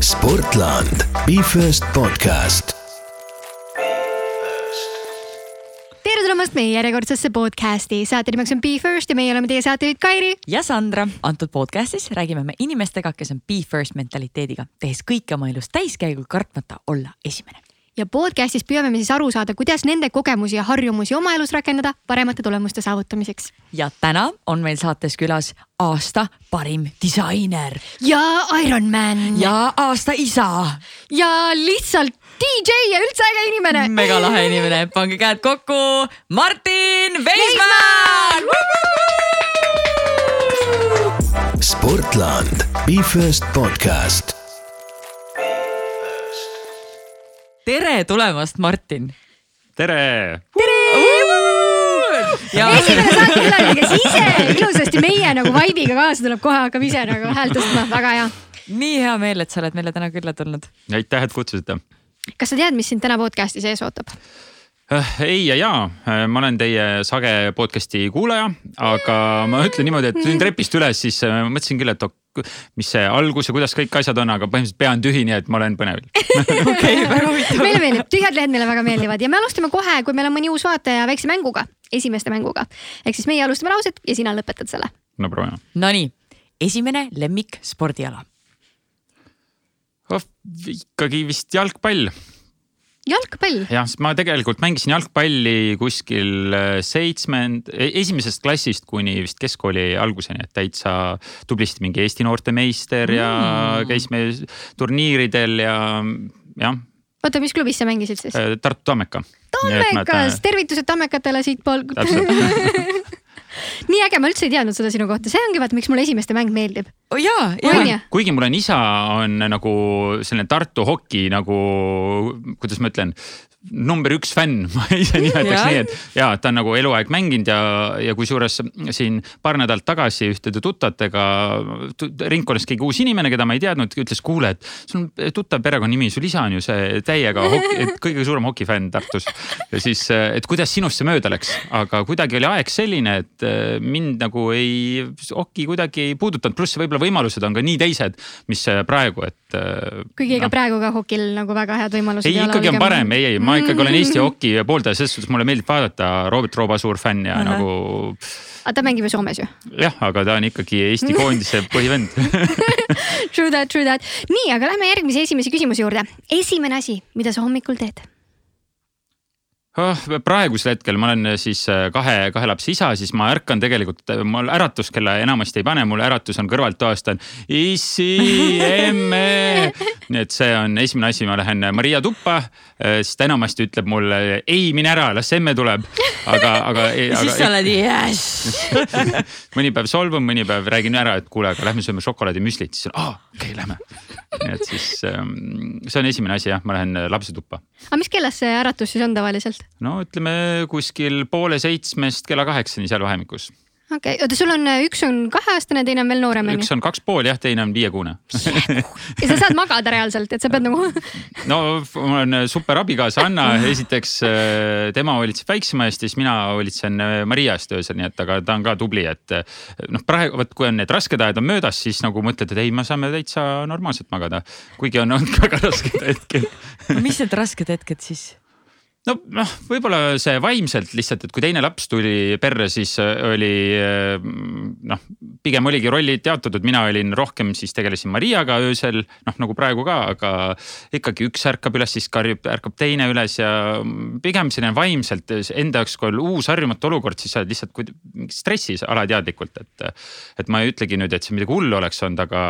Sportland, Be First podcast. tere tulemast meie järjekordsesse podcasti, saate nimeks on Be First ja meie oleme teie saatejuhid Kairi. ja Sandra. antud podcastis räägime me inimestega, kes on be first mentaliteediga, tehes kõike oma elus täiskäigul, kartmata olla esimene. Ja podcastis püüame me siis aru saada, kuidas nende kogemusi ja harjumusi oma elus rakendada paremate tulemuste saavutamiseks. ja täna on meil saates külas aasta parim disainer ja Ironman ja aasta isa. ja lihtsalt DJ ja üldse äge inimene. megalahe inimene, pange käed kokku, Martin Veismann. Sportland, Be First podcast. Tere tulemast, Martin. tere! ja esimene saatekülaline, kes ise ilusasti meie nagu vibe'iga kaasa tuleb, kohe hakkab ise nagu häält tõstma, väga hea. nii hea meel, et sa oled meile täna külla tulnud. aitäh, et kutsusite. kas sa tead, mis sind täna podcast'is ees ootab? Ei ja jaa, ma olen teie sage podcast'i kuulaja, aga ma ütlen niimoodi, et tulin trepist üles, siis äh, mõtlesin küll, et ok, mis see algus ja kuidas kõik asjad on, aga põhimõtteliselt pea on tühi, nii et ma olen põnevil. okei, väga huvitav. meile meeldib, tühjad lehed meile väga meeldivad ja me alustame kohe, kui meil on mõni uus vaataja väikse mänguga, esimeste mänguga. ehk siis meie alustame lauset ja sina lõpetad selle. no proovime. Nonii, esimene lemmik spordiala. Oh, ikkagi vist jalgpall jalgpall, jah, ma tegelikult mängisin jalgpalli kuskil äh, seitsmend-, esimesest klassist kuni vist keskkooli alguseni, et täitsa tublisti mingi Eesti noortemeister ja Mm. käisime turniiridel ja jah, oota, mis klubis sa mängisid siis? äh, Tartu Tammeka. Tammekas, tervitused tammekatele siitpoolt. nii äge, ma üldse ei teadnud seda sinu kohta, see ongi vaata, miks mulle esimeste mäng meeldib. oh, jaa, On jaa kuigi mul on isa on nagu selline Tartu hoki nagu, kuidas ma ütlen, number üks fänn, ma ise nimetaks Jah. nii, et ja ta on nagu eluaeg mänginud ja, ja kusjuures siin paar nädalat tagasi ühtede tuttavatega tu- ringkonnas keegi uus inimene, keda ma ei teadnud, ütles, kuule, et sul on tuttav perekonnanimi, sul isa on ju see täiega kõige suurem hokifänn Tartus. ja siis, et kuidas sinust see mööda läks, aga kuidagi oli aeg selline, et eh, mind nagu ei, hoki kuidagi ei puudutanud, pluss võib-olla võimalused on ka nii teised, mis praegu, et. kuigi ega praegu ka hokil nagu väga head võimalused ei, ikkagi on parem, ei, ei, ma ikkagi olen Eesti hoki pooldaja, selles suhtes mulle meeldib vaadata, Robert Rooba suur fänn ja Ahah. nagu aga ta mängib ju Soomes ju. jah, aga ta on ikkagi Eesti koondise põhivend True that, true that. nii, aga lähme järgmise esimese küsimuse juurde. esimene asi, mida sa hommikul teed? Oh, praegusel hetkel ma olen siis äh, kahe, kahe lapse isa, siis ma ärkan tegelikult, mul äratuskella enamasti ei pane, mul äratus on kõrvalttoast on issi, emme. nii et see on esimene asi, ma lähen Maria tuppa, siis ta enamasti ütleb mulle ei, mine ära, las emme tuleb. aga, aga. siis sa oled jess. mõni päev solvun, mõni päev räägin ära, et kuule, aga lähme sööme šokolaadimüslit, siis on aa, okei okay,, lähme. nii et siis ähm, see on esimene asi jah, ma lähen lapse tuppa aga mis kellas see äratus siis on tavaliselt? No ütleme kuskil poole seitsmest kella kaheksani seal vahemikus. okei okay., oota, sul on, üks on kaheaastane, teine on veel noorem on üks on kaks pool jah, teine on viiekuune. ja sa saad magada reaalselt, et sa pead nagu no mul on super abikaasa Anna, esiteks äh, tema hoolitseb väiksema eest ja siis mina hoolitsen äh, Maria eest öösel, nii et aga ta on ka tubli, et äh, noh, praegu vot kui on need rasked ajad on möödas, siis nagu mõtled, et ei, me saame täitsa normaalselt magada. kuigi on olnud väga rasked hetked mis need rasked hetked siis? No noh, võib-olla see vaimselt lihtsalt, et kui teine laps tuli perre, siis äh, oli äh, noh, pigem oligi rollid jaotatud, mina olin rohkem siis tegelesin Mariaga öösel, noh nagu praegu ka, aga ikkagi üks ärkab üles, siis karjub, ärkab teine üles ja pigem selline vaimselt enda jaoks, kui on uus harjumatu olukord, siis sa oled lihtsalt stressis alateadlikult, et. et ma ei ütlegi nüüd, et see midagi hullu oleks olnud, aga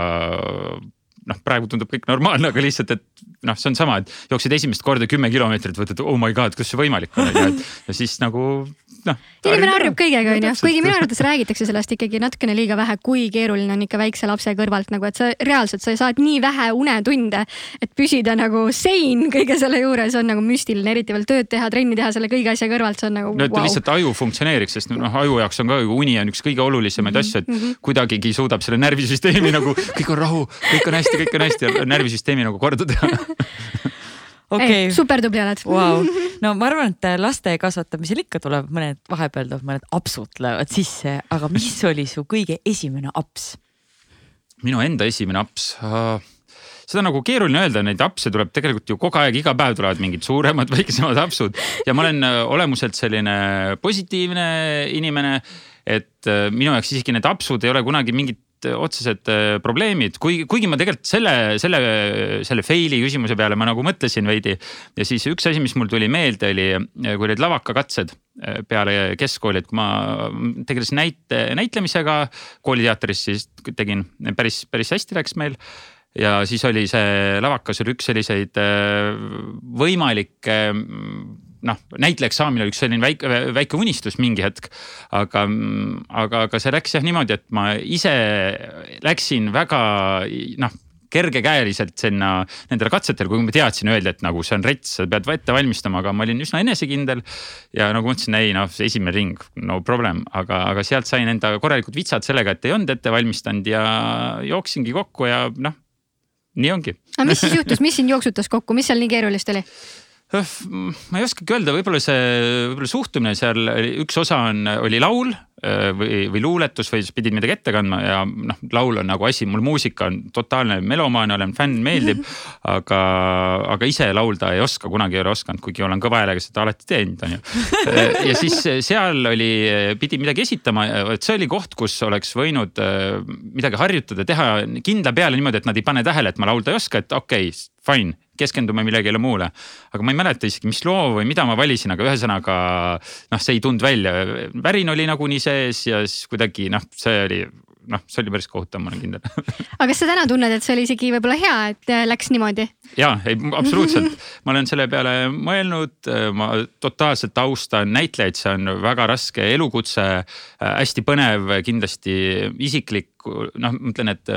noh, praegu tundub kõik normaalne, aga lihtsalt, et noh, see on sama, et jooksed esimest korda kümme kilomeetrit, mõtled, oh my god, kuidas see võimalik on, et ja siis nagu noh. inimene harjub kõigega onju, kuigi minu arvates räägitakse sellest ikkagi natukene liiga vähe, kui keeruline on ikka väikse lapse kõrvalt nagu, et sa reaalselt, sa saad nii vähe unetunde, et püsida nagu sein kõige selle juures on nagu müstiline, eriti veel tööd teha, trenni teha selle kõige asja kõrvalt, see on nagu no et vau. lihtsalt aju funktsioneeriks, sest noh, aju jaoks on ka ju uni on üks kõige olulisemaid asju, et kuidagigi suudab selle närvisüsteemi nagu kõik on rahu, kõik on hästi, kõik on hästi, närvisüsteemi nagu korda teha. okei Ei, super tubli oled wow. no ma arvan, et laste kasvatamisel ikka tuleb mõned vahepeal tuleb mõned apsud tulevad sisse, aga mis oli su kõige esimene aps? minu enda esimene aps uh, seda on nagu keeruline öelda, neid apse tuleb tegelikult ju kogu aeg, iga päev tulevad mingid suuremad, väiksemad apsud ja ma olen äh, olemuselt selline positiivne inimene. et äh, minu jaoks isegi need apsud ei ole kunagi mingit otsesed probleemid, kuigi, kuigi ma tegelikult selle, selle, selle fail'i küsimuse peale ma nagu mõtlesin veidi. ja siis üks asi, mis mul tuli meelde, oli, kui olid lavakakatsed peale keskkooli, et kui ma tegelesin näite, näitlemisega kooliteatris, siis tegin päris, päris hästi läks meil ja siis oli see lavakas oli üks selliseid äh, võimalikke noh, näitlejaks saamine oli üks selline väike, väike unistus mingi hetk. aga, aga, aga see läks jah niimoodi, et ma ise läksin väga noh kergekäeliselt sinna nendele katsetele, kuigi ma teadsin, öeldi, et nagu see on rets, sa pead ette valmistama, aga ma olin üsna enesekindel. ja nagu ma ütlesin, ei noh, esimene ring, no problem, aga, aga sealt sain enda korralikud vitsad sellega, et ei olnud ette valmistanud ja jooksingi kokku ja noh nii ongi. aga mis siis juhtus, mis sind jooksutas kokku, mis seal nii keerulist oli? Ma ei oskagi öelda, võib-olla see, võib-olla suhtumine seal üks osa on, oli laul Äh, või, või luuletus või siis pidid midagi ette kandma ja noh, laul on nagu asi, mul muusika on totaalne melomaan, olen fänn, meeldib. aga, aga ise laulda ei oska, kunagi ei ole osanud, kuigi olen kõva häälega seda alati teinud, on ju. Äh, ja siis seal oli, pidi midagi esitama, et see oli koht, kus oleks võinud äh, midagi harjutada, teha kindla peale niimoodi, et nad ei pane tähele, et ma laulda ei oska, et okei okay,, fine keskendume millegile muule. aga ma ei mäleta isegi, mis loo või mida ma valisin, aga ühesõnaga noh, see ei tulnud välja. värin oli nagunii sees ja siis kuidagi noh, see oli noh, see oli päris kohutav, ma olen kindel aga kas sa täna tunned, et see oli isegi võib-olla hea, et äh, läks niimoodi? ja, ei absoluutselt, ma olen selle peale mõelnud, äh, ma totaalselt austan näitlejaid, see on väga raske elukutse, äh, hästi põnev, kindlasti isiklik, noh, ma ütlen, et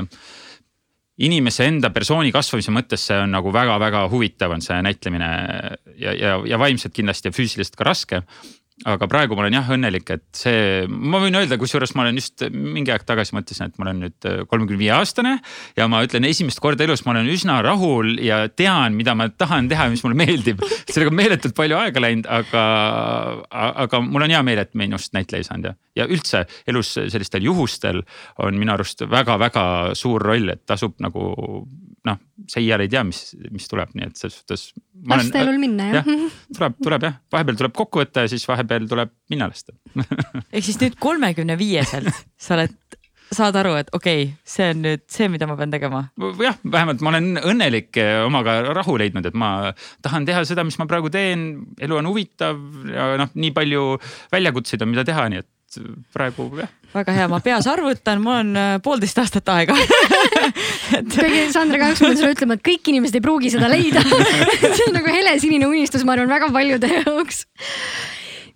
inimese enda persooni kasvamise mõttes see on nagu väga-väga huvitav on see näitlemine. Ja, ja, ja vaimselt kindlasti ja füüsiliselt ka raske aga praegu ma olen jah õnnelik, et see, ma võin öelda, kusjuures ma olen just mingi aeg tagasi mõtlesin, et ma olen nüüd äh, kolmekümne viie aastane. ja ma ütlen esimest korda elus ma olen üsna rahul ja tean, mida ma tahan teha ja mis mulle meeldib. sellega on meeletult palju aega läinud, aga, aga mul on hea meel, et minust näitleja ei saanud ja, ja üldse elus sellistel juhustel on minu arust väga-väga suur roll, et tasub nagu noh, sa iial ei tea, mis, mis tuleb, nii et selles suhtes. lasta elul minna jah ja,? tuleb, tuleb jah, vahepeal tuleb kokku võtta ja siis vahepeal tuleb minna lasta ehk siis nüüd kolmekümne viieselt sa oled saad aru, et okei okay,, see on nüüd see, mida ma pean tegema? jah, vähemalt ma olen õnnelik omaga rahu leidnud, et ma tahan teha seda, mis ma praegu teen, elu on huvitav ja noh, nii palju väljakutseid on, mida teha, nii et praegu jah. väga hea, ma peas arvutan, mul on äh, poolteist aastat aega et.... kuigi Sandra, kahjuks ma pean sulle ütlema, et kõik inimesed ei pruugi seda leida see on nagu helesinine unistus, ma arvan, väga paljude jaoks.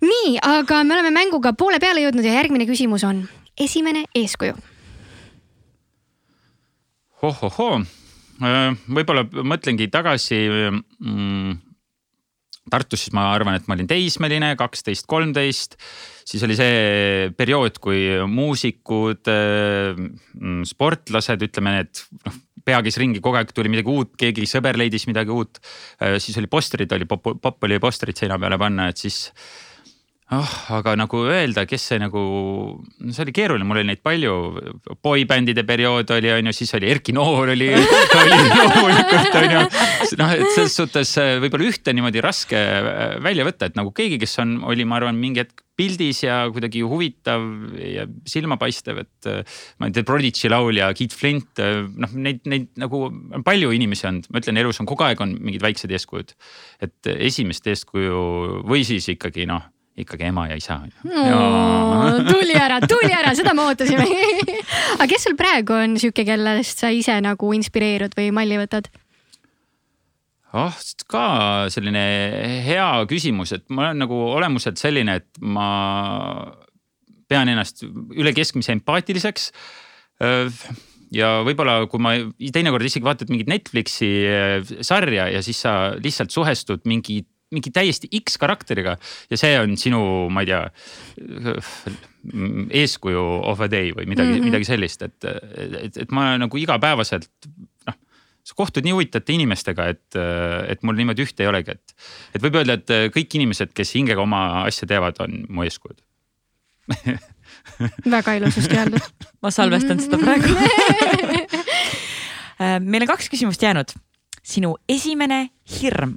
nii, aga me oleme mänguga poole peale jõudnud ja järgmine küsimus on esimene eeskuju. ohohoo, äh, võib-olla mõtlengi tagasi mm, Tartus siis ma arvan, et ma olin teismeline, kaksteist, kolmteist. Siis oli see periood, kui muusikud, mm, sportlased, ütleme need noh, pea käis ringi, kogu aeg tuli midagi uut, keegi sõber leidis midagi uut. siis oli postrid, oli popp oli postrid seina peale panna, et siis oh, aga nagu öelda, kes see nagu, see oli keeruline, mul oli neid palju. boybändide periood oli, on ju, siis oli Erki Noor oli, oli loomulikult on ju. noh, et selles suhtes äh, võib-olla ühte niimoodi raske äh, välja võtta, et nagu keegi, kes on, oli, ma arvan, mingi hetk pildis ja kuidagi huvitav ja silmapaistev, et äh, ma ei tea, Prodigy laulja Keith Flint, noh, neid, neid nagu palju inimesi on, ma ütlen, elus on kogu aeg on mingid väiksed eeskujud. et esimest eeskuju või siis ikkagi noh ikkagi ema ja isa no,. tuli ära, tuli ära, seda me ootasime aga kes sul praegu on sihuke, kellest sa ise nagu inspireerud või malli võtad? oh, ka selline hea küsimus, et ma olen nagu olemuselt selline, et ma pean ennast üle keskmise empaatiliseks ja võib-olla, kui ma teinekord isegi vaatad mingit Netflixi sarja ja siis sa lihtsalt suhestud mingi mingi täiesti X karakteriga ja see on sinu, ma ei tea, eeskuju of a day või midagi mm, -hmm. midagi sellist, et, et, et ma nagu igapäevaselt noh sa kohtud nii huvitavate inimestega, et, et mul niimoodi ühte ei olegi, et, et võib öelda, et kõik inimesed, kes hingega oma asja teevad, on mu eeskujud väga ilusasti öeldud ma salvestan seda praegu meil on kaks küsimust jäänud. sinu esimene hirm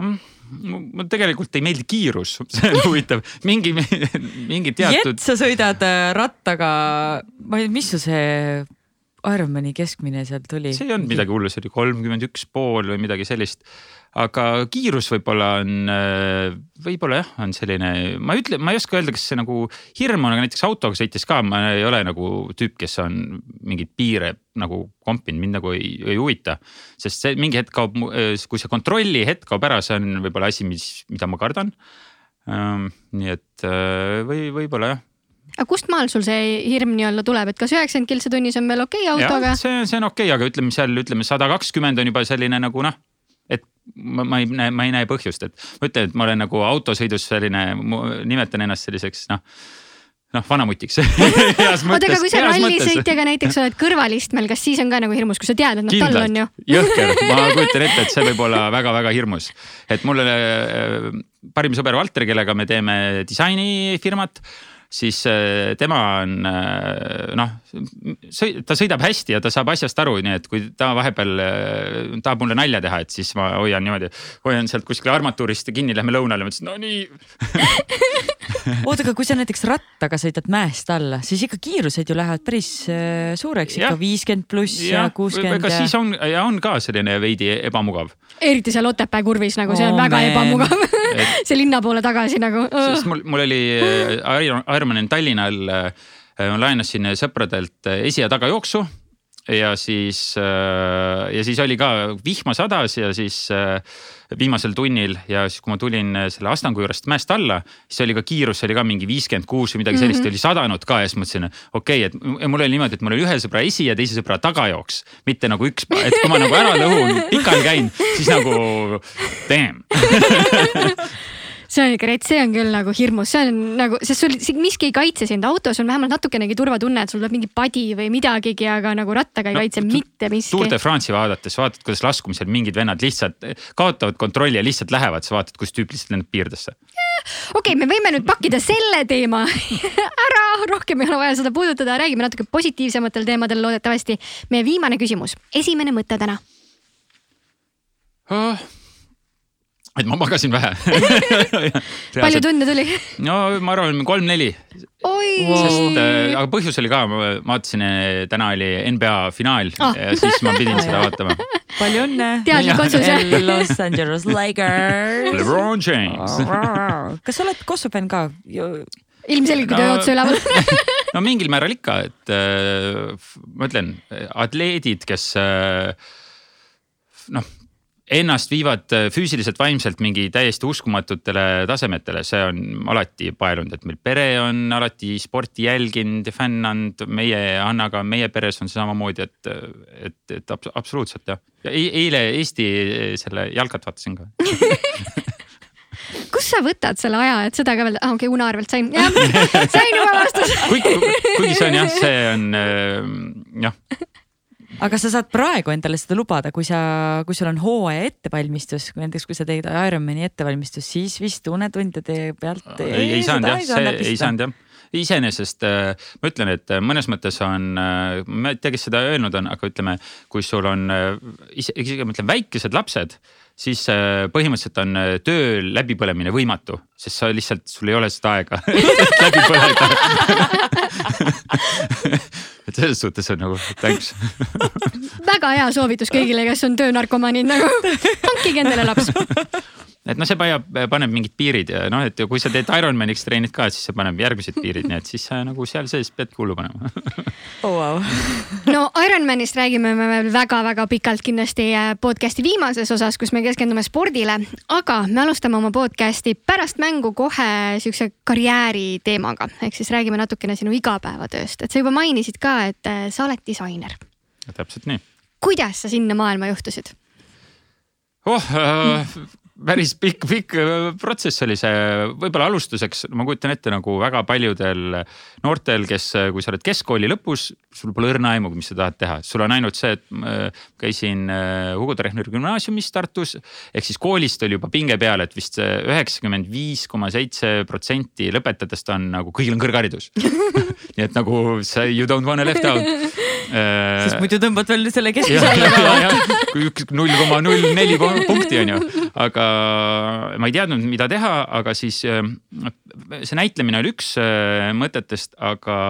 mulle tegelikult ei meeldi kiirus, see on huvitav, mingi, mingi teatud. jet, sa sõidad äh, rattaga, ma ei tea, mis su see Ironmani keskmine seal tuli? see ei olnud midagi hullu, see oli kolmkümmend üks pool või midagi sellist aga kiirus võib-olla on, äh, võib-olla jah, on selline, ma ei ütle, ma ei oska öelda, kas see nagu hirm on, aga näiteks autoga sõites ka ma ei ole nagu tüüp, kes on mingeid piire nagu kompinud, mind nagu ei, ei huvita. sest see mingi hetk kaob, äh, kui see kontrolli hetk kaob ära, see on võib-olla asi, mis, mida ma kardan. Ähm, nii et äh, või võib-olla jah aga kust maal sul see hirm nii-öelda tuleb, et kas üheksakümmend kiltsa tunnis on veel okei okay autoga? see, see on okei okay,, aga ütleme seal, ütleme sada kakskümmend on juba selline nagu noh et ma, ma ei näe, ma ei näe põhjust, et ma ütlen, et ma olen nagu autosõidus selline, nimetan ennast selliseks noh noh, vanamutiks oota, aga kui sa rallisõitjaga näiteks oled kõrvalistmel, kas siis on ka nagu hirmus, kui sa tead, et noh, tal on ju? jõhker, ma kujutan ette, et see võib olla väga-väga hirmus. et mul äh, parim sõber Valter, kellega me teeme disainifirmat siis äh, tema on äh, noh, ta sõidab hästi ja ta saab asjast aru, nii et kui ta vahepeal äh, tahab mulle nalja teha, et siis ma hoian niimoodi, hoian sealt kuskil armatuurist kinni, lähme lõunale, ma ütlesin no nii oota, aga kui sa näiteks rattaga sõidad mäest alla, siis ikka kiirused ju lähevad päris suureks, ikka viiskümmend pluss ja kuuskümmend. ega siis on ja on ka selline veidi ebamugav. eriti seal Otepää kurvis nagu see on oh, väga man. ebamugav see linna poole tagasi nagu. sest mul, mul oli Ironman Tallinnal, äh, ma laenasin sõpradelt esi- ja tagajooksu ja siis, äh, ja siis oli ka vihma sadas ja siis äh, viimasel tunnil ja siis, kui ma tulin selle Astangu juurest mäest alla, siis oli ka kiirus oli ka mingi viiskümmend kuus või midagi sellist mm -hmm. oli sadanud ka ja siis mõtlesin, okei okay,, et mul oli niimoodi, et mul oli ühe sõbra esi ja teise sõbra tagajooks, mitte nagu üks, et kui ma nagu ära lõhun, pikali käin, siis nagu damn see on ikka rets, see on küll nagu hirmus, see on nagu, sest sul miski ei kaitse sind, autos on vähemalt natukenegi turvatunne, et sul tuleb mingi padi või midagigi, aga nagu rattaga ei no, kaitse mitte miski. Tour de France'i vaadates vaatad, kuidas laskumisel mingid vennad lihtsalt kaotavad kontrolli ja lihtsalt lähevad, sa vaatad, kus tüüp lihtsalt lendab piirdesse. okei okay,, me võime nüüd pakkida selle teema ära, rohkem ei ole vaja seda puudutada, räägime natuke positiivsematel teemadel loodetavasti. meie viimane küsimus, esimene mõte täna oh et ma magasin vähe palju tunde tuli? no ma arvan, kolm-neli. sest äh,, aga põhjus oli ka, ma vaatasin, äh, täna oli NBA finaal oh. ja siis ma pidin seda vaatama. palju õnne. teadlik otsus jah. Los Angeles Lakers. LeBron James kas sa oled Kosovo fänn ka? ilmselgelt, kui no, otse üleval no mingil määral ikka, et äh, ma ütlen, atleedid, kes äh, noh ennast viivad äh, füüsiliselt, vaimselt mingi täiesti uskumatutele tasemetele, see on alati paelunud, et meil pere on alati sporti jälginud ja fännanud. meie Annaga, meie peres on see samamoodi, et, et, et absoluutselt jah. ja eile Eesti selle jalkat vaatasin ka. Kust sa võtad selle aja, et seda ka veel ah,, okei okay,, Una arvelt sain, sain juba vastuse. Kuigi, kuigi see on jah, see on äh, jah aga sa saad praegu endale seda lubada, kui sa, kui sul on hooaja ettevalmistus, näiteks kui sa teed Ironmani ettevalmistust, siis vist unetundide pealt. ei, ei saanud jah, see ei saanud jah iseenesest äh, ma ütlen, et äh, mõnes mõttes on, äh, ma ei tea, kes seda öelnud on, aga ütleme, kui sul on isegi ma ütlen väikesed lapsed, siis põhimõtteliselt on töö läbipõlemine võimatu, sest sa lihtsalt, sul ei ole seda aega läbi põleda. Et selles suhtes on nagu thanks. Väga hea soovitus kõigile, kes on töönarkomaanid nagu, hankige endale laps et noh, see paneb, paneb mingid piirid ja noh, et kui sa teed Ironmaniks treenid ka, siis see paneb järgmised piirid, nii et siis sa nagu seal sees peadki hullu panema oh,. Wow. no Ironmanist räägime me veel väga-väga pikalt kindlasti äh, podcast'i viimases osas, kus me keskendume spordile, aga me alustame oma podcast'i pärast mängu kohe siukse karjääri teemaga, ehk siis räägime natukene sinu igapäevatööst, et sa juba mainisid ka, et äh, sa oled disainer. täpselt nii. kuidas sa sinna maailma juhtusid? oh äh, päris pikk, pikk äh, protsess oli see, võib-olla alustuseks ma kujutan ette nagu väga paljudel noortel, kes, äh, kui sa oled keskkooli lõpus, sul pole õrna aimugi, mis sa tahad teha, sul on ainult see, et äh, käisin Hugo Treffneri gümnaasiumis Tartus. ehk siis koolist oli juba pinge peal, et vist üheksakümmend viis koma seitse protsenti lõpetajatest on nagu kõigil on kõrgharidus. Nii et nagu sa you don't wanna left out sest muidu tõmbad veel selle keskmise alla. üks null koma null neli punkti on ju, aga ma ei teadnud, mida teha, aga siis äh, see näitlemine oli üks äh, mõtetest, aga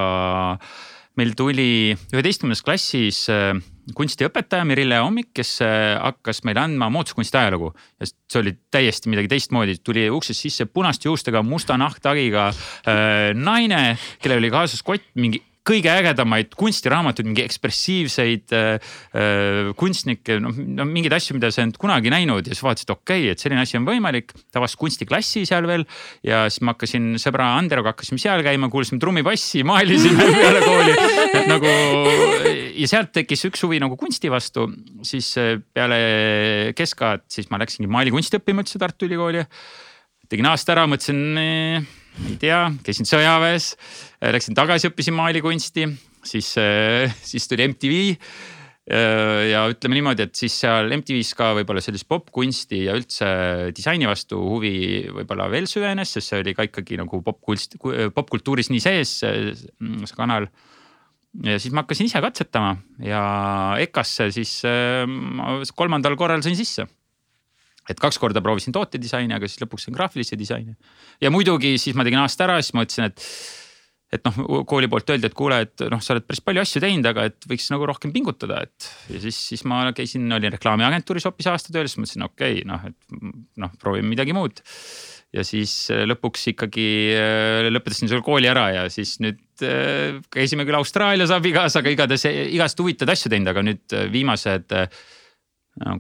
meil tuli üheteistkümnendas klassis äh, kunstiõpetaja Merile Hommik, kes äh, hakkas meile andma moodskunsti ajalugu. Ja see oli täiesti midagi teistmoodi, tuli uksest sisse punaste juustega, musta nahktagiga äh, naine, kellel oli kaasas kott mingi kõige ägedamaid kunstiraamatuid, mingi ekspressiivseid äh, äh, kunstnikke, noh no, mingeid asju, mida sa ei olnud kunagi näinud ja siis vaatasid, okei okay,, et selline asi on võimalik. ta avas kunstiklassi seal veel ja siis ma hakkasin sõbra Anderoga hakkasime seal käima, kuulasime trummipassi, maalisime peale kooli. et nagu ja sealt tekkis üks huvi nagu kunsti vastu, siis äh, peale keskaad, siis ma läksingi maalikunsti õppima üldse Tartu Ülikooli. tegin aasta ära, mõtlesin ei tea, käisin sõjaväes, läksin tagasi, õppisin maalikunsti, siis, siis tuli MTV. ja ütleme niimoodi, et siis seal MTV-s ka võib-olla sellist popkunsti ja üldse disaini vastu huvi võib-olla veel süvenes, sest see oli ka ikkagi nagu popkunst, popkultuuris nii sees, see kanal ja siis ma hakkasin ise katsetama ja EKA-sse siis äh, ma kolmandal korral sain sisse et kaks korda proovisin tootedisaini, aga siis lõpuks sain graafilise disaini. ja muidugi siis ma tegin aasta ära, siis ma mõtlesin, et, et noh, kooli poolt öeldi, et kuule, et noh, sa oled päris palju asju teinud, aga et võiks nagu rohkem pingutada, et. ja siis, siis ma käisin, olin reklaamiagentuuris hoopis aasta tööl, siis mõtlesin, okei okay,, noh, et noh, proovime midagi muud. ja siis äh, lõpuks ikkagi äh, lõpetasin selle kooli ära ja siis nüüd äh, käisime küll Austraalias abikaasaga igatahes igast huvitavaid asju teinud, aga nüüd viimased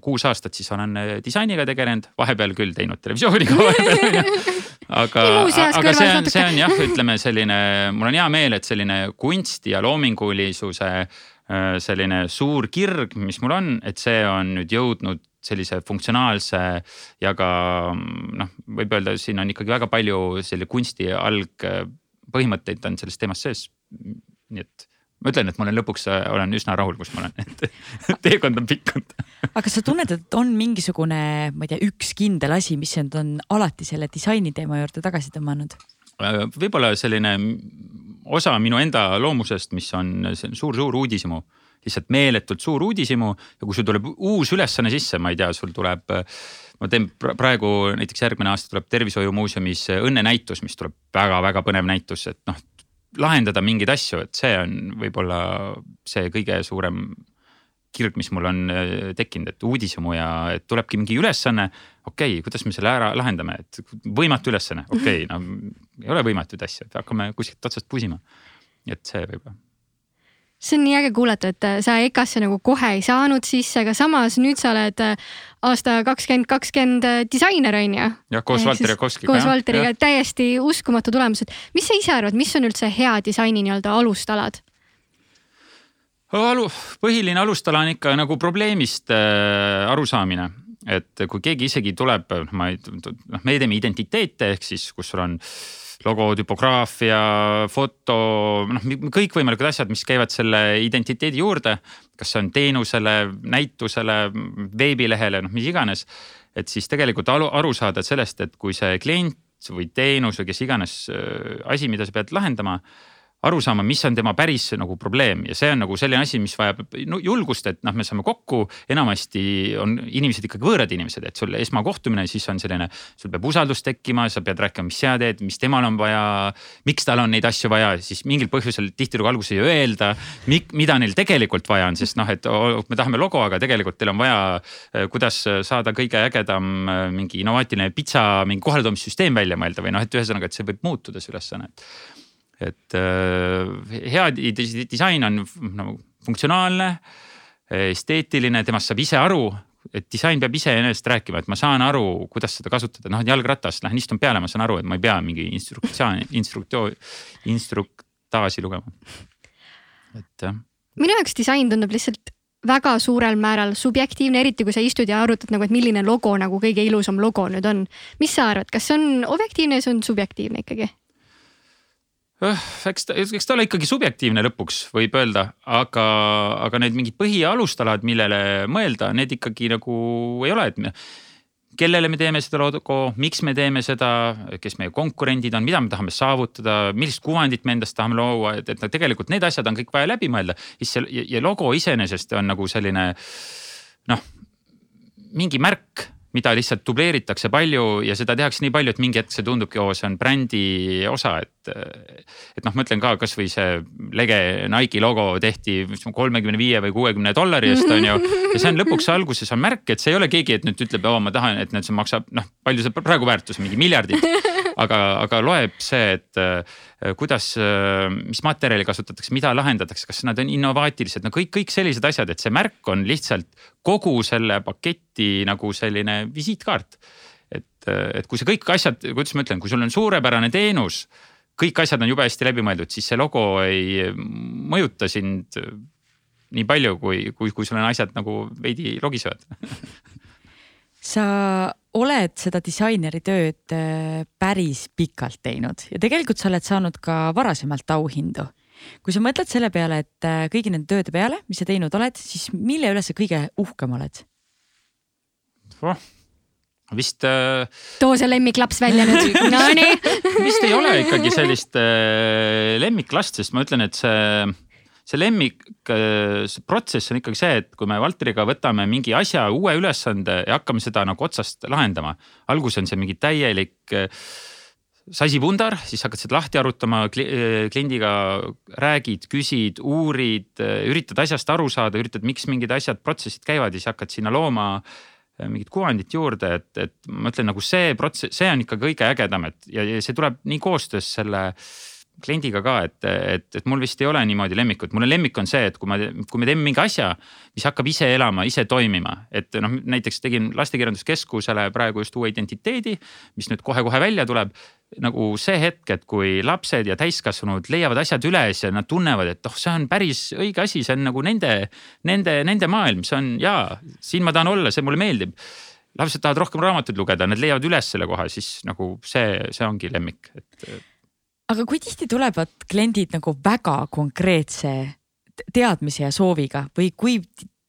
kuus aastat siis olen äh, disainiga tegelenud, vahepeal küll teinud televisiooni ka vahepeal aga aga see on, see on jah, ütleme selline, mul on hea meel, et selline kunsti ja loomingulisuse äh, selline suur kirg, mis mul on, et see on nüüd jõudnud sellise funktsionaalse ja ka noh, võib öelda, siin on ikkagi väga palju selle kunsti algpõhimõtteid on selles teemas sees. nii et ma ütlen, et ma olen lõpuks, olen üsna rahul, kus ma olen, et teekond on pikk olnud. aga kas sa tunned, et on mingisugune, ma ei tea, üks kindel asi, mis sind on alati selle disaini teema juurde tagasi tõmmanud? võib-olla selline osa minu enda loomusest, mis on suur-suur uudishimu, lihtsalt meeletult suur uudishimu ja kui sul tuleb uus ülesanne sisse, ma ei tea, sul tuleb. ma teen pra- praegu näiteks järgmine aasta tuleb Tervishoiumuuseumis õnnenäitus, mis tuleb väga-väga põnev näitus, et noh lahendada mingeid asju, et see on võib-olla see kõige suurem kirg, mis mul on äh, tekkinud, et uudishimu ja et tulebki mingi ülesanne. okei okay,, kuidas me selle ära lahendame, et võimatu ülesanne, okei okay,, no ei ole võimatuid asju, et hakkame kuskilt otsast pusima. et see võib-olla. See on nii äge kuulata, et äh, sa EKA-sse nagu kohe ei saanud sisse, aga samas nüüd sa oled äh, aasta kakskümmend kakskümmend äh, disainer on ju. jah, koos Valter Jakovskiga. koos Valteriga, täiesti uskumatu tulemus, et mis sa ise arvad, mis on üldse hea disaini nii-öelda alustalad? alu, põhiline alustala on ikka nagu probleemist äh, arusaamine, et kui keegi isegi tuleb, noh, ma ei, noh, me teeme identiteete ehk siis, kus sul on logo, tüpograafia, foto, noh, kõikvõimalikud asjad, mis käivad selle identiteedi juurde. kas see on teenusele, näitusele, veebilehele, noh, mis iganes. et siis tegelikult aru, aru saada sellest, et kui see klient või teenus või kes iganes äh, asi, mida sa pead lahendama aru saama, mis on tema päris nagu probleem. Ja see on nagu selline asi, mis vajab no, julgust, et noh, me saame kokku, enamasti on inimesed ikkagi võõrad inimesed, et sul esmakohtumine, siis on selline, sul peab usaldus tekkima, sa pead rääkima, mis sa teed, mis temal on vaja, miks tal on neid asju vaja, siis mingil põhjusel tihtilugu alguses ei öelda, mida neil tegelikult vaja on, sest noh, et me tahame logo, aga tegelikult teil on vaja, kuidas saada kõige ägedam äh, mingi innovaatiline pitsa mingi kohaletoomisüsteem välja mõelda või noh, et ühesõnaga, et see võib muutuda see ülesanne, et et äh, hea di- di- disain on nagu funktsionaalne, esteetiline, temast saab ise aru, et disain peab iseenesest rääkima, et ma saan aru, kuidas seda kasutada, noh jalgratast lähen istun peale, ma saan aru, et ma ei pea mingi instruktsiooni, instruktsioon, instruktaaži lugema. et jah, minu jaoks disain tundub lihtsalt väga suurel määral subjektiivne, eriti kui sa istud ja arutad nagu, et milline logo nagu kõige ilusam logo nüüd on. mis sa arvad, kas see on objektiivne ja see on subjektiivne ikkagi? Eks ta, eks ta ole ikkagi subjektiivne lõpuks võib öelda, aga, aga need mingid põhialustalad, millele mõelda, need ikkagi nagu ei ole, et me- kellele me teeme seda logo, miks me teeme seda, kes meie konkurendid on, mida me tahame saavutada, millist kuvandit me endast tahame luua, et, et no tegelikult need asjad on kõik vaja läbi mõelda. siis see ja, ja logo iseenesest on nagu selline noh, mingi märk mida lihtsalt dubleeritakse palju ja seda tehakse nii palju, et mingi hetk see tundubki, oo, see on brändi osa, et. et noh, ma ütlen ka kasvõi see lege Nike'i logo tehti kolmekümne viie või kuuekümne dollari eest on ju. ja see on lõpuks alguses on märk, et see ei ole keegi, et nüüd ütleb, oo, ma tahan, et nüüd see maksab noh, palju see praegu väärtus, mingi miljardit. Aga, aga loeb see, et äh, kuidas, äh, mis materjali kasutatakse, mida lahendatakse, kas nad on innovaatilised, no kõik, kõik sellised asjad, et see märk on lihtsalt kogu selle paketi nagu selline visiitkaart. et, et kui see kõik asjad, kuidas ma ütlen, kui sul on suurepärane teenus, kõik asjad on jube hästi läbi mõeldud, siis see logo ei mõjuta sind nii palju, kui, kui, kui sul on asjad nagu veidi logisevad sa oled seda disaineri tööd äh, päris pikalt teinud ja tegelikult sa oled saanud ka varasemalt auhindu. kui sa mõtled selle peale, et äh, kõigi nende tööde peale, mis sa teinud oled, siis mille üle sa kõige uhkem oled oh.? vist äh.... too see lemmiklaps välja nüüd Nonii vist ei ole ikkagi sellist äh, lemmiklast, sest ma ütlen, et see see lemmik, äh, on ikkagi see, et kui me Valteriga võtame mingi asja, uue ülesande ja hakkame seda nagu otsast lahendama. alguses on see mingi täielik äh, sasipundar, siis hakkad seda lahti arutama äh, kliendiga, räägid, küsid, uurid, üritad asjast aru saada, üritad, miks mingid asjad, protsessid käivad ja siis hakkad sinna looma mingit kuvandit juurde, et, et ma ütlen nagu see protsess, see on ikka kõige ägedam, et ja, ja see tuleb nii koostöös selle äh, kliendiga ka, et, et, et mul vist ei ole niimoodi lemmikut, mul lemmik on see, et kui ma, kui me teeme mingi asja, mis hakkab ise elama, ise toimima, et noh, näiteks tegin lastekirjanduskeskusele praegu just uue identiteedi, mis nüüd kohe-kohe välja tuleb. Nagu see hetk, et kui lapsed ja täiskasvanud leiavad asjad üles ja nad tunnevad, et oh, see on päris õige asi, see on nagu nende, nende, nende maailm, see on jaa, siin ma tahan olla, see mulle meeldib. lapsed tahavad rohkem raamatuid lugeda, nad leiavad üles selle koha, siis nagu see, see ongi lemmik, et aga kui tihti tulevad kliendid nagu väga konkreetse teadmise ja sooviga või kui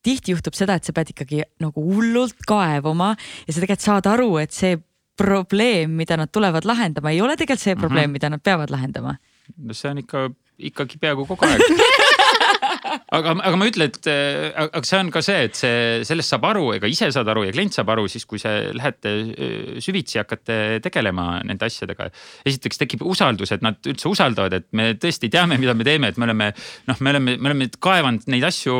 tihti juhtub seda, et sa pead ikkagi nagu hullult kaevama ja sa tegelikult saad aru, et see probleem, mida nad tulevad lahendama, ei ole tegelikult see probleem mm, -hmm. mida nad peavad lahendama? no see on ikka, ikkagi peaaegu kogu aeg aga, aga ma ütlen, et äh, aga see on ka see, et see, sellest saab aru, ega ise saad aru ja klient saab aru siis, kui see lähete äh, süvitsi, hakkate tegelema nende asjadega. esiteks tekib usaldus, et nad üldse usaldavad, et me tõesti teame, mida me teeme, et me oleme noh, me oleme, me oleme kaevanud neid asju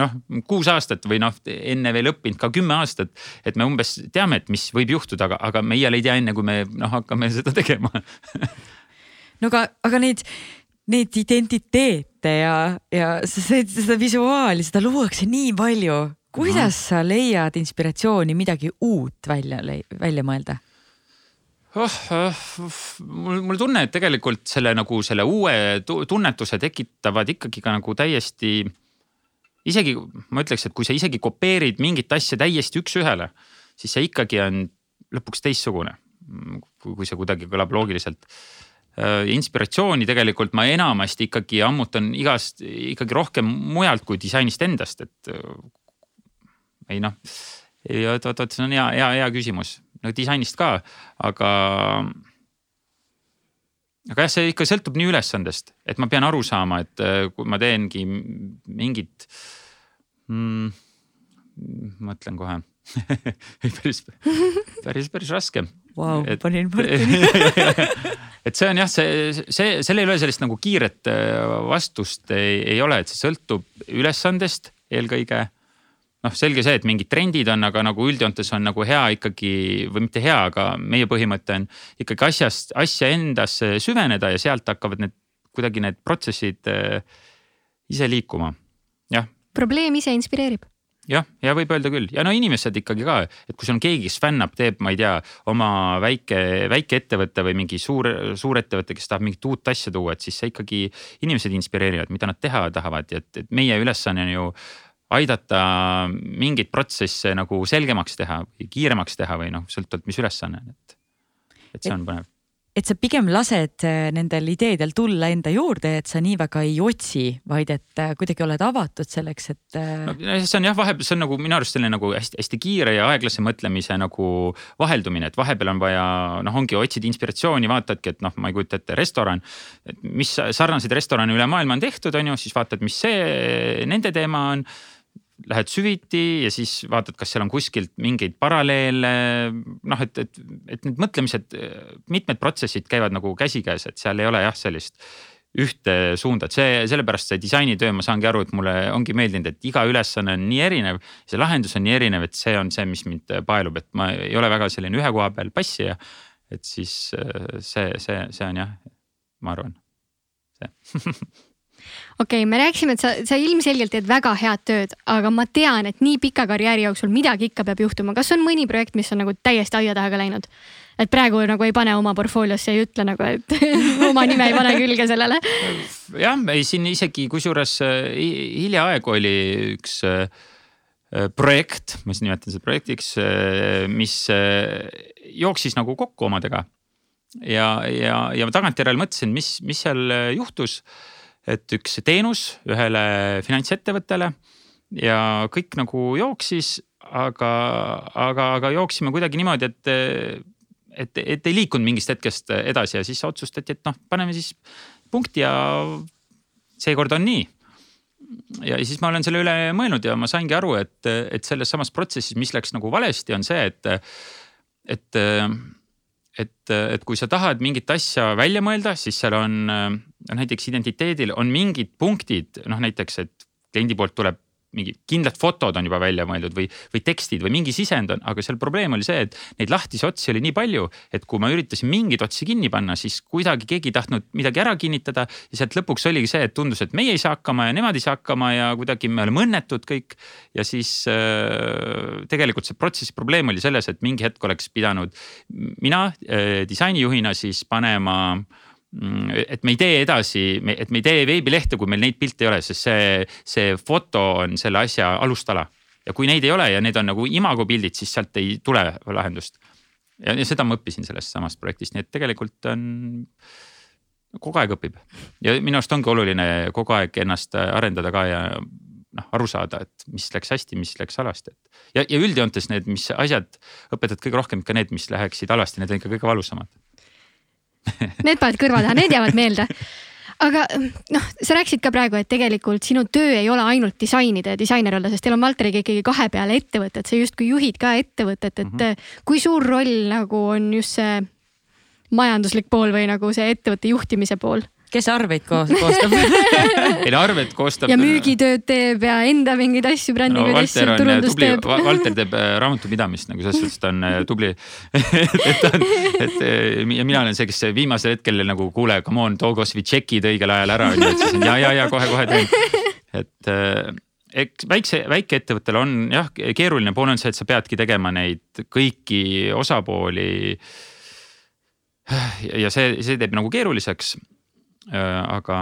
noh, kuus aastat või noh, enne veel õppinud ka kümme aastat. et me umbes teame, et mis võib juhtuda, aga, aga meie ei tea enne, kui me noh, hakkame seda tegema no aga, aga neid neid identiteete ja, ja seda, seda visuaali, seda luuakse nii palju. kuidas sa leiad inspiratsiooni midagi uut välja, välja mõelda? oh, oh, mul, mul tunne, et tegelikult selle nagu selle uue tunnetuse tekitavad ikkagi ka nagu täiesti. isegi ma ütleks, et kui sa isegi kopeerid mingit asja täiesti üks-ühele, siis see ikkagi on lõpuks teistsugune. kui, see kuidagi kõlab loogiliselt inspiratsiooni tegelikult ma enamasti ikkagi ammutan igast, ikkagi rohkem mujalt kui disainist endast, et. Äh, ei noh, oot, oot, oot, see on hea, hea, hea küsimus, no disainist ka, aga. aga jah, see ikka sõltub nii ülesandest, et ma pean aru saama, et äh, kui ma teengi mingit mm,. mõtlen kohe päris, päris, päris raske wow,. panin Martini et see on jah, see, see, sellel ei ole sellist nagu kiiret äh, vastust ei, ei ole, et see sõltub ülesandest eelkõige. noh, selge see, et mingid trendid on, aga nagu üldjoontes on nagu hea ikkagi või mitte hea, aga meie põhimõte on ikkagi asjast, asja endasse süveneda ja sealt hakkavad need kuidagi need protsessid äh, ise liikuma, jah. probleem ise inspireerib jah, ja võib öelda küll. Ja no inimesed ikkagi ka, et kui sul on keegi, kes fännab, teeb, ma ei tea, oma väike, väikeettevõte või mingi suur, suurettevõte, kes tahab mingit uut asja tuua, et siis see ikkagi inimesed inspireerivad, mida nad teha tahavad. Ja et, et meie ülesanne on ju aidata mingeid protsesse nagu selgemaks teha või kiiremaks teha või noh, sõltuvalt, mis ülesanne on, et, et see on põnev et sa pigem lased äh, nendel ideedel tulla enda juurde, et sa nii väga ei otsi, vaid et äh, kuidagi oled avatud selleks, et no,. see on jah, vahepeal see on nagu minu arust selline nagu hästi-hästi kiire ja aeglase mõtlemise nagu vaheldumine, et vahepeal on vaja noh, ongi otsid inspiratsiooni, vaatadki, et noh, ma ei kujuta ette, restoran. et mis sarnaseid restorane üle maailma on tehtud, on ju, siis vaatad, mis see nende teema on lähed süviti ja siis vaatad, kas seal on kuskilt mingeid paralleele. noh, et, et, et need mõtlemised, mitmed protsessid käivad nagu käsikäes, et seal ei ole jah, sellist ühte suunda, et see, sellepärast see disainitöö, ma saangi aru, et mulle ongi meeldinud, et iga ülesanne on nii erinev. see lahendus on nii erinev, et see on see, mis mind paelub, et ma ei ole väga selline ühe koha peal passija. et siis see, see, see on jah, ma arvan, see okei okay,, me rääkisime, et sa, sa ilmselgelt teed väga head tööd, aga ma tean, et nii pika karjääri jooksul midagi ikka peab juhtuma. kas on mõni projekt, mis on nagu täiesti aia taha ka läinud? et praegu nagu ei pane oma portfooliosse, ei ütle nagu, et oma nime ei pane külge sellele. jah, ei siin isegi kusjuures äh, hiljaaegu oli üks äh, projekt, ma siis nimetan seda projektiks, mis jooksis nagu kokku omadega. ja, ja, ja tagantjärele mõtlesin, mis, mis seal juhtus et üks teenus ühele finantsettevõttele ja kõik nagu jooksis, aga, aga, aga jooksime kuidagi niimoodi, et, et, et ei liikunud mingist hetkest edasi ja siis otsustati, et noh, paneme siis punkti ja seekord on nii. Ja siis ma olen selle üle mõelnud ja ma saingi aru, et, et selles samas protsessis, mis läks nagu valesti, on see, et, et et, et kui sa tahad mingit asja välja mõelda, siis seal on noh, näiteks identiteedil on mingid punktid, noh näiteks, et kliendi poolt tuleb mingid kindlad fotod on juba välja mõeldud või, või tekstid või mingi sisend on, aga seal probleem oli see, et neid lahtisi otsi oli nii palju, et kui ma üritasin mingeid otsi kinni panna, siis kuidagi keegi ei tahtnud midagi ära kinnitada. ja sealt lõpuks oligi see, et tundus, et meie ei saa hakkama ja nemad ei saa hakkama ja kuidagi me oleme õnnetud kõik. ja siis äh, tegelikult see protsessi probleem oli selles, et mingi hetk oleks pidanud mina äh, disainijuhina siis panema äh, et me ei tee edasi, et me ei tee veebilehte, kui meil neid pilte ei ole, sest see, see foto on selle asja alustala. ja kui neid ei ole ja need on nagu imago pildid, siis sealt ei tule lahendust. ja, ja seda ma õppisin sellest samast projektist, nii et tegelikult on kogu aeg õpib ja minu arust ongi oluline kogu aeg ennast arendada ka ja noh, aru saada, et mis läks hästi, mis läks halvasti, et. ja, ja üldjoontes need, mis asjad õpetavad kõige rohkem ikka need, mis läheksid halvasti, need on ikka kõige valusamad Need paned kõrva taha, need jäävad meelde aga noh, sa rääkisid ka praegu, et tegelikult sinu töö ei ole ainult disainida ja disainer olla, sest teil on Valteriga ikkagi kahe peale ettevõtet, sa justkui juhid ka ettevõtet, et mm -hmm. kui suur roll nagu on just see majanduslik pool või nagu see ettevõtte juhtimise pool? Kes arveid koos, koostab ei no arved koostab. ja müügitööd teeb ja enda mingeid asju, brändinguid no, asju, turundust teeb. Valter teeb äh, raamatupidamist nagu selles suhtes ta on äh, tubli et ta on, et äh, ja mina olen see, kes viimasel hetkel nagu kuule, come on, too kasvõi tšekid õigel ajal ära onju, et siis on ja, ja, ja kohe-kohe teen. et eks väikse, väikeettevõttel on jah, keeruline pool on see, et sa peadki tegema neid kõiki osapooli. ja see, see teeb nagu keeruliseks Äh, aga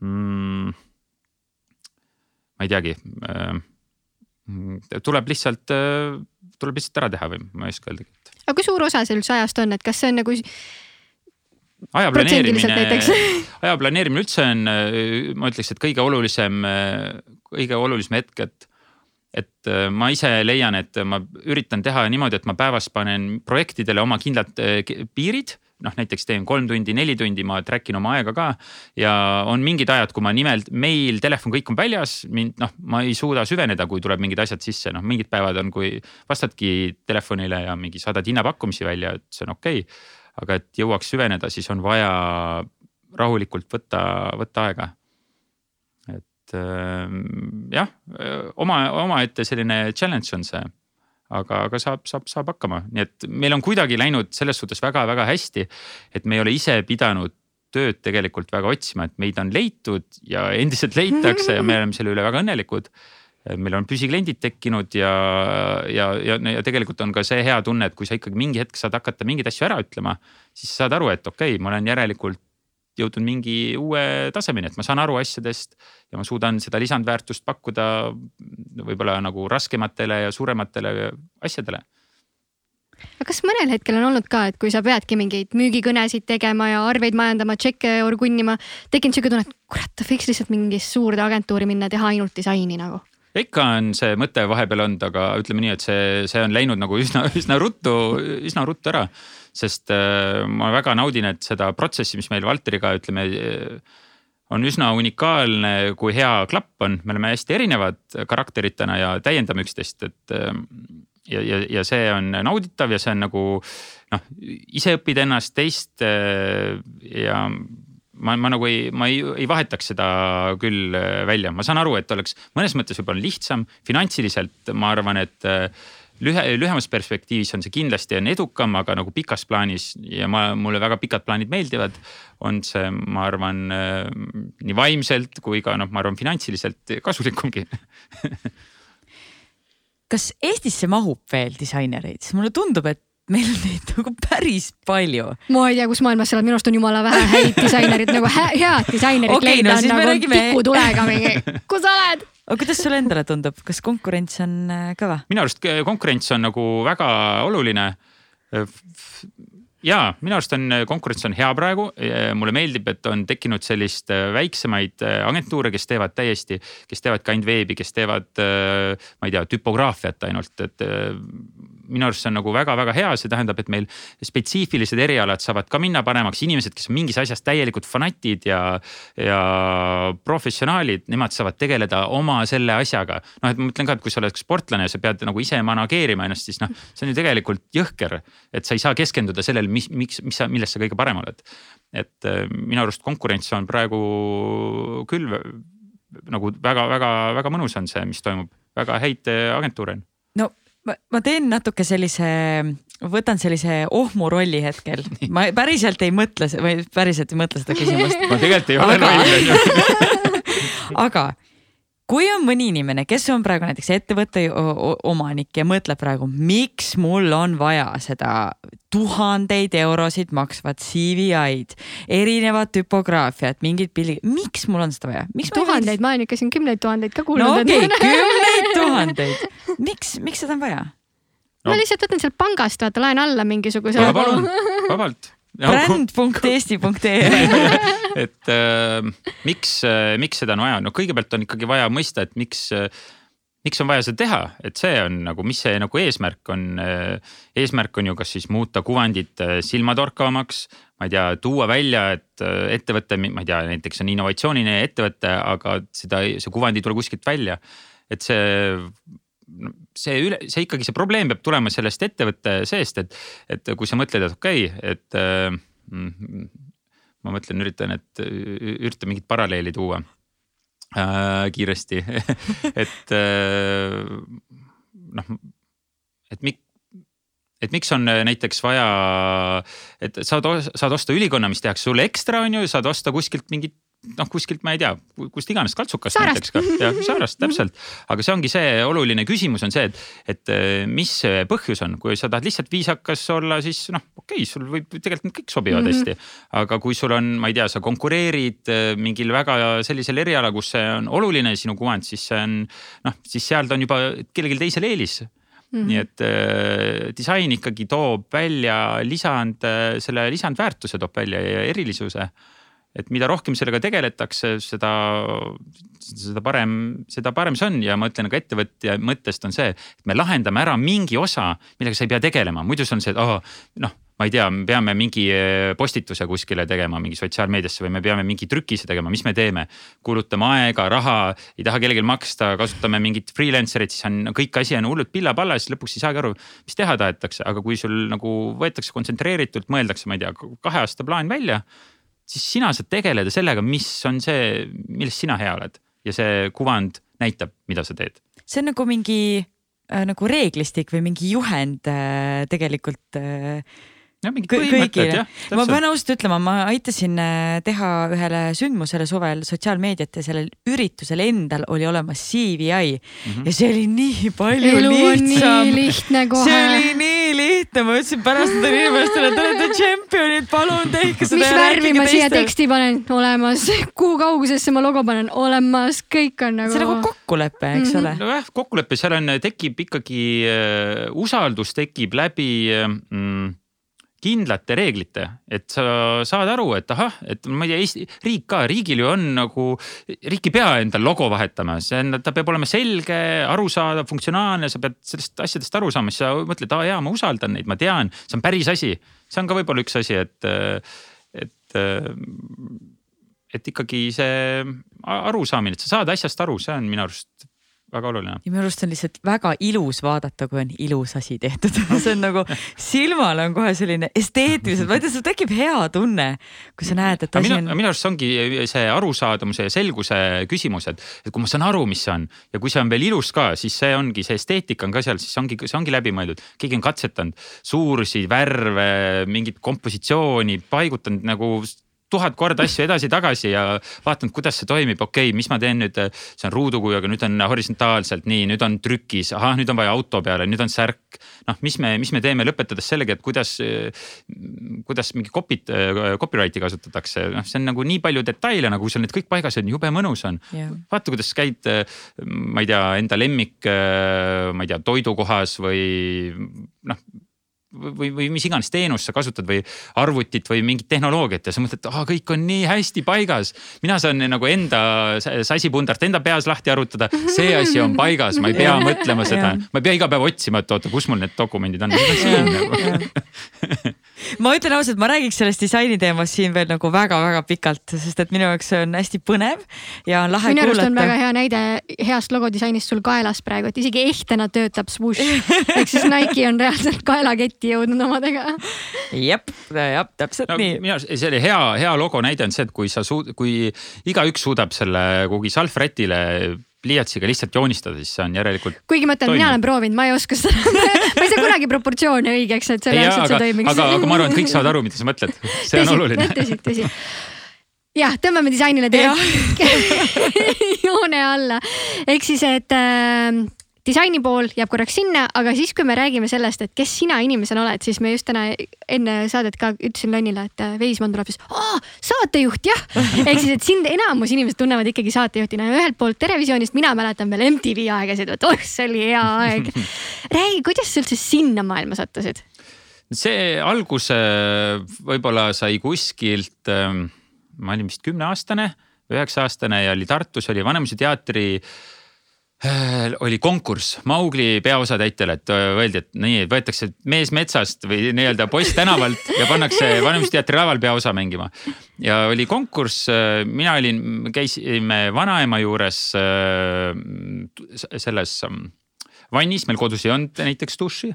mm, ma ei teagi. Äh, tuleb lihtsalt, äh, tuleb lihtsalt ära teha või ma ei oska öeldagi. aga kui suur osa see üldse ajast on, et kas see on nagu aja planeerimine, aja planeerimine üldse on, ma ütleks, et kõige olulisem, kõige olulisem hetk, et. et ma ise leian, et ma üritan teha niimoodi, et ma päevas panen projektidele oma kindlad piirid noh, näiteks teen kolm tundi, neli tundi, ma track in oma aega ka. ja on mingid ajad, kui ma nimelt meil, telefon, kõik on väljas, mind noh, ma ei suuda süveneda, kui tuleb mingid asjad sisse, noh mingid päevad on, kui vastadki telefonile ja mingi saadad hinnapakkumisi välja, et see on okei okay.. aga et jõuaks süveneda, siis on vaja rahulikult võtta, võtta aega. et ähm, jah, oma, omaette selline challenge on see aga, aga saab, saab, saab hakkama, nii et meil on kuidagi läinud selles suhtes väga-väga hästi. et me ei ole ise pidanud tööd tegelikult väga otsima, et meid on leitud ja endiselt leitakse ja me oleme selle üle väga õnnelikud. meil on püsikliendid tekkinud ja, ja, ja, ja tegelikult on ka see hea tunne, et kui sa ikkagi mingi hetk saad hakata mingeid asju ära ütlema, siis saad aru, et okei okay,, ma olen järelikult jõudnud mingi uue tasemeni, et ma saan aru asjadest ja ma suudan seda lisandväärtust pakkuda võib-olla nagu raskematele ja suurematele asjadele. aga kas mõnel hetkel on olnud ka, et kui sa peadki mingeid müügikõnesid tegema ja arveid majandama, tšekke orgunnima, tekkinud siuke tunne, et kurat, võiks lihtsalt mingisse suurde agentuuri minna teha ainult disaini nagu? ikka on see mõte vahepeal olnud, aga ütleme nii, et see, see on läinud nagu üsna, üsna ruttu, üsna ruttu ära. Sest äh, ma väga naudin, et seda protsessi, mis meil Valteriga ütleme on üsna unikaalne, kui hea klapp on, me oleme hästi erinevad karakteritena ja täiendame üksteist, et ja, ja, ja see on nauditav ja see on nagu noh, ise õpid ennast teist ja ma, ma nagu ei, ma ei, ei vahetaks seda küll välja, ma saan aru, et oleks mõnes mõttes võib-olla lihtsam, finantsiliselt ma arvan, et lühe, lühemas perspektiivis on see kindlasti on edukam, aga nagu pikas plaanis ja ma, mulle väga pikad plaanid meeldivad. on see, ma arvan nii vaimselt kui ka noh, ma arvan finantsiliselt kasulikumgi kas Eestisse mahub veel disainereid, sest mulle tundub, et meil on neid nagu päris palju. ma ei tea, kus maailmas sa elad, minu arust on jumala vähe häid disainerid nagu hä head disainerit okay, leida no, on nagu räägime... tikutulega mingi, kus sa oled? Aga kuidas sulle endale tundub, kas konkurents on äh, kõva? minu arust konkurents on nagu väga oluline ja minu arust on konkurents on hea praegu, mulle meeldib, et on tekkinud sellist äh, väiksemaid äh, agentuure, kes teevad täiesti, kes teevadki ainult veebi, kes teevad, ma ei tea, tüpograafiat ainult, et minu arust see on nagu väga-väga hea, see tähendab, et meil spetsiifilised erialad saavad ka minna paremaks, inimesed, kes on mingis asjas täielikud fanatid ja, ja professionaalid, nemad saavad tegeleda oma selle asjaga. noh, et ma mõtlen ka, et kui sa oled sportlane ja sa pead nagu ise manageerima ennast, siis noh, see on ju tegelikult jõhker, et sa ei saa keskenduda sellele, mis, miks, mis sa, milles sa kõige parem oled. et äh, minu arust konkurents on praegu küll nagu väga-väga-väga mõnus on see, mis toimub, väga häid äh, agentuure on no ma, ma teen natuke sellise, võtan sellise ohmu rolli hetkel, ma päriselt ei mõtle või päriselt ei mõtle seda küsimust. ma tegelikult ei ole loll. aga kui on mõni inimene, kes on praegu näiteks ettevõtte omanik ja mõtleb praegu, miks mul on vaja seda tuhandeid eurosid maksvat CVI-d, erinevat tüpograafiat, mingid pildid, miks mul on seda vaja? tuhandeid, ma olen ikka siin kümneid tuhandeid ka kuulnud. no okei okay,, kümneid tuhandeid. miks, miks seda on vaja? No. ma lihtsalt võtan sealt pangast, vaata, laen alla mingisuguse. palun, vabalt bränd.eesti.ee et äh, miks äh,, miks seda on vaja, no kõigepealt on ikkagi vaja mõista, et miks äh, miks on vaja seda teha, et see on nagu, mis see nagu eesmärk on. Äh, eesmärk on ju, kas siis muuta kuvandit silmatorkavamaks, ma ei tea, tuua välja, et ettevõte, ma ei tea, näiteks on innovatsiooniline ettevõte, aga seda, see kuvand ei tule kuskilt välja. et see see üle, see ikkagi, see probleem peab tulema sellest ettevõtte seest, et, et kui sa mõtled, et okei okay,, et äh, ma mõtlen, üritan, et üritan mingit paralleeli tuua äh, kiiresti. Et äh, noh, et miks et miks on näiteks vaja, et saad, saad osta ülikonna, mis tehakse sulle ekstra, on ju, saad osta kuskilt mingit noh, kuskilt ma ei tea, kust iganes, kaltsukast näiteks ka, Saarast täpselt. aga see ongi see oluline küsimus on see, et, et eh, mis see põhjus on, kui sa tahad lihtsalt viisakas olla, siis noh, okei okay,, sul võib tegelikult need kõik sobivad mm -hmm. hästi. aga kui sul on, ma ei tea, sa konkureerid eh, mingil väga sellisel erialal, kus see on oluline, sinu kuvand, siis see on noh, siis sealt on juba kellelgi teisel eelis Mm -hmm. nii et äh, disain ikkagi toob välja lisand, selle lisandväärtuse toob välja ja erilisuse et mida rohkem sellega tegeletakse, seda, seda parem, seda parem see on. Ja ma ütlen, aga ettevõtja mõttest on see, et me lahendame ära mingi osa, millega sa ei pea tegelema, muidu see on see, et oh, noh ma ei tea, me peame mingi eh, postituse kuskile tegema, mingi sotsiaalmeediasse või me peame mingi trükise tegema, mis me teeme? kulutame aega, raha, ei taha kellelgi maksta, kasutame mingit freelancer'it, siis on kõik asi on hullult pilla-palla, siis lõpuks ei saagi aru, mis teha tahetakse, aga kui sul nagu võetakse kontsentreeritult, mõeldakse, ma ei tea, kahe aasta plaan välja siis sina saad tegeleda sellega, mis on see, milles sina hea oled ja see kuvand näitab, mida sa teed. see on nagu mingi äh, nagu reeglistik või mingi juhend äh, tegelikult äh, jah, mingid põhimõtted jah. ma pean ausalt ütlema, ma aitasin äh, teha ühele sündmusele suvel sotsiaalmeediat ja sellel üritusel endal oli olemas CVI mm -hmm. ja see oli nii palju Elu lihtsam. lihtne kohe. see oli nii lihtne ma ütlesin pärast nendele inimestele, te olete tšempionid, palun tehke seda. mis värvi ma siia teksti panen, olemas, kuhu kaugusesse ma logo panen, olemas, kõik on nagu. see on nagu kokkulepe, eks Mhm. ole. nojah, kokkulepe seal on, tekib ikkagi äh, usaldus tekib läbi mm, kindlate reeglite, et sa saad aru, et ahah, et ma ei tea, Eesti riik ka, riigil ju on nagu, riik ei pea endal logo vahetama, see on, ta peab olema selge, arusaadav, funktsionaalne, sa pead sellest asjadest aru saama, siis sa mõtled, aa jaa, ma usaldan neid, ma tean, see on päris asi. see on ka võib-olla üks asi, et, et, et ikkagi see arusaamine, et sa saad asjast aru, see on minu arust väga oluline. ja minu arust on lihtsalt väga ilus vaadata, kui on ilus asi tehtud. see on nagu silmale on kohe selline esteetiliselt, ma ei tea, sul tekib hea tunne, kui sa näed, et asi on. minu arust see ongi see arusaadavuse ja selguse küsimus, et, et kui ma saan aru, mis see on ja kui see on veel ilus ka, siis see ongi see esteetika on ka seal, siis ongi, see ongi läbimõeldud. keegi on katsetanud suurusi, värve, mingit kompositsiooni, paigutanud nagu tuhat korda asju edasi-tagasi ja vaadanud, kuidas see toimib, okei okay,, mis ma teen nüüd, see on ruudukuju, aga nüüd on horisontaalselt nii, nüüd on trükis, ahah, nüüd on vaja auto peale, nüüd on särk. noh, mis me, mis me teeme, lõpetades sellega, et kuidas, kuidas mingi copy't, copyright'i kasutatakse, noh, see on nagu nii palju detaile nagu, sul need kõik paigas on, jube mõnus on Jah. vaata, kuidas käid, ma ei tea, enda lemmik, ma ei tea, toidukohas või noh või, või mis iganes teenust sa kasutad või arvutit või mingit tehnoloogiat ja sa mõtled, et kõik on nii hästi paigas. mina saan nagu enda sasipundart enda peas lahti arutada, see asi on paigas, ma ei pea mõtlema seda, ma ei pea iga päev otsima, et oota, kus mul need dokumendid on, need on siin nagu. ma ütlen ausalt, ma räägiks sellest disaini teemast siin veel nagu väga-väga pikalt, sest et minu jaoks see on hästi põnev ja on lahe minu arust on väga kuulata. hea näide heast logodisainist sul kaelas praegu, et isegi ehtena töötab swoosh ehk siis Nike on reaalselt kaelaketti jõudnud omadega. jep, jah, täpselt no nii. minu arust see oli hea, hea logo näide on see, et kui sa suud-, kui igaüks suudab selle kuhugi salvrätile pliiatsiga lihtsalt joonistada, siis see on järelikult kuigi ma ütlen, mina olen proovinud, ma ei oska seda, ma ei saa kunagi proportsioone õigeks, et Ei, jaa, reaalselt see toimiks. aga, aga ma arvan, et kõik saavad aru, mida sa mõtled, see on oluline. tõsi, tõsi. jah, tõmbame disainile tegelikult joone alla, ehk siis, et äh, disaini pool jääb korraks sinna, aga siis, kui me räägime sellest, et kes sina inimesena oled, siis me just täna enne saadet ka ütlesin Lonnile, et äh, Veismann tuleb siis, saatejuht jah. ehk siis, et sind enamus inimesed tunnevad ikkagi saatejuhtina ja ühelt poolt Terevisioonist mina mäletan veel MTV aegasid, et oh, see oli hea aeg. räägi, kuidas sa üldse sinna maailma sattusid? see alguse võib-olla sai kuskilt, ma olin vist kümneaastane, üheksa aastane ja oli Tartus oli Vanemuise teatri äh, oli konkurss Maugli peaosatäitjale, et äh, öeldi, et nii, et võetakse mees metsast või nii-öelda poiss tänavalt ja pannakse Vanemuise teatri laval peaosa mängima. ja oli konkurss, mina olin, käisime vanaema juures äh, selles ähm, vannis, meil kodus ei olnud näiteks duši.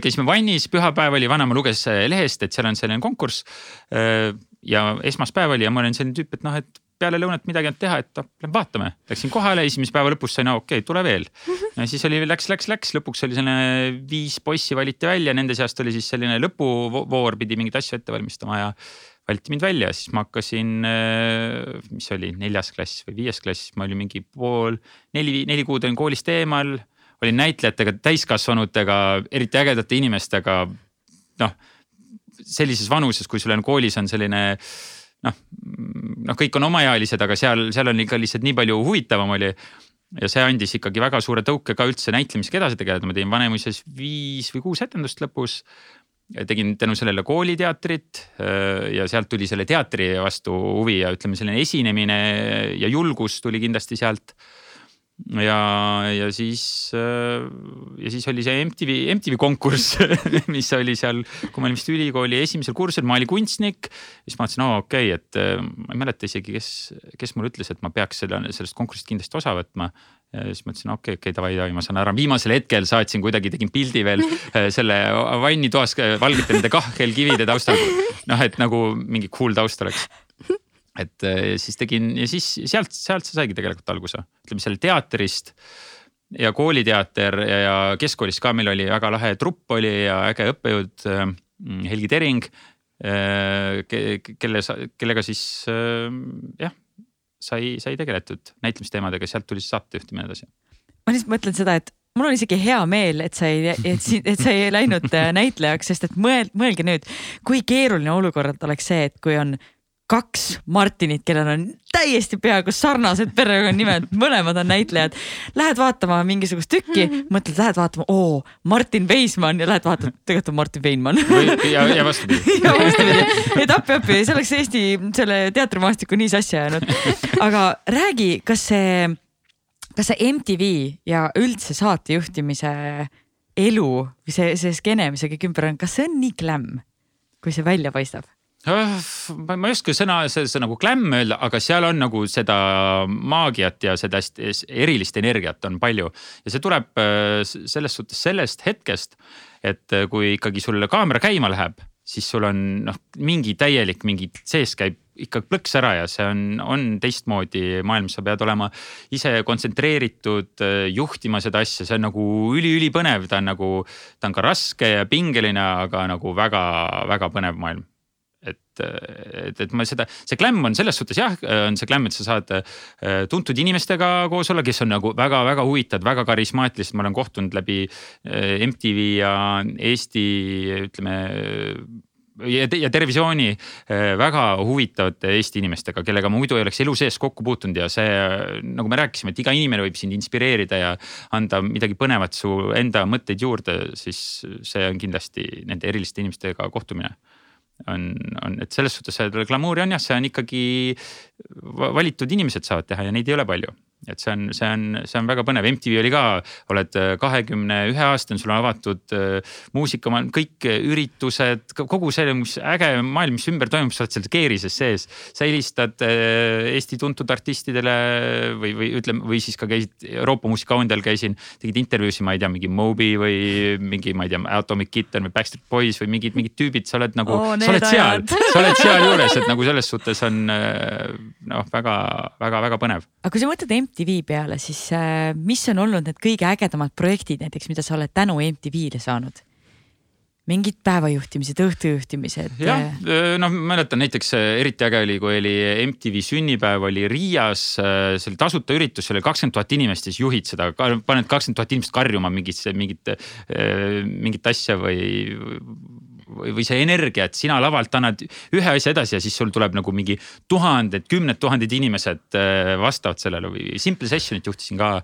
käisime vannis, pühapäev oli, vanaema luges äh, lehest, et seal on selline konkurss. ja esmaspäev oli ja ma olin selline tüüp, et noh, et peale lõunat midagi olnud teha, et noh, vaatame. Läksin kohale, esimese päeva lõpus sain, okei okay,, tule veel. ja siis oli, läks, läks, läks, lõpuks oli selline viis poissi valiti välja, nende seast oli siis selline lõpuvoor, pidi mingeid asju ette valmistama ja valiti mind välja, siis ma hakkasin, mis see oli, neljas klass või viies klass, ma olin mingi pool, neli, neli kuud olin koolist eemal olin näitlejatega, täiskasvanutega, eriti ägedate inimestega. noh, sellises vanuses, kui sul on koolis on selline noh, noh, kõik on omaealised, aga seal, seal on ikka lihtsalt nii palju huvitavam oli. ja see andis ikkagi väga suure tõuke ka üldse näitlemisega edasi tegeleda, ma tegin Vanemuises viis või kuus etendust lõpus. tegin tänu sellele kooliteatrit ja sealt tuli selle teatri vastu huvi ja ütleme, selline esinemine ja julgus tuli kindlasti sealt ja, ja siis, ja siis oli see MTV, MTV konkurss, mis oli seal, kui ma olin vist ülikooli esimesel kursusel, ma olin kunstnik. siis ma mõtlesin, oo okei okay,, et äh, ma ei mäleta isegi, kes, kes mulle ütles, et ma peaks selle, sellest konkursist kindlasti osa võtma. ja siis mõtlesin, okei okay,, okei okay, davai, davai, ma saan ära, viimasel hetkel saatsin kuidagi, tegin pildi veel äh, selle vannitoas äh, valgete nende kahelkivide taustal. noh, et nagu mingi cool taust oleks et äh, siis tegin ja siis sealt, sealt see saigi tegelikult alguse, ütleme seal teatrist ja kooliteater ja, ja keskkoolis ka meil oli väga lahe trupp oli ja äge õppejõud äh, Helgi Tering äh, ke,. kelle, kellega siis jah, sai, sai tegeletud näitlemisteemadega, sealt tuli siis saatejuhtimine edasi. ma lihtsalt mõtlen seda, et mul on isegi hea meel, et sa ei, et, et sa ei läinud näitlejaks, sest et mõel-, mõelge nüüd, kui keeruline olukord oleks see, et kui on kaks Martinit, kellel on täiesti peaaegu sarnased perekonnanimed, mõlemad on näitlejad. Lähed vaatama mingisugust tükki, mõtled, lähed vaatama, oo, Martin Veismann ja lähed vaatad, tegelikult on Martin Veinmann. ja, ja vastupidi. ja vastupidi, et appi-appi, see oleks Eesti selle teatrimaastiku nii sassi ajanud. aga räägi, kas see, kas see MTV ja üldse saatejuhtimise elu või see, see skeene, mis see kõik ümber on, kas see on nii glämm, kui see välja paistab? Ma, ei oska sõna, see, see nagu glämm öelda, aga seal on nagu seda maagiat ja seda erilist energiat on palju. ja see tuleb äh, selles suhtes sellest hetkest, et äh, kui ikkagi sul kaamera käima läheb, siis sul on noh, mingi täielik, mingi sees käib ikka plõks ära ja see on, on teistmoodi. Maailm, sa pead olema ise kontsentreeritud, äh, juhtima seda asja, see on nagu üliülipõnev, ta on nagu, ta on ka raske ja pingeline, aga nagu väga-väga põnev maailm et, et, ma seda, see glämm on selles suhtes jah, on see glämm, et sa saad äh, tuntud inimestega koos olla, kes on nagu väga-väga huvitavad, väga karismaatilised, ma olen kohtunud läbi äh, MTV ja Eesti ütleme ja, ja Terevisiooni äh, väga huvitavate Eesti inimestega, kellega ma muidu ei oleks elu sees kokku puutunud. Ja see, nagu me rääkisime, et iga inimene võib sind inspireerida ja anda midagi põnevat su enda mõtteid juurde, siis see on kindlasti nende eriliste inimestega kohtumine on, on, et selles suhtes glamuuri on jah, see on ikkagi valitud inimesed saavad teha ja neid ei ole palju et see on, see on, see on väga põnev, MTV oli ka, oled äh, kahekümne ühe aastane, sul on avatud äh, muusikamaailm, kõik üritused, kogu see, mis äge maailm, mis ümber toimub, sa oled seal keerises sees. sa helistad äh, Eesti tuntud artistidele või, või ütleme, või siis ka käisid Euroopa muusikaondel käisin, tegid intervjuusid, ma ei tea, mingi Moby või mingi, ma ei tea, Atomic Kitten või Backstreet Boys või mingid, mingid tüübid, sa oled nagu oh,, sa oled seal, sa oled sealjuures, et nagu selles suhtes on noh, väga-väga-väga põnev. aga kui sa mõtled MTV MTV peale, siis äh, mis on olnud need kõige ägedamad projektid näiteks, mida sa oled tänu MTV-le saanud? mingid päevajuhtimised, õhtujuhtimised? jah, äh, noh, mäletan näiteks äh, eriti äge oli, kui oli MTV sünnipäev oli Riias, see oli tasuta üritus, seal oli kakskümmend tuhat inimest, siis juhid seda, paned kakskümmend tuhat inimest karjuma mingisse, mingit, mingit asja või või, see energia, et sina lavalt annad ühe asja edasi ja siis sul tuleb nagu mingi tuhanded, kümned tuhanded inimesed äh, vastavad sellele või Simple Sessionit juhtisin ka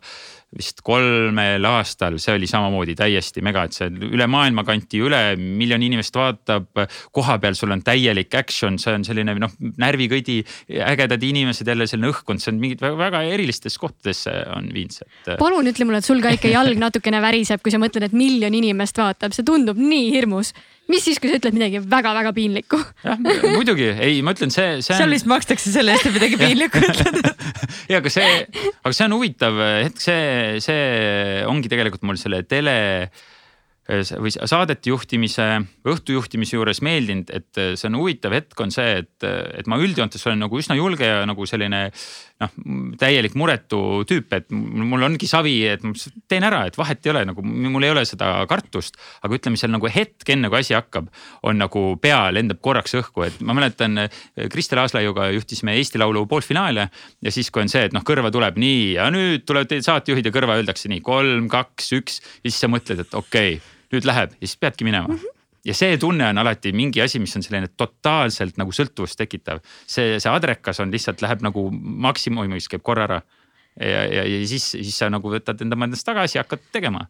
vist kolmel aastal, see oli samamoodi täiesti mega, et see üle maailma kanti üle, miljon inimest vaatab. kohapeal sul on täielik action, see on selline noh, närvikõdi, ägedad inimesed, jälle selline õhkkond, see on mingid väga, väga erilistes kohtadesse on viinud see et.... palun ütle mulle, et sul ka ikka jalg natukene väriseb, kui sa mõtled, et miljon inimest vaatab, see tundub nii hirmus mis siis, kui sa ütled midagi väga-väga piinlikku? jah, muidugi, ei, ma ütlen, see, see on. seal vist makstakse selle eest, et midagi piinlikku ütled. ja aga see, aga see on huvitav hetk, see, see ongi tegelikult mul selle tele või saadete juhtimise, õhtujuhtimise juures meeldinud, et see on huvitav hetk on see, et, et ma üldjoontes olen nagu üsna julge ja nagu selline noh, täielik muretu tüüp, et mul ongi savi, et ma teen ära, et vahet ei ole nagu, mul ei ole seda kartust. aga ütleme seal nagu hetk enne kui asi hakkab, on nagu pea lendab korraks õhku, et ma mäletan Kristel Aaslaiuga juhtisime Eesti Laulu poolfinaale. ja siis, kui on see, et noh, kõrva tuleb nii ja nüüd tulevad saatejuhid ja kõrva öeldakse nii kolm, kaks, üks ja siis sa mõtled, et okei okay, nüüd läheb ja siis peadki minema mm. -hmm ja see tunne on alati mingi asi, mis on selline totaalselt nagu sõltuvust tekitav. see, see adrekas on lihtsalt läheb nagu maksimumis käib korra ära. ja, ja, ja siis, siis sa nagu võtad enda mõttest tagasi ja hakkad tegema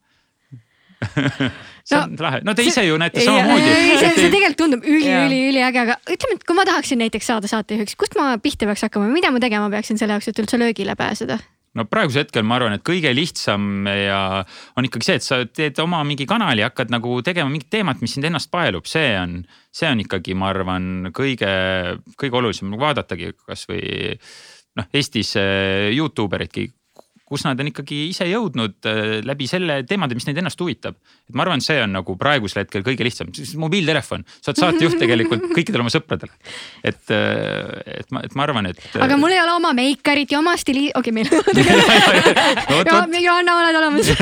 see no, on lahe, no te ise ju näete samamoodi. see, see tegelikult tundub üli-üli-üliäge, aga ütleme, et kui ma tahaksin näiteks saada saatejuhiks, kust ma pihta peaks hakkama, mida ma tegema peaksin selle jaoks, et üldse löögile pääseda? No praegusel hetkel ma arvan, et kõige lihtsam ja on ikkagi see, et sa teed oma mingi kanali, hakkad nagu tegema mingit teemat, mis sind ennast paelub, see on, see on ikkagi, ma arvan, kõige, kõige olulisem. Vaadatagi kasvõi noh, Eestis eh, Youtube eridki kus nad on ikkagi ise jõudnud äh, läbi selle teemade, mis neid ennast huvitab. et ma arvan, see on nagu praegusel hetkel kõige lihtsam, mobiiltelefon, sa oled saatejuht tegelikult kõikidele oma sõpradele. et, äh, et ma, et ma arvan, et. aga mul ei ole oma meikarit ja oma stili-, okei okay,, meil on. Johanna, oled olemas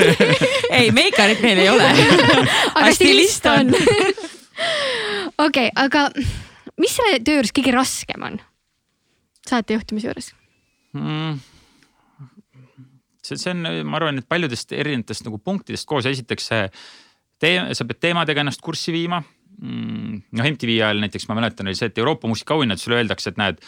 ei, meikarit meil ei ole aga stilist on okei aga mis selle töö juures kõige raskem on? saatejuhtimise juures mm.? See, see on, ma arvan, et paljudest erinevatest nagu punktidest koos, esiteks see teema, sa pead teemadega ennast kurssi viima Mm, noh, MTV ajal näiteks ma mäletan oli see, et Euroopa muusikaauhinnad sulle öeldakse, et näed.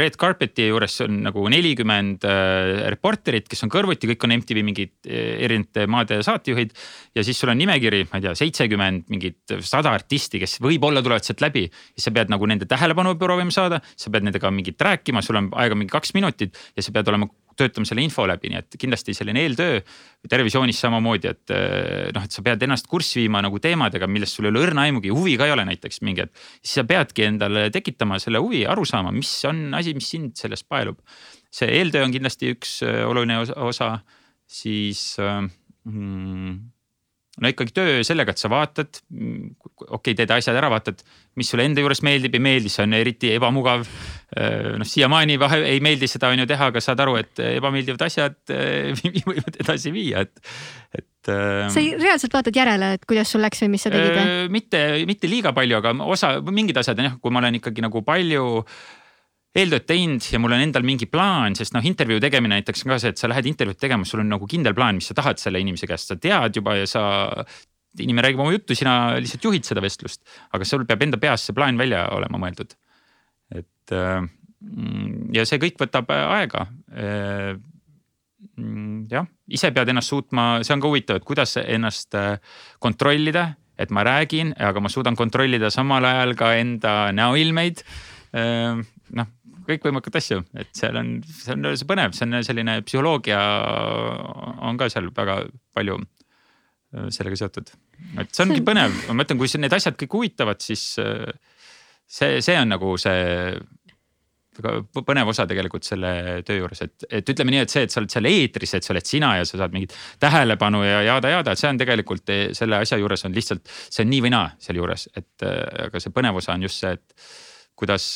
Red Carpeti juures on nagu nelikümmend äh, reporterit, kes on kõrvuti, kõik on MTV mingid äh, erinevate maade saatejuhid. ja siis sul on nimekiri, ma ei tea, seitsekümmend mingit sada artisti, kes võib-olla tulevad sealt läbi. ja sa pead nagu nende tähelepanu proovima saada, sa pead nendega mingit rääkima, sul on aega mingi kaks minutit ja sa pead olema töötame selle info läbi, nii et kindlasti selline eeltöö. Terevisioonis samamoodi, et eh, noh, et sa pead ennast kurssi viima nagu teemadega, millest sul ei ole õrna aimugi, huvi ka ei ole näiteks mingi, et. siis sa peadki endale tekitama selle huvi, aru saama, mis on asi, mis sind sellest paelub. see eeltöö on kindlasti üks eh, oluline osa, siis mm, no ikkagi töö sellega, et sa vaatad, okei okay,, teed asjad ära, vaatad, mis sulle enda juures meeldib, ei meeldi, see on eriti ebamugav. noh, siiamaani vahe ei meeldi seda on ju teha, aga saad aru, et ebameeldivad asjad võivad edasi viia, et, et. sa reaalselt vaatad järele, et kuidas sul läks või mis sa tegid? mitte, mitte liiga palju, aga osa, mingid asjad on jah, kui ma olen ikkagi nagu palju eeltööd teinud ja mul on endal mingi plaan, sest noh, intervjuu tegemine näiteks on ka see, et sa lähed intervjuud tegema, sul on nagu kindel plaan, mis sa tahad selle inimese käest, sa tead juba ja sa. inimene räägib oma juttu, sina lihtsalt juhid seda vestlust, aga sul peab enda peas see plaan välja olema mõeldud. et äh, ja see kõik võtab aega. Äh, jah, ise pead ennast suutma, see on ka huvitav, et kuidas ennast äh, kontrollida, et ma räägin, aga ma suudan kontrollida samal ajal ka enda näoilmeid noh, kõikvõimalikud asju, et seal on, see on see põnev, see on selline psühholoogia on ka seal väga palju äh, sellega seotud. et see ongi põnev, ma mõtlen, kui need asjad kõik huvitavad, siis äh, see, see on nagu see väga põnev osa tegelikult selle töö juures, et, et ütleme nii, et see, et sa oled seal eetris, et sa oled sina ja sa saad mingit tähelepanu ja jada-jada, et see on tegelikult selle asja juures on lihtsalt, see on nii või naa sealjuures, et äh, aga see põnev osa on just see, et kuidas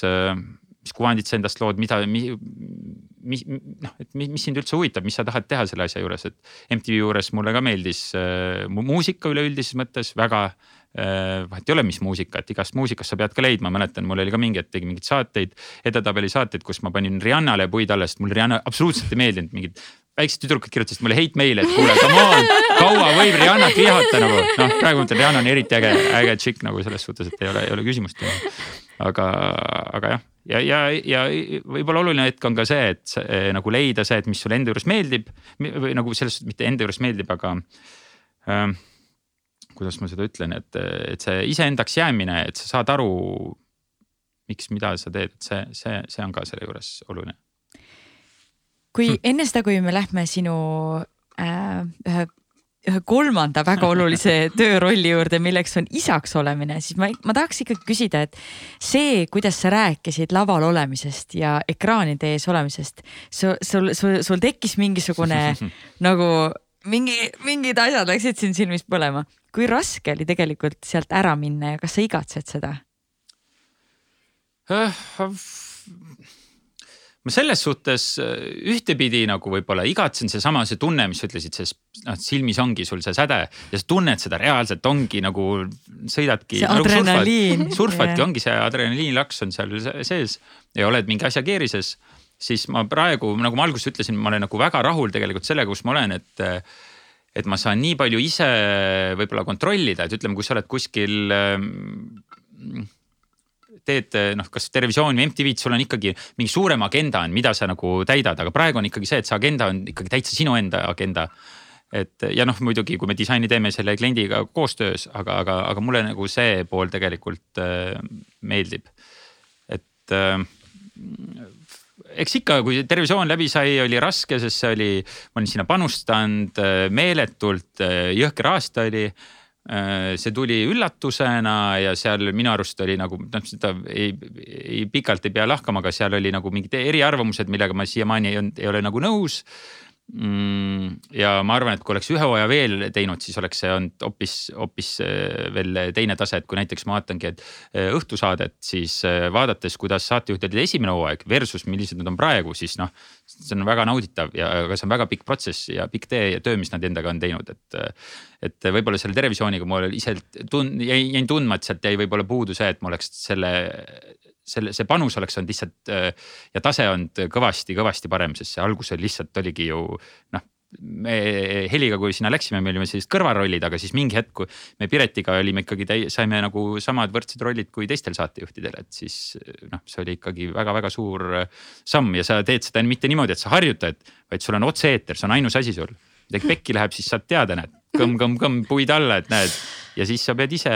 mis kuvandit sa endast lood, mida, mis, noh, et mis, mis sind üldse huvitab, mis sa tahad teha selle asja juures, et. MTV juures mulle ka meeldis äh, muusika üleüldises mõttes väga äh,. vahet ei ole, mis muusika, et igast muusikast sa pead ka leidma, mäletan, mul oli ka mingi hetk tegin mingeid saateid, edetabeli saateid, kus ma panin Rihannale puid alla, sest mulle Rihanna absoluutselt ei meeldinud, mingid väiksed tüdrukud kirjutasid mulle hate meile, et kuule, come on, kaua võib Rihannat vihata nagu. noh, praegu ma ütlen, Rihanna on eriti äge, äge tšikk nagu selles suhtes, et ei ole, ei ole küsimust. aga, aga jah, ja, ja, ja võib-olla oluline hetk on ka see, et eh, nagu leida see, et mis sulle enda juures meeldib või nagu selles suhtes mitte enda juures meeldib, aga äh,. kuidas ma seda ütlen, et, et see iseendaks jäämine, et sa saad aru, miks, mida sa teed, et see, see, see on ka selle juures oluline. kui hm. enne seda, kui me lähme sinu äh, ühe ühe kolmanda väga olulise töörolli juurde, milleks on isaks olemine, siis ma, ma tahaks ikkagi küsida, et see, kuidas sa rääkisid laval olemisest ja ekraanide ees olemisest, sul, sul, sul, sul tekkis mingisugune nagu mingi, mingid asjad läksid siin silmis põlema. kui raske oli tegelikult sealt ära minna ja kas sa igatsed seda? Äh, ma selles suhtes äh, ühtepidi nagu võib-olla igatsen seesama, see tunne, mis sa ütlesid, see noh, silmis ongi sul see säde ja sa tunned seda reaalselt ongi nagu sõidadki. see nagu adrenaliin. surfad, surfadki yeah., ongi see adrenaliinilaks on seal sees ja oled mingi asja keerises. siis ma praegu, nagu ma alguses ütlesin, ma olen nagu väga rahul tegelikult sellega, kus ma olen, et et ma saan nii palju ise võib-olla kontrollida, et ütleme, kui sa oled kuskil ähm, teed noh, kas Terevisioon või MTV-d, sul on ikkagi mingi suurem agenda on, mida sa nagu täidad, aga praegu on ikkagi see, et see agenda on ikkagi täitsa sinu enda agenda. et ja noh, muidugi, kui me disaini teeme selle kliendiga koostöös, aga, aga, aga mulle nagu see pool tegelikult äh, meeldib. et äh, eks ikka, kui Terevisioon läbi sai, oli raske, sest see oli, ma olin sinna panustanud äh, meeletult, äh, jõhker aasta oli see tuli üllatusena ja seal minu arust oli nagu noh, seda ei, ei pikalt ei pea lahkama, aga seal oli nagu mingid eriarvamused, millega ma siiamaani ei, ei ole nagu nõus ja ma arvan, et kui oleks ühe hooaja veel teinud, siis oleks see olnud hoopis, hoopis äh, veel teine tase, et kui näiteks ma vaatangi, et äh, õhtusaadet, siis äh, vaadates, kuidas saatejuht oli esimene hooaeg versus millised nad on praegu, siis noh. see on väga nauditav ja, aga see on väga pikk protsess ja pikk tee ja töö, mis nad endaga on teinud, et. et võib-olla selle Terevisiooniga mul ise tund-, jäin tundma, et sealt jäi võib-olla puudu see, et ma oleks selle selle, see panus oleks olnud lihtsalt äh, ja tase olnud kõvasti-kõvasti parem, sest see algus oli lihtsalt oligi ju noh me Heliga, kui sinna läksime, me olime sellised kõrvarollid, aga siis mingi hetk, kui me Piretiga olime ikkagi saime nagu samad võrdsed rollid kui teistel saatejuhtidel, et siis noh, see oli ikkagi väga-väga suur samm ja sa teed seda mitte niimoodi, et sa harjutad, vaid sul on otse-eeter, see on ainus asi sul. midagi pekki läheb, siis saad teada, näed, kõmm-kõmm-kõmm puid alla, et näed ja siis sa pead ise,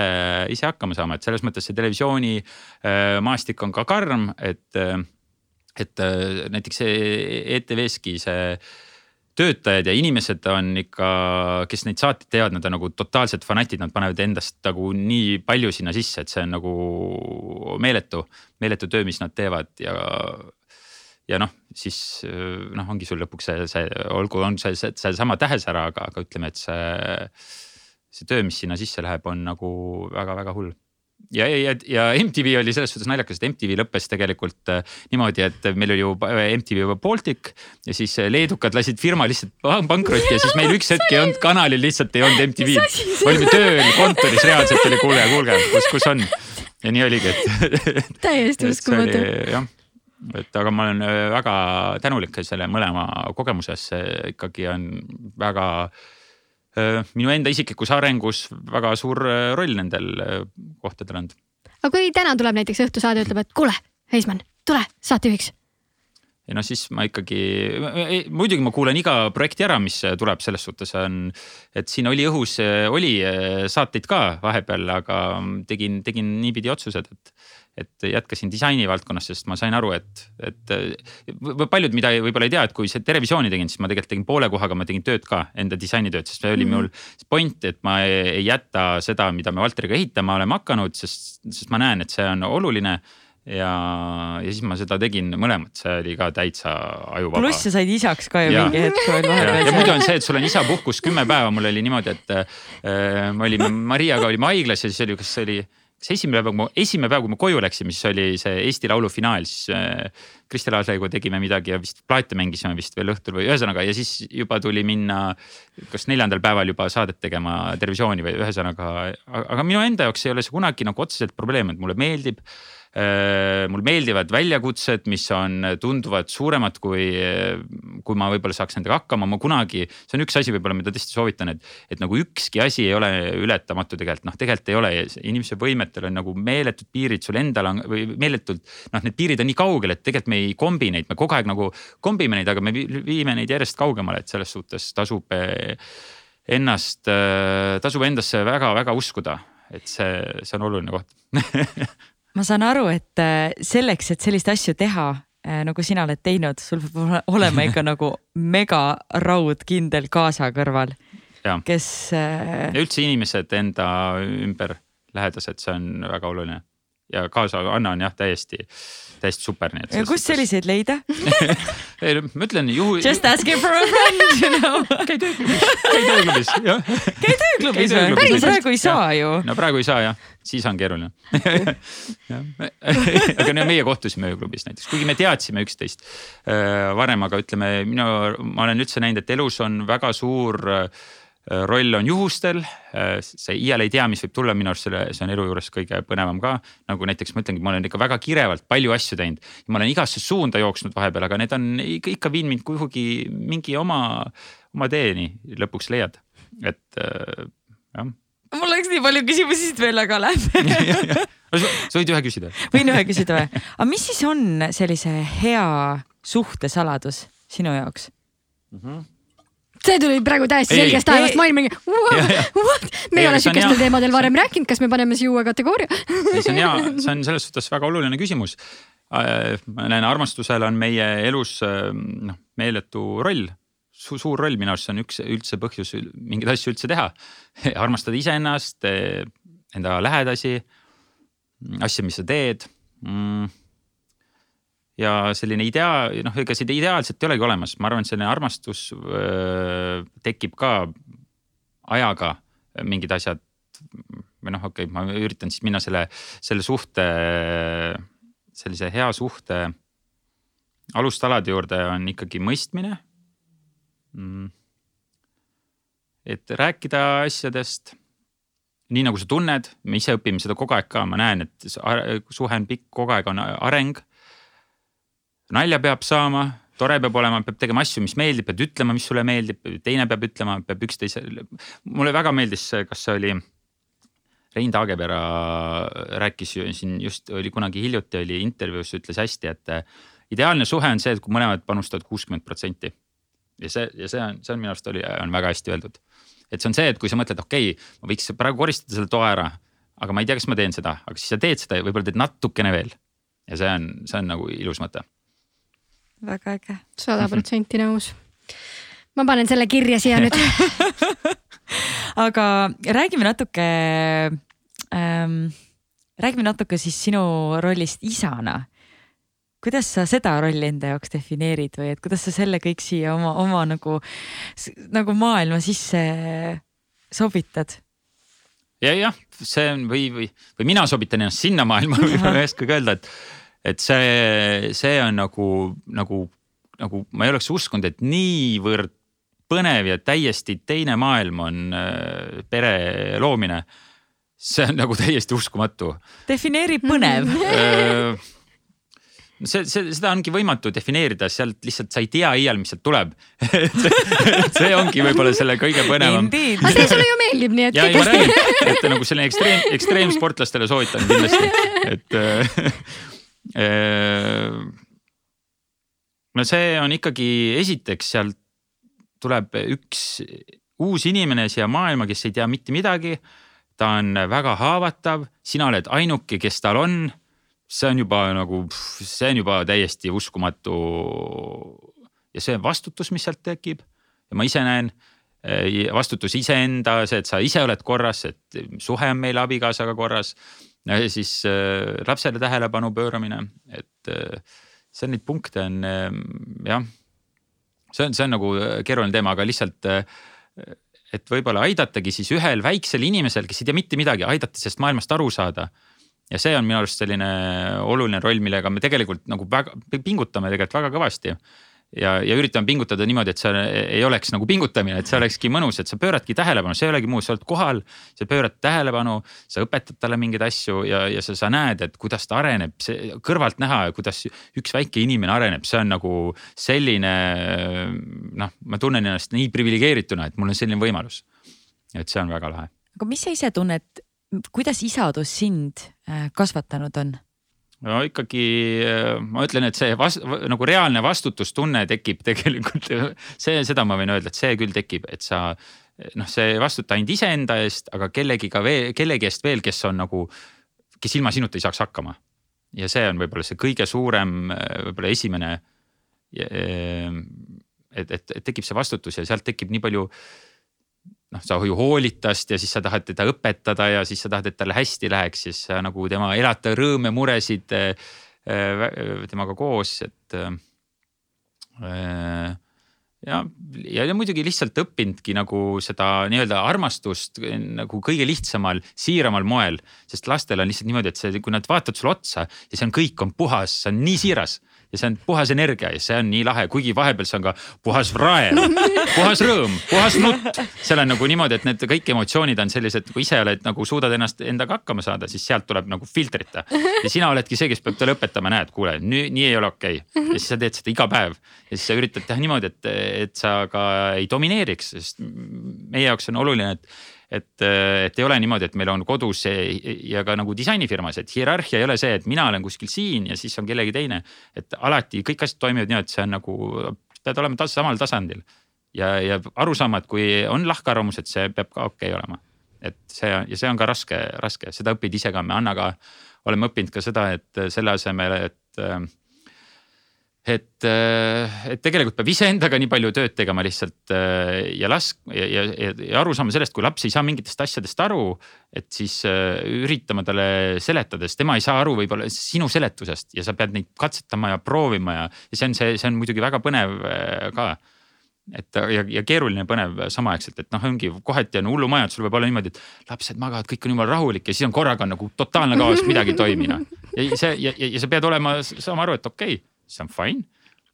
ise hakkama saama, et selles mõttes see televisiooni äh, maastik on ka karm, et, et äh, näiteks ETV-ski see töötajad ja inimesed on ikka, kes neid saateid teevad, nad on nagu totaalsed fanatid, nad panevad endast nagu nii palju sinna sisse, et see on nagu meeletu, meeletu töö, mis nad teevad ja. ja noh, siis noh, ongi sul lõpuks see, see olgu, on see, see, seesama tähesära, aga, aga ütleme, et see, see töö, mis sinna sisse läheb, on nagu väga-väga hull ja, ja, ja MTV oli selles suhtes naljakas, et MTV lõppes tegelikult äh, niimoodi, et meil oli ju MTV Baltic ja siis äh, leedukad lasid firma lihtsalt pankrotti ja siis meil üks hetk ei olnud kanalil, lihtsalt ei olnud MTV. me olime tööl kontoris, reaalselt oli kuule, kuulge, kus, kus on ja nii oligi, et. täiesti uskumatu. jah, et aga ma olen äh, väga tänulik selle mõlema kogemuse eest, see ikkagi on väga Äh, minu enda isiklikus arengus väga suur äh, roll nendel äh, kohtadel olnud. aga kui täna tuleb näiteks õhtusaade, ütleb, et kuule, Heismann, tule saatejuhiks ja noh, siis ma ikkagi, muidugi ma kuulan iga projekti ära, mis tuleb, selles suhtes on, et siin oli õhus, oli saateid ka vahepeal, aga tegin, tegin niipidi otsused, et et jätkasin disaini valdkonnas, sest ma sain aru, et, et paljud, mida võib-olla ei tea, et kui see televisiooni tegin, siis ma tegelikult tegin poole kohaga, ma tegin tööd ka, enda disainitööd, sest see oli mm -hmm. mul point, et ma ei, ei jäta seda, mida me Valteriga ehitama oleme hakanud, sest, sest ma näen, et see on oluline ja, ja siis ma seda tegin mõlemat, see oli ka täitsa ajuvaba. pluss sa said isaks ka ju ja. mingi hetk veel vahepeal. ja muidu on see, et sul on isapuhkus kümme päeva, mul oli niimoodi, et äh, me olime Mariaga olime haiglas ja siis oli, kas see oli kas esimene päev, kui ma, esimene päev, kui me koju läksime, siis oli see Eesti Laulu finaal, siis äh, Kristi Laasläigu tegime midagi ja vist plaate mängisime vist veel õhtul või ühesõnaga ja siis juba tuli minna. kas neljandal päeval juba saadet tegema Terevisiooni või ühesõnaga, aga minu enda jaoks ei ole see kunagi nagu otseselt probleem, et mulle meeldib Äh, mul meeldivad väljakutsed, mis on tunduvalt suuremad, kui, kui ma võib-olla saaks nendega hakkama, ma kunagi, see on üks asi võib-olla, mida tõesti soovitan, et, et nagu ükski asi ei ole ületamatu tegelikult, noh, tegelikult ei ole, inimese võimetel on nagu meeletud piirid sul endal on või meeletult. noh, need piirid on nii kaugel, et tegelikult me ei kombi neid, me kogu aeg nagu kombime neid, aga me viime neid järjest kaugemale, et selles suhtes tasub ennast, tasub endasse väga-väga uskuda, et see, see on oluline koht ma saan aru, et äh, selleks, et selliseid asju teha, äh, nagu sina oled teinud, sul peab olema ikka nagu mega raudkindel kaasa kõrval, kes. Äh, ja üldse inimesed enda ümber lähedased, see on väga oluline ja kaasa Anna on jah, täiesti, täiesti super. ja kust selliseid leida ei ma ütlen juhu. Just asking for a friend you know. käi tööklubis, käi tööklubis, jah. käi tööklubis või? päris praegu ei saa ju. no praegu ei saa jah, siis on keeruline aga no meie kohtusime ööklubis näiteks, kuigi me teadsime üksteist äh, varem, aga ütleme, minu, ma olen üldse näinud, et elus on väga suur Äh, roll on juhustel, äh, sa iial ei tea, mis võib tulla, minu arust selle, see on elu juures kõige põnevam ka. nagu näiteks ma ütlengi, ma olen ikka väga kirevalt palju asju teinud ma olen igasse suunda jooksnud vahepeal, aga need on ikka, ikka viinud mind kuhugi mingi oma, oma teeni lõpuks leiad, et äh, jah mul oleks nii palju küsimusi siit veel, aga läheb sa võid ühe küsida. võin ühe küsida või? aga mis siis on sellise hea suhte saladus sinu jaoks mm? -hmm see tuli praegu täiesti selgest taevast, ma olin mingi what, me ei ole sihukestel teemadel varem rääkinud, kas me paneme siia uue kategooria? Ei, see on hea, see on selles suhtes väga oluline küsimus. Äh, ma näen, armastusel on meie elus äh, noh, meeletu roll. Su, suur roll minu arust see on üks üldse põhjus mingeid asju üldse teha. armastada iseennast, enda lähedasi, asju, mis sa teed. Mm ja selline idea, noh, ega seda ideaalselt ei olegi olemas, ma arvan, et selline armastus öö, tekib ka ajaga mingid asjad. või noh, okei okay,, ma üritan siis minna selle, selle suhte, sellise hea suhte alustalade juurde on ikkagi mõistmine. Mm.. et rääkida asjadest nii nagu sa tunned, me ise õpime seda kogu aeg ka, ma näen, et suhe on pikk, kogu aeg on areng nalja peab saama, tore peab olema, peab tegema asju, mis meeldib, pead ütlema, mis sulle meeldib, teine peab ütlema, peab üksteise. mulle väga meeldis, kas see oli Rein Taagepera rääkis ju siin just oli kunagi hiljuti oli intervjuus, ütles hästi, et äh, ideaalne suhe on see, et kui mõlemad panustavad kuuskümmend protsenti. ja see, ja see on, see on minu arust oli, on väga hästi öeldud. et see on see, et kui sa mõtled, okei okay,, ma võiks praegu koristada selle toa ära, aga ma ei tea, kas ma teen seda, aga siis sa teed seda ja võib-olla teed natukene veel. ja see on, see on nagu ilus mõte. Väga äge. sada protsenti nõus. ma panen selle kirja siia nüüd aga räägime natuke ähm,, räägime natuke siis sinu rollist isana. kuidas sa seda rolli enda jaoks defineerid või et kuidas sa selle kõik siia oma, oma nagu, nagu maailma sisse sobitad? ja, jah, see on või, või, või mina sobitan ennast sinna maailma ei oskagi öelda, et, et see, see on nagu, nagu, nagu ma ei oleks uskunud, et niivõrd põnev ja täiesti teine maailm on äh, pere loomine see on nagu täiesti uskumatu. defineeri põnev see, see, seda ongi võimatu defineerida, sealt lihtsalt sa ei tea iial, mis sealt tuleb see ongi võib-olla selle kõige põnevam. aga see sulle ju meeldib, nii et. ja, ja ma räägin, et nagu selline ekstreem, ekstreemsportlastele soovitan kindlasti, et no see on ikkagi esiteks sealt tuleb üks uus inimene siia maailma, kes ei tea mitte midagi ta on väga haavatav, sina oled ainuke, kes tal on. see on juba nagu, see on juba täiesti uskumatu. ja see vastutus, mis sealt tekib ja ma ise näen eh, vastutus iseenda, see, et sa ise oled korras, et suhe on meil abikaasaga korras. Siis äh, lapsele tähelepanu pööramine, et äh, on neid punkte on äh, jah. see on, see on nagu keeruline teema, aga lihtsalt et võib-olla aidatagi siis ühel väiksel inimesel, kes ei tea mitte midagi, aidata sellest maailmast aru saada. ja see on minu arust selline oluline roll, millega me tegelikult nagu väga pingutame tegelikult väga kõvasti ja, ja üritame pingutada niimoodi, et see ei oleks nagu pingutamine, et see olekski mõnus, et sa pööradki tähelepanu, see ei olegi muu, sa oled kohal, sa pöörad tähelepanu, sa õpetad talle mingeid asju ja, ja sa, sa näed, et kuidas ta areneb, see kõrvalt näha, kuidas üks väike inimene areneb, see on nagu selline. noh, ma tunnen ennast nii priviligeerituna, et mul on selline võimalus. et see on väga lahe. aga mis sa ise tunned, kuidas isadus sind äh, kasvatanud on? No ikkagi ma ütlen, et see vast, nagu reaalne vastutustunne tekib tegelikult, see, seda ma võin öelda, et see küll tekib, et sa noh, sa ei vastuta ainult iseenda eest, aga kellegiga veel, kellegi eest veel, kes on nagu, kes ilma sinuta ei saaks hakkama. ja see on võib-olla see kõige suurem, võib-olla esimene. et, et, et tekib see vastutus ja sealt tekib nii palju noh, sa ju hoolid tast ja siis sa tahad teda õpetada ja siis sa tahad, et talle hästi läheks, siis sa nagu tema elata rõõme, muresid äh, äh, temaga koos, et äh,. ja, ja, muidugi lihtsalt õppinudki nagu seda nii-öelda armastust nagu kõige lihtsamal, siiramal moel. sest lastel on lihtsalt niimoodi, et see, kui nad vaatavad sulle otsa ja see on, kõik on puhas, see on nii siiras ja see on puhas energia ja see on nii lahe, kuigi vahepeal see on ka puhas raev, puhas rõõm, puhas nutt. seal on nagu niimoodi, et need kõik emotsioonid on sellised, kui ise oled nagu suudad ennast endaga hakkama saada, siis sealt tuleb nagu filtrita. ja sina oledki see, kes peab talle õpetama, näed, kuule, nii, nii ei ole okei okay.. ja siis sa teed seda iga päev ja siis sa üritad teha niimoodi, et, et sa ka ei domineeriks, sest meie jaoks on oluline, et et, et ei ole niimoodi, et meil on kodus ja ka nagu disainifirmas, et hierarhia ei ole see, et mina olen kuskil siin ja siis on kellegi teine. et alati kõik asjad toimivad nii, et see on nagu, pead olema tas, samal tasandil. ja, ja aru saama, et kui on lahkarvamus, et see peab ka okei okay olema. et see ja see on ka raske, raske, seda õpid ise ka, me Annaga oleme õppinud ka seda, et selle asemel, et et, äh, et tegelikult peab iseendaga nii palju tööd tegema lihtsalt äh, ja lask- ja, ja, ja, aru saama sellest, kui laps ei saa mingitest asjadest aru. et siis äh, üritama talle seletada, sest tema ei saa aru võib-olla sinu seletusest ja sa pead neid katsetama ja proovima ja, ja see on see, see on muidugi väga põnev ka et ja, ja keeruline põnev samaaegselt, et noh, ongi kohati on hullumajad, sul võib olla niimoodi, et lapsed magavad, kõik on jumala rahulik ja siis on korraga nagu totaalne kaos, midagi ei toimi noh. ja see ja, ja, ja sa pead olema, saama aru, et okei okay, see on fine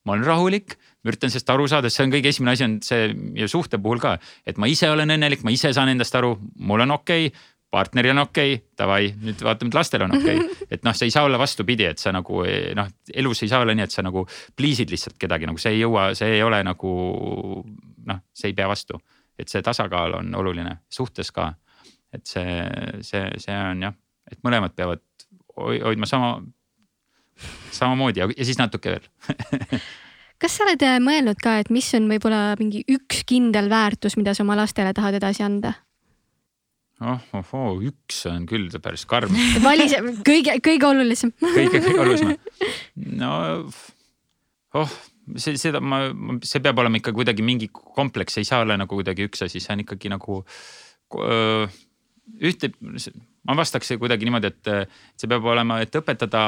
ma olen rahulik, ma üritan sellest aru saada, see on kõige esimene asi on see ja suhte puhul ka, et ma ise olen õnnelik, ma ise saan endast aru, mul on okei okay,. partneril on okei okay,, davai, nüüd vaatame, et lastel on okei okay. et noh, see ei saa olla vastupidi, et sa nagu noh, elus ei saa olla nii, et sa nagu pliisid lihtsalt kedagi, nagu see ei jõua, see ei ole nagu noh, see ei pea vastu. et see tasakaal on oluline suhtes ka. et see, see, see on jah, et mõlemad peavad hoidma sama, samamoodi ja, ja siis natuke veel kas sa oled äh, mõelnud ka, et mis on võib-olla mingi üks kindel väärtus, mida sa oma lastele tahad edasi anda? oh, oh, oh, üks on küll päris karm. vali see kõige, kõige olulisem kõige, kõige olulisem. no oh, see, seda ma, see peab olema ikka kuidagi mingi kompleks, ei saa olla nagu kuidagi üks asi, see on ikkagi nagu öö, ühte, ma vastaks kuidagi niimoodi, et see peab olema, et õpetada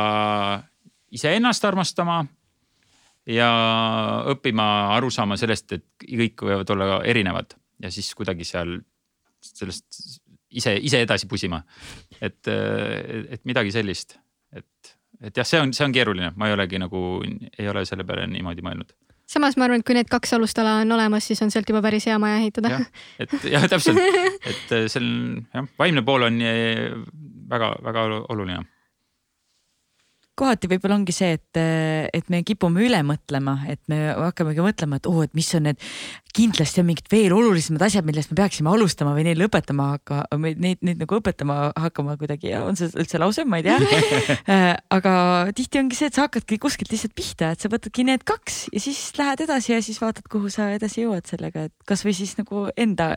iseennast armastama ja õppima aru saama sellest, et kõik võivad olla erinevad ja siis kuidagi seal sellest ise, ise edasi pusima. et, et midagi sellist, et, et jah, see on, see on keeruline, ma ei olegi nagu, ei ole selle peale niimoodi mõelnud samas ma arvan, et kui need kaks alustala on olemas, siis on sealt juba päris hea maja ehitada. et jah, täpselt, et see on jah, vaimne pool on väga-väga oluline kohati võib-olla ongi see, et, et me kipume üle mõtlema, et me hakkamegi mõtlema, et oo oh,, et mis on need, kindlasti on mingid veel olulisemad asjad, millest me peaksime alustama või neile õpetama hakka, neid, neid nagu õpetama hakkama kuidagi, on see üldse lause, ma ei tea. Äh, aga tihti ongi see, et sa hakkadki kuskilt lihtsalt pihta, et sa võtadki need kaks ja siis lähed edasi ja siis vaatad, kuhu sa edasi jõuad sellega, et kasvõi siis nagu enda,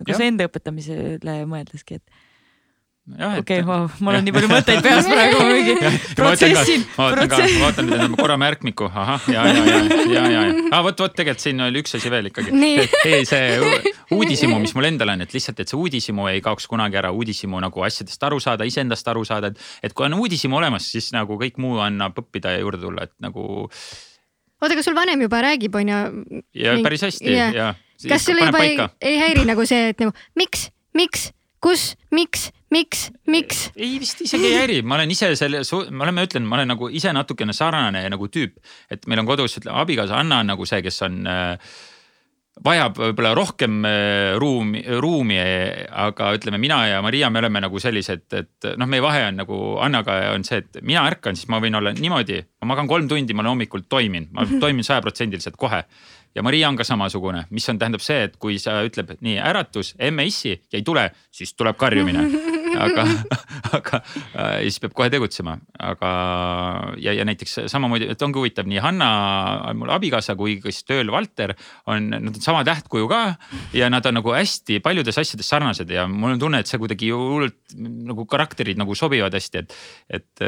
nagu see enda õpetamisele mõeldeski, et okei, vau, mul on nii palju mõtteid peas praegu, ma mingi protsessin. ma vaatan ka, ma vaatan nüüd korra märkmikku, ahah, ja, ja, ja, ja, ja, ja, ah, vot, vot tegelikult siin oli üks asi veel ikkagi. ei, see uudishimu, mis mul endal on, et lihtsalt, et see uudishimu ei kaoks kunagi ära, uudishimu nagu asjadest aru saada, iseendast aru saada, et, et kui on uudishimu olemas, siis nagu kõik muu annab õppida ja juurde tulla, et nagu. oota, aga sul vanem juba räägib, on ju? ja päris hästi ja, ja. kas sulle juba ei, ei häiri nagu see, et nagu miks, miks, kus, miks miks, miks? ei vist isegi ei häiri, ma olen ise selle, me oleme ütlenud, ma olen nagu ise natukene sarnane nagu tüüp, et meil on kodus, abikaasa Anna on nagu see, kes on äh, vajab võib-olla rohkem äh, ruumi, ruumi, aga ütleme, mina ja Maria, me oleme nagu sellised, et noh, meie vahe on nagu Annaga on see, et mina ärkan, siis ma võin olla niimoodi, ma magan kolm tundi, ma olen hommikul toimin, ma toimin sajaprotsendiliselt kohe. Ja Maria on ka samasugune, mis on, tähendab see, et kui sa ütled nii äratus, emme issi ja ei tule, siis tuleb karjumine. aga, aga äh, siis peab kohe tegutsema, aga ja, ja näiteks samamoodi, et ongi huvitav, nii Hanna mul abikaasa kui ka siis tööl Valter on, nad on sama tähtkuju ka. ja nad on nagu hästi paljudes asjades sarnased ja mul on tunne, et see kuidagi hullult nagu karakterid nagu sobivad hästi, et. et,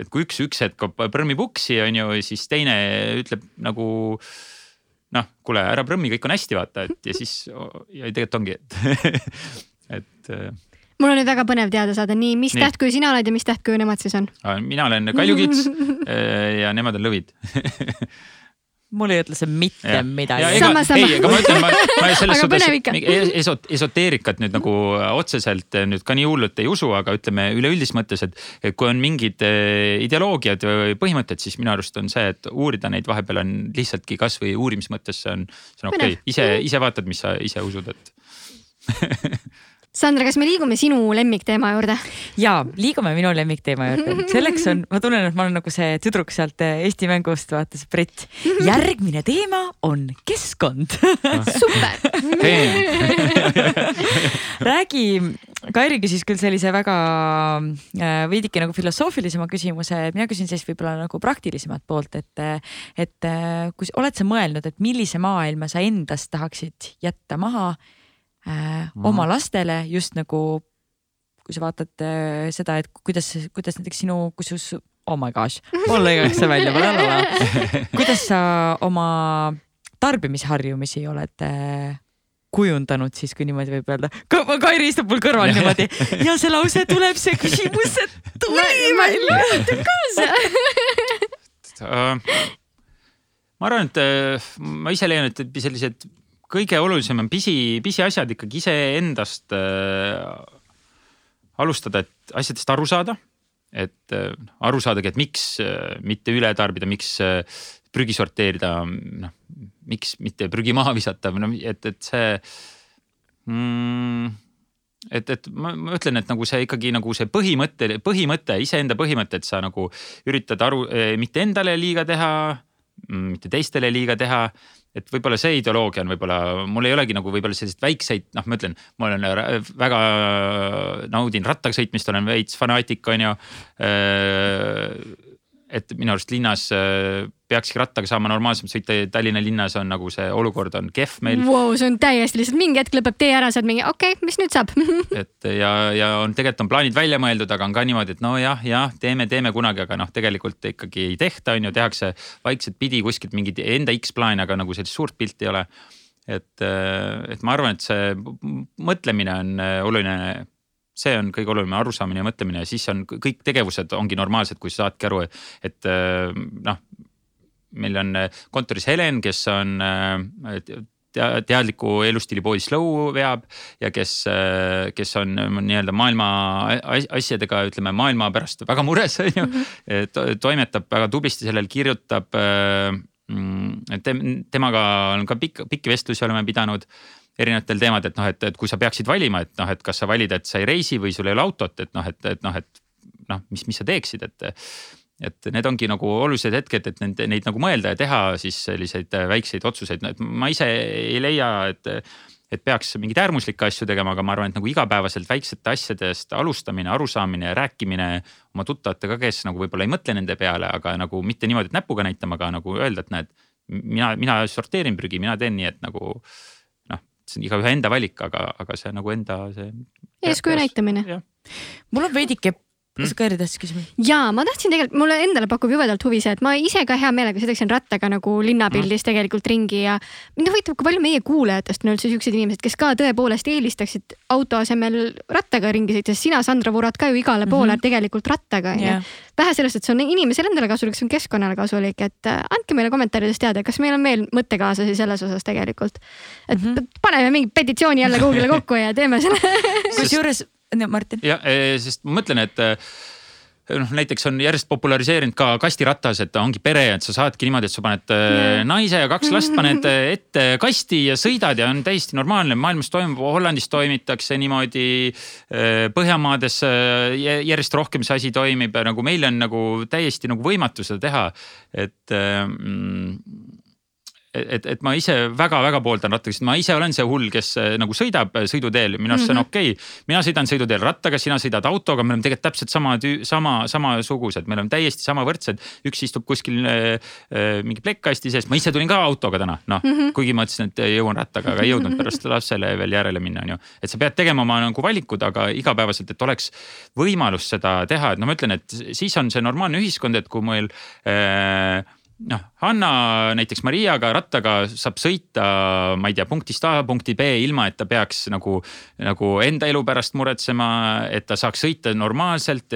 et kui üks, üks hetk prõmmib uksi, on ju, siis teine ütleb nagu noh, kuule, ära prõmmi, kõik on hästi, vaata, et ja siis ja tegelikult ongi, et, et. Äh, mul on nüüd väga põnev teada saada, nii, mis tähtkuju sina oled ja mis tähtkuju nemad siis on? mina olen kaljukits äh, ja nemad on lõvid mul ei ütle see mitte ja. midagi. sama, sama. ei, aga ma ütlen, ma, ma selles suhtes esot, esoteerikat nüüd nagu otseselt nüüd ka nii hullult ei usu, aga ütleme üleüldises mõttes, et, et kui on mingid eh, ideoloogiad või põhimõtted, siis minu arust on see, et uurida neid vahepeal on lihtsaltki kasvõi uurimise mõttes see on, see on okei okay., ise, ise vaatad, mis sa ise usud, et Sandra, kas me liigume sinu lemmikteema juurde? ja liigume minu lemmikteema juurde, selleks on, ma tunnen, et ma olen nagu see tüdruk sealt eh, Eesti mängust, vaata see Brit. järgmine teema on keskkond super räägi, Kairi küsis küll sellise väga äh, veidike nagu filosoofilisema küsimuse, mina küsin siis võib-olla nagu praktilisemat poolt, et, et äh, kui oled sa mõelnud, et millise maailma sa endast tahaksid jätta maha äh, mm. oma lastele just nagu, kui sa vaatad äh, seda, et kuidas, kuidas näiteks sinu, kui su, oh my gosh, mul lõigaks see välja, kuidas sa oma tarbimisharjumusi oled äh, kujundanud siis, kui niimoodi võib öelda. Kairi istub mul kõrval niimoodi ja see lause tuleb, see küsimus tuli välja. kaasa äh, ma arvan, et äh, ma ise leian, et sellised kõige olulisem on pisi, pisiasjad ikkagi iseendast äh, alustada, et asjadest aru saada. et äh, aru saadagi, et miks äh, mitte üle tarbida, miks äh, prügi sorteerida, noh miks mitte prügi maha visata või noh, et, et see mm, et, et ma, ma ütlen, et nagu see ikkagi nagu see põhimõte, põhimõte, iseenda põhimõte, et sa nagu üritad aru, mitte endale liiga teha, mitte teistele liiga teha. Et võib-olla see ideoloogia on võib-olla, mul ei olegi nagu võib-olla selliseid väikseid, noh, ma ütlen, ma olen väga naudin rattaga sõitmist, olen veits fanaatik, on ju et minu arust linnas äh, peakski rattaga saama normaalselt sõita, Tallinna linnas on nagu see olukord on kehv meil wow,. see on täiesti lihtsalt mingi hetk lõpeb tee ära, sa oled mingi okei okay,, mis nüüd saab et ja, ja on tegelikult on plaanid välja mõeldud, aga on ka niimoodi, et nojah, jah, teeme, teeme kunagi, aga noh, tegelikult ikkagi ei tehta, on ju, tehakse vaikselt pidi kuskilt mingeid enda X-plaane, aga nagu sellist suurt pilti ei ole. et, äh, et ma arvan, et see mõtlemine on äh, oluline see on kõige olulisem arusaamine ja mõtlemine ja siis on kõik tegevused ongi normaalsed, kui sa saadki aru, et äh, noh. meil on äh, kontoris Helen, kes on äh, teadliku elustiili poodi Slow veab ja kes, kes on nii-öelda maailma asjadega, ütleme maailma pärast väga mures, on ju. Mhm. toimetab väga tublisti sellel, kirjutab. Mm, temaga on ka pikk, pikki vestlusi oleme pidanud erinevatel teemadel, et noh, et, et kui sa peaksid valima, et noh, et kas sa valid, et sa ei reisi või sul ei ole autot, et noh, et, et noh, et noh, mis, mis sa teeksid, et. et need ongi nagu olulised hetked, et neid, neid nagu mõelda ja teha siis selliseid väikseid otsuseid, no et ma ise ei leia, et et peaks mingeid äärmuslikke asju tegema, aga ma arvan, et nagu igapäevaselt väiksete asjadest alustamine, arusaamine ja rääkimine oma tuttavatega, kes nagu võib-olla ei mõtle nende peale, aga nagu mitte niimoodi, et näpuga näitama, aga nagu öelda, et näed. mina, mina sorteerin prügi, mina teen nii, et nagu see on igaühe enda valik, aga, aga see nagu enda see. eeskuju näitamine. mul on veidike kas sa Kairi tahtsid küsima? ja ma tahtsin tegelikult, mulle endale pakub jubedalt huvi see, et ma ise ka hea meelega sõidaksin rattaga nagu linnapildis mm. tegelikult ringi ja mind huvitab, kui palju meie kuulajatest on üldse siuksed inimesed, kes ka tõepoolest eelistaksid auto asemel rattaga ringi sõita, sest sina, Sandra, vurad ka ju igale poole mm -hmm. tegelikult rattaga onju yeah.. vähe sellest, et see on inimesele endale kasulik, see on keskkonnale kasulik, et äh, andke meile kommentaarides teada, kas meil on veel mõttekaaslasi selles osas tegelikult. et mm -hmm. paneme mingi petitsiooni jälle kuhugile kokku ja teeme selle kusjuures Martin. jah, eh, sest ma mõtlen, et eh, noh, näiteks on järjest populariseerinud ka kastiratas, et ongi pere, et sa saadki niimoodi, et sa paned. Eh, naise ja kaks last paned ette kasti ja sõidad ja on täiesti normaalne, maailmas toimub, Hollandis toimitakse niimoodi. Põhjamaades järjest rohkem see asi toimib ja nagu meil on nagu täiesti nagu võimatu seda teha, et mm, et, et ma ise väga-väga pooldan rattaga, sest ma ise olen see hull, kes äh, nagu sõidab äh, sõiduteel, minu arust see on mhm. okei okay.. mina sõidan sõiduteel rattaga, sina sõidad autoga, me oleme tegelikult täpselt sama, sama, samasugused, me oleme täiesti sama võrdsed. üks istub kuskil äh, mingi plekkkasti sees, ma ise tulin ka autoga täna, noh mm -hmm. kuigi ma ütlesin, et jõuan rattaga, aga ei jõudnud pärast lapsele veel järele minna, on ju. et sa pead tegema oma nagu valikud, aga igapäevaselt, et oleks võimalus seda teha, et noh, ma ütlen, et siis on see normaalne ühiskond, et kui meil äh, noh, Hanna näiteks Mariaga rattaga saab sõita, ma ei tea, punktist A punkti B ilma, et ta peaks nagu, nagu enda elu pärast muretsema, et ta saaks sõita normaalselt,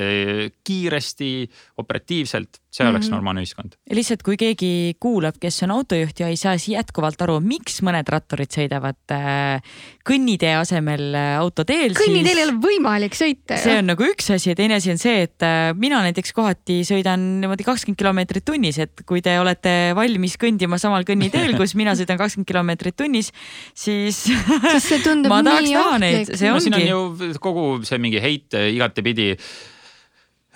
kiiresti, operatiivselt see oleks mm -hmm. normaalne ühiskond. lihtsalt, kui keegi kuulab, kes on autojuht ja ei saa jätkuvalt aru, miks mõned ratturid sõidavad äh, kõnnitee asemel äh, autoteel. kõnniteel ei ole võimalik sõita. see on nagu üks asi ja teine asi on see, et äh, mina näiteks kohati sõidan niimoodi kakskümmend kilomeetrit tunnis, et kui te olete valmis kõndima samal kõnniteel, kus mina sõidan kakskümmend kilomeetrit tunnis, siis. siis see tundub nii ohtlik. see ongi. siin on ju kogu see mingi heit igatepidi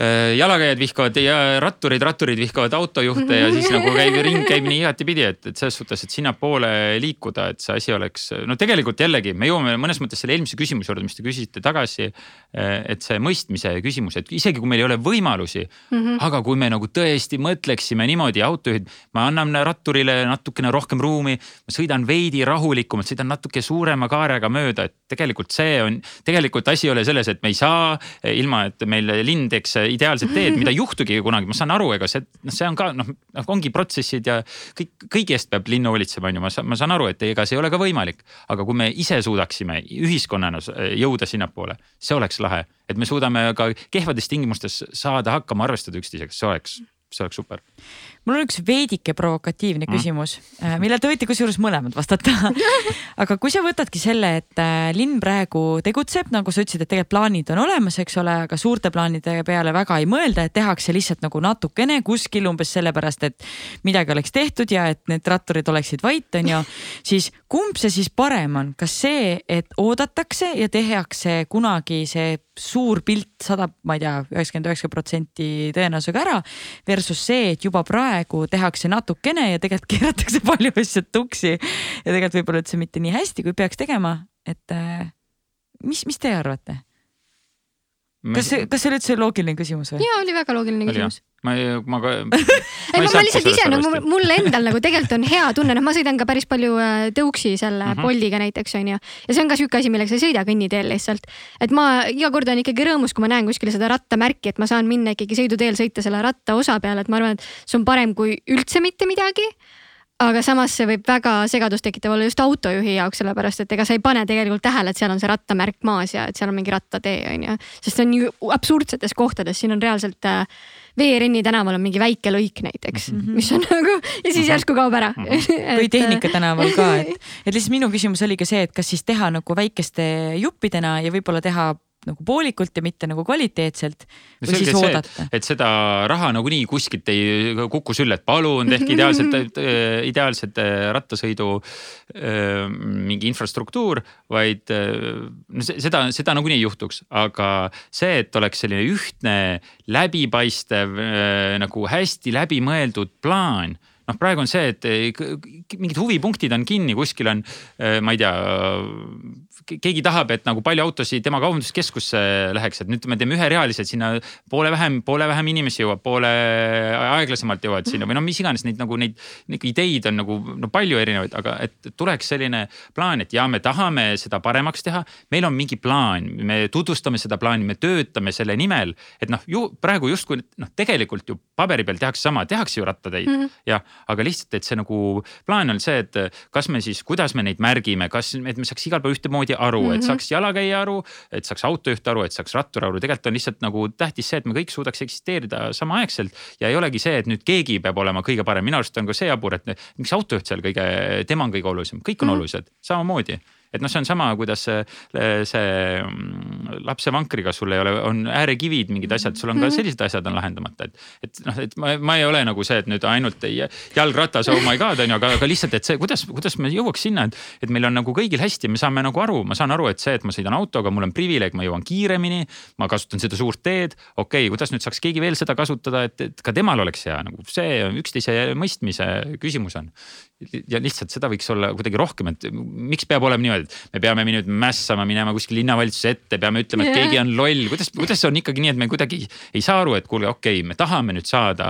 Äh, jalagajad vihkavad ja ratturid, ratturid vihkavad autojuhte ja siis nagu käib ring käib nii igatipidi, et, et selles suhtes, et sinnapoole liikuda, et see asi oleks, no tegelikult jällegi me jõuame mõnes mõttes selle eelmise küsimuse juurde, mis te küsisite tagasi. Äh, et see mõistmise küsimus, et isegi kui meil ei ole võimalusi mm, -hmm. aga kui me nagu tõesti mõtleksime niimoodi, autojuhid, ma annan ratturile natukene rohkem ruumi, ma sõidan veidi rahulikumalt, sõidan natuke suurema kaarega mööda, et tegelikult see on, tegelikult asi ei ole selles, et me ei saa ilma, et meil linn teeks ideaalset teed, mida ei juhtugi kunagi, ma saan aru, ega see, noh, see on ka noh, noh ongi protsessid ja kõik, kõigi eest peab linn hoolitsema, on ju, ma saan, ma saan aru, et ega see ei ole ka võimalik. aga kui me ise suudaksime ühiskonnana jõuda sinnapoole, see oleks lahe, et me suudame ka kehvades tingimustes saada hakkama, arvestada üksteisega, see oleks, see oleks super mul on üks veidike provokatiivne küsimus, millele te võite kusjuures mõlemad vastata aga kui sa võtadki selle, et äh, linn praegu tegutseb, nagu sa ütlesid, et tegelikult plaanid on olemas, eks ole, aga suurte plaanide peale väga ei mõelda, et tehakse lihtsalt nagu natukene kuskil umbes sellepärast, et midagi oleks tehtud ja et need ratturid oleksid vait, on ju. siis kumb see siis parem on, kas see, et oodatakse ja tehakse kunagi see suur pilt sada, ma ei tea, üheksakümmend üheksa protsenti tõenäosusega ära. Versus see, et juba praegu tehakse natukene ja tegelikult keeratakse palju asju tuksi ja tegelikult võib-olla üldse mitte nii hästi, kui peaks tegema, et äh, mis, mis te arvate? kas see, kas see oli üldse loogiline küsimus või? ja oli väga loogiline küsimus. Ma ei, ma ka. ei, ma, ma lihtsalt ise nagu mul endal nagu tegelikult on hea tunne, noh, ma sõidan ka päris palju äh, tõuksi selle mm -hmm. Boltiga näiteks onju. ja see on ka sihuke asi, millega sa ei sõida kõnniteel lihtsalt. et ma iga kord olen ikkagi rõõmus, kui ma näen kuskil seda rattamärki, et ma saan minna ikkagi sõiduteel sõita selle rattaosa peal, et ma arvan, et see on parem kui üldse mitte midagi aga samas see võib väga segadust tekitav olla just autojuhi jaoks, sellepärast et ega sa ei pane tegelikult tähele, et seal on see rattamärk maas ja et seal on mingi rattatee on ju. sest see on ju absurdsetes kohtades, siin on reaalselt äh, Veerenni tänaval on mingi väike lõik näiteks mm, -hmm. mis on nagu ja siis järsku kaob ära Mhm. või Tehnika tänaval ka, et, et lihtsalt minu küsimus oligi see, et kas siis teha nagu väikeste juppidena ja võib-olla teha nagu poolikult ja mitte nagu kvaliteetselt et seda raha nagunii kuskilt ei kuku sülle, et palun tehke ideaalselt, ideaalset äh, rattasõidu äh, mingi infrastruktuur, vaid äh, no se- seda, seda nagunii ei juhtuks, aga see, et oleks selline ühtne, läbipaistev nagu hästi läbimõeldud plaan noh, praegu on see, et mingid huvipunktid on kinni, kuskil on, ma ei tea, keegi tahab, et nagu palju autosid tema kaubanduskeskusse läheks, et nüüd me teeme üherealised sinna poole vähem, poole vähem inimesi jõuab, poole aeglasemalt jõuavad sinna või no mis iganes neid nagu neid, neid ideid on nagu no palju erinevaid, aga et tuleks selline plaan, et ja me tahame seda paremaks teha. meil on mingi plaan, me tutvustame seda plaani, me töötame selle nimel, et noh, ju praegu justkui noh, tegelikult ju paberi peal tehakse sama, tehakse ju rattateid mm -hmm. jah, aga lihtsalt, et see nagu plaan on see, et kas me siis, kuidas me neid märgime, kas, et me saaks igal pool ühtemoodi aru mm, -hmm. et saaks jalakäija aru, et saaks autojuht aru, et saaks rattur aru, tegelikult on lihtsalt nagu tähtis see, et me kõik suudaks eksisteerida samaaegselt. ja ei olegi see, et nüüd keegi peab olema kõige parem, minu arust on ka see jabur, et miks autojuht seal kõige, tema on kõige olulisem, kõik on mm -hmm. olulised, samamoodi et noh, see on sama, kuidas see, see mm, lapsevankriga sul ei ole, on äärekivid, mingid asjad, sul on ka sellised asjad on lahendamata, et. et noh, et ma, ma ei ole nagu see, et nüüd ainult ei, jalgratas, oh my god on ju, aga, aga lihtsalt, et see, kuidas, kuidas me jõuaks sinna, et. et meil on nagu kõigil hästi, me saame nagu aru, ma saan aru, et see, et ma sõidan autoga, mul on privileeg, ma jõuan kiiremini. ma kasutan seda suurt teed, okei okay,, kuidas nüüd saaks keegi veel seda kasutada, et, et ka temal oleks hea nagu see üksteise mõistmise küsimus on ja lihtsalt seda võiks olla kuidagi rohkem, et miks peab olema niimoodi, et me peame nüüd mässama, minema kuskil linnavalitsuse ette, peame ütlema, et Jah. keegi on loll, kuidas, kuidas on ikkagi nii, et me kuidagi ei saa aru, et kuulge, okei okay,, me tahame nüüd saada,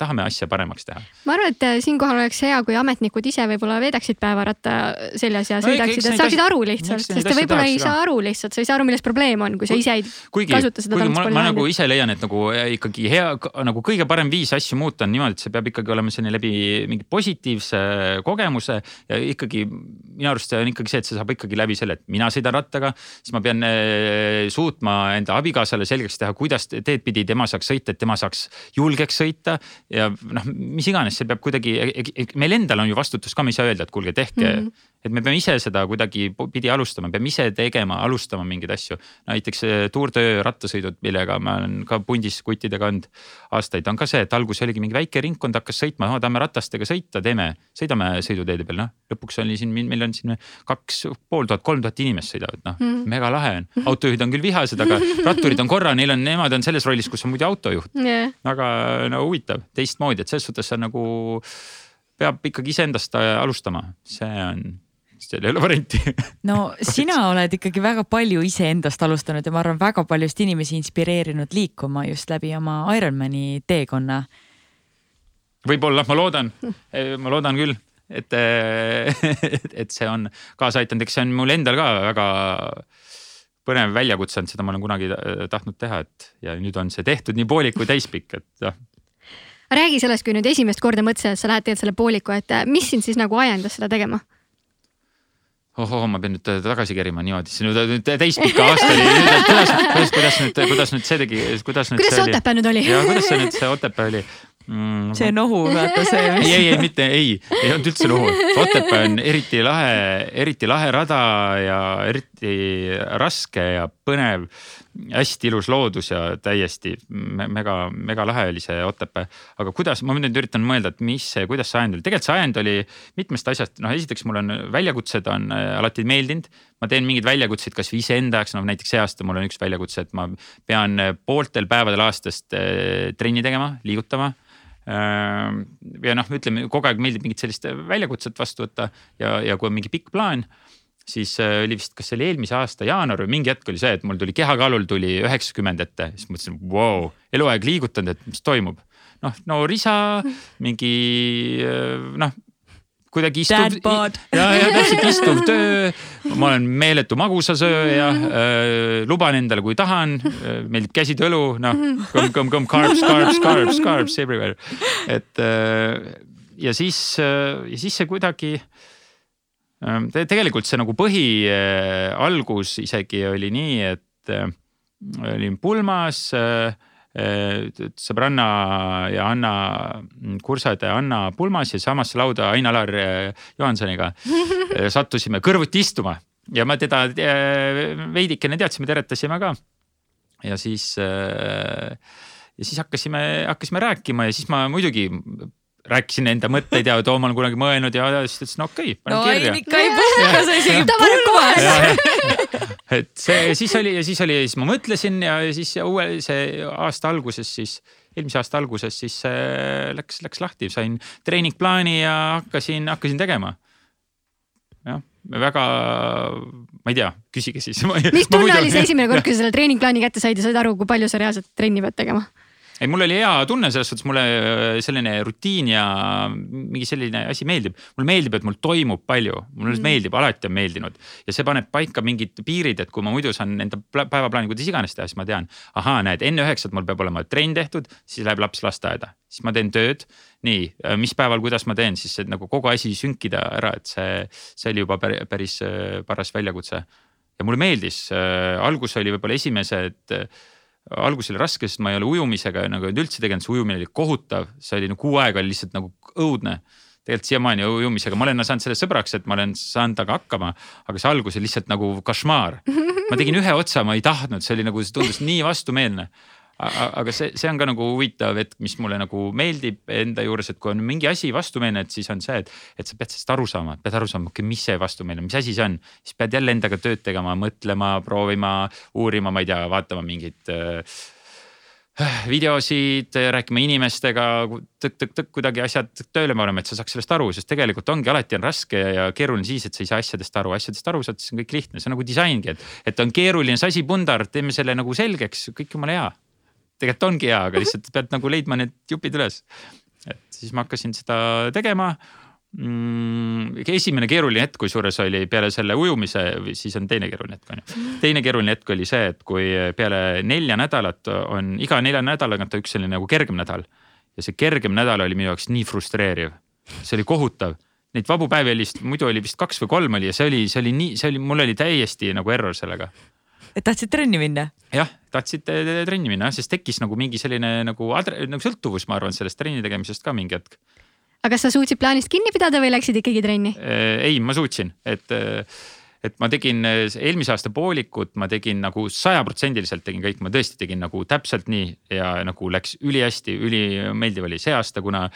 tahame asja paremaks teha. ma arvan, et äh, siinkohal oleks hea, kui ametnikud ise võib-olla veedaksid päevaratta seljas ja No sõidaksid, et saaksid aru lihtsalt, sest te võib-olla ei saa aru lihtsalt, sa ei saa aru, milles probleem on, kui sa ise ei kuigi, kasuta seda kuigi ma, transpordivahendit. nagu ise leian, et nagu ikkagi hea, nagu kõige parem viis asju muuta on niimoodi, et see peab ikkagi olema selline läbi mingi positiivse kogemuse ja ikkagi minu arust see on ikkagi see, et see saab ikkagi läbi selle, et mina sõidan rattaga, siis ma pean eh, suutma enda abikaasale selgeks teha, kuidas teed pidi tema saaks sõita, et tema saaks julgeks sõita ja noh, mis iganes, see peab kuidagi, meil endal on ju vastutus ka, me ei saa öelda, et kuulge, tehke mm. -hmm. Et me peame ise seda kuidagi pidi alustama, peame ise tegema, alustama mingeid asju. näiteks eh, Tour de rattasõidud, millega ma olen ka pundis kuttidega olnud aastaid, on ka see, et alguses oligi mingi väike ringkond hakkas sõitma, tahame ratastega sõita, teeme, sõidame sõiduteede peal, noh. lõpuks oli siin, meil on siin kaks pool tuhat, kolm tuhat inimest sõidavad, noh mm. Mhm. mega lahe on. autojuhid on küll vihased, aga ratturid on korra, neil on, nemad on selles rollis, kus on muidu autojuht. Yeah. väga no huvitav, teistmoodi, et selles suhtes on nagu, peab ikkagi iseendast äh, alustama, see on, seal ei ole varianti no sina oled ikkagi väga palju iseendast alustanud ja ma arvan, väga paljusid inimesi inspireerinud liikuma just läbi oma Ironmani teekonna. võib-olla, ma loodan, ma loodan küll, et, et see on kaasa aidanud, eks see on mul endal ka väga põnev väljakutse olnud, seda ma olen kunagi tahtnud teha, et ja nüüd on see tehtud nii poolik kui täispikk, et noh. räägi sellest, kui nüüd esimest korda mõtlesid, et sa lähed teed selle pooliku, et mis sind siis nagu ajendas seda tegema? Ohoh, ma pean nüüd tagasi kerima niimoodi, see nüüd nüüd täispika aastani, kuidas, kuidas, kuidas nüüd, kuidas nüüd see tegi, kuidas nüüd kuidas see Otepää nüüd oli? ja kuidas see nüüd see Otepää oli? mm, see nohu, vaata see. ei, ei, ei mitte, ei, ei olnud üldse lugu. Otepää on eriti lahe, eriti lahe rada ja eriti raske ja põnev. Hästi ilus loodus ja täiesti me- mega, mega lahe oli see Otepää. aga kuidas, ma nüüd üritan mõelda, et mis kuidas see ajend oli, tegelikult see ajend oli mitmest asjast, noh esiteks mul on väljakutsed on äh, alati meeldinud. ma teen mingeid väljakutseid kasvõi iseenda jaoks, noh näiteks see aasta mul on üks väljakutse, et ma pean äh, pooltel päevadel aastast äh, trenni tegema, liigutama ja noh, ütleme kogu aeg meeldib mingit sellist väljakutset vastu võtta ja, ja kui on mingi pikk plaan, siis äh, oli vist, kas see oli eelmise aasta jaanuar või mingi hetk oli see, et mul tuli kehakaalul tuli üheksakümmend ette, siis mõtlesin, vau, eluaeg liigutanud, et mis toimub. noh, no risa, mingi äh, noh, kuidagi istuv ja, ja täpselt istuv töö. ma olen meeletu magusasööja äh,, luban endale, kui tahan äh,, meeldib käsitöölu, noh, kõmm, kõmm, kõmm, carbs, carbs, carbs, carbs everywhere. et äh, ja siis äh,, ja siis see kuidagi tegelikult see nagu põhi äh, algus isegi oli nii, et äh, olin pulmas äh, sõbranna ja Anna kursade Anna pulmas ja samasse lauda Ain-Alar Johansoniga sattusime kõrvuti istuma ja ma teda veidikene teadsime, teretasime ka. ja siis ja siis hakkasime, hakkasime rääkima ja siis ma muidugi rääkisin enda mõtteid ja too ma olen kunagi mõelnud ja siis ta ütles, no okei okay,, no panen ei, kirja. ikka ei puhka, sa isegi pulmas. et see siis oli ja siis oli, siis ma mõtlesin ja siis uue, see aasta alguses siis, eelmise aasta alguses siis äh, läks, läks lahti, sain treeningplaani ja hakkasin, hakkasin tegema. jah, väga, ma ei tea, küsige siis. mis tunne oli see esimene kord, kui sa selle treeningplaani kätte said ja said aru, kui palju sa reaalselt trenni pead tegema? ei, mul oli hea tunne selles suhtes, mulle äh, selline rutiin ja mingi selline asi meeldib. mulle meeldib, et mul toimub palju, mulle mm. meeldib, alati on meeldinud ja see paneb paika mingid piirid, et kui ma muidu saan enda pla- päevaplaani kuidas iganes teha, siis ma tean, ahaa, näed, enne üheksat mul peab olema trenn tehtud, siis läheb laps lasteaeda, siis ma teen tööd. nii, mis päeval, kuidas ma teen, siis nagu kogu asi sünkida ära, et see, see oli juba päris, äh, paras väljakutse. ja mulle meeldis, algus oli võib-olla esimesed algus oli raske, sest ma ei ole ujumisega nagu üldse tegelenud, see ujumine oli kohutav, see oli no kuu aega oli lihtsalt nagu õudne. tegelikult siiamaani ujumisega, ma olen saanud selle sõbraks, et ma olen saanud temaga hakkama, aga see algus oli lihtsalt nagu košmaar. ma tegin ühe otsa, ma ei tahtnud, see oli nagu, see tundus nii vastumeelne. Aga see, see on ka nagu huvitav hetk, mis mulle nagu meeldib enda juures, et kui on mingi asi vastumeelne, et siis on see, et, et sa pead sellest aru saama, pead aru saama, okei, mis see vastumeelne, mis asi see on. siis pead jälle endaga tööd tegema, mõtlema, proovima, uurima, ma ei tea, vaatama mingit äh, videosid, rääkima inimestega tõk-tõk-tõk kuidagi asjad tööle panema, et sa saaks sellest aru, sest tegelikult ongi alati on raske ja keeruline siis, et sa ei saa asjadest aru, asjadest aru saad, siis on kõik lihtne, see on nagu disaingi, et, et on keeruline sasipundar, teeme selle nagu selgeks, kõik jumala hea. Tegelikult ongi hea, aga lihtsalt pead nagu leidma need jupid üles. et siis ma hakkasin seda tegema mm,. esimene keeruline hetk, kusjuures oli peale selle ujumise, siis on teine keeruline hetk on ju. teine keeruline hetk oli see, et kui peale nelja nädalat on iga nelja nädala tagant üks selline nagu kergem nädal. ja see kergem nädal oli minu jaoks nii frustreeriv, see oli kohutav Neid vabu päevi oli vist, muidu oli vist kaks või kolm oli ja see oli, see oli nii, see oli, mul oli täiesti nagu error sellega et tahtsid trenni minna? jah, tahtsid eh, trenni minna, sest tekkis nagu mingi selline nagu, nagu sõltuvus, ma arvan, sellest trenni tegemisest ka mingi hetk. aga kas sa suutsid plaanist kinni pidada või läksid ikkagi trenni? ei, ma suutsin, et, et ma tegin eh, eelmise aasta poolikut, ma tegin nagu sajaprotsendiliselt tegin kõik, ma tõesti tegin nagu täpselt nii ja nagu läks ülihästi, ülimeeldiv oli see aasta, kuna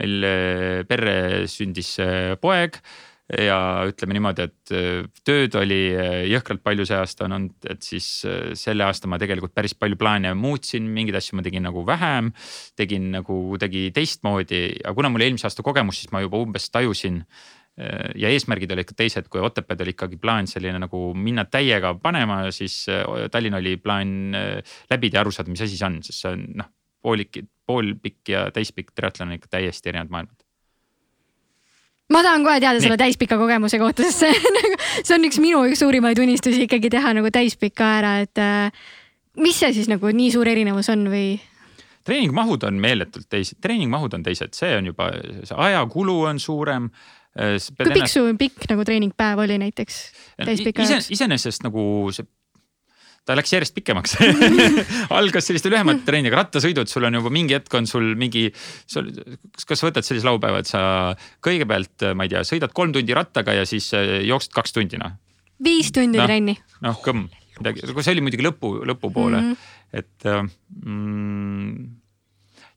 meil eh, perre sündis eh, poeg ja ütleme niimoodi, et eh, tööd oli eh, jõhkralt palju see aasta on olnud, et siis eh, selle aasta ma tegelikult päris palju plaane muutsin, mingeid asju ma tegin nagu vähem. tegin nagu kuidagi teistmoodi ja kuna mul eelmise aasta kogemus, siis ma juba umbes tajusin ja eesmärgid olid ka teised, kui Otepääd oli ikkagi plaan selline nagu minna täiega panema, siis Tallinn oli plaan läbida ja aru saada, mis asi see on, sest see on noh, poolik, poolpikk ja täispikk triatlon on ikka täiesti erinevad maailmad. Ma tahan kohe teada Nii. selle täispika kogemuse kohta, sest see nagu, see on üks minu üks suurimaid unistusi ikkagi teha nagu täispika ära, et äh, mis see siis nagu nii suur erinevus on või? treeningmahud on meeletult teised, treeningmahud on teised, see on juba, see ajakulu on suurem. kui pikk su pikk nagu treeningpäev oli näiteks iseenesest nagu see ta läks järjest pikemaks algas selliste lühemate trennidega, rattasõidud, sul on juba mingi hetk on sul mingi. sul, kas võtad sellise laupäeva, et sa kõigepealt, ma ei tea, sõidad kolm tundi rattaga ja siis äh, jooksed kaks tundi noh. viis tundi Noh. trenni. noh, kõmm, midagi, see oli muidugi lõpu, lõpupoole mm, -hmm. et äh, mm,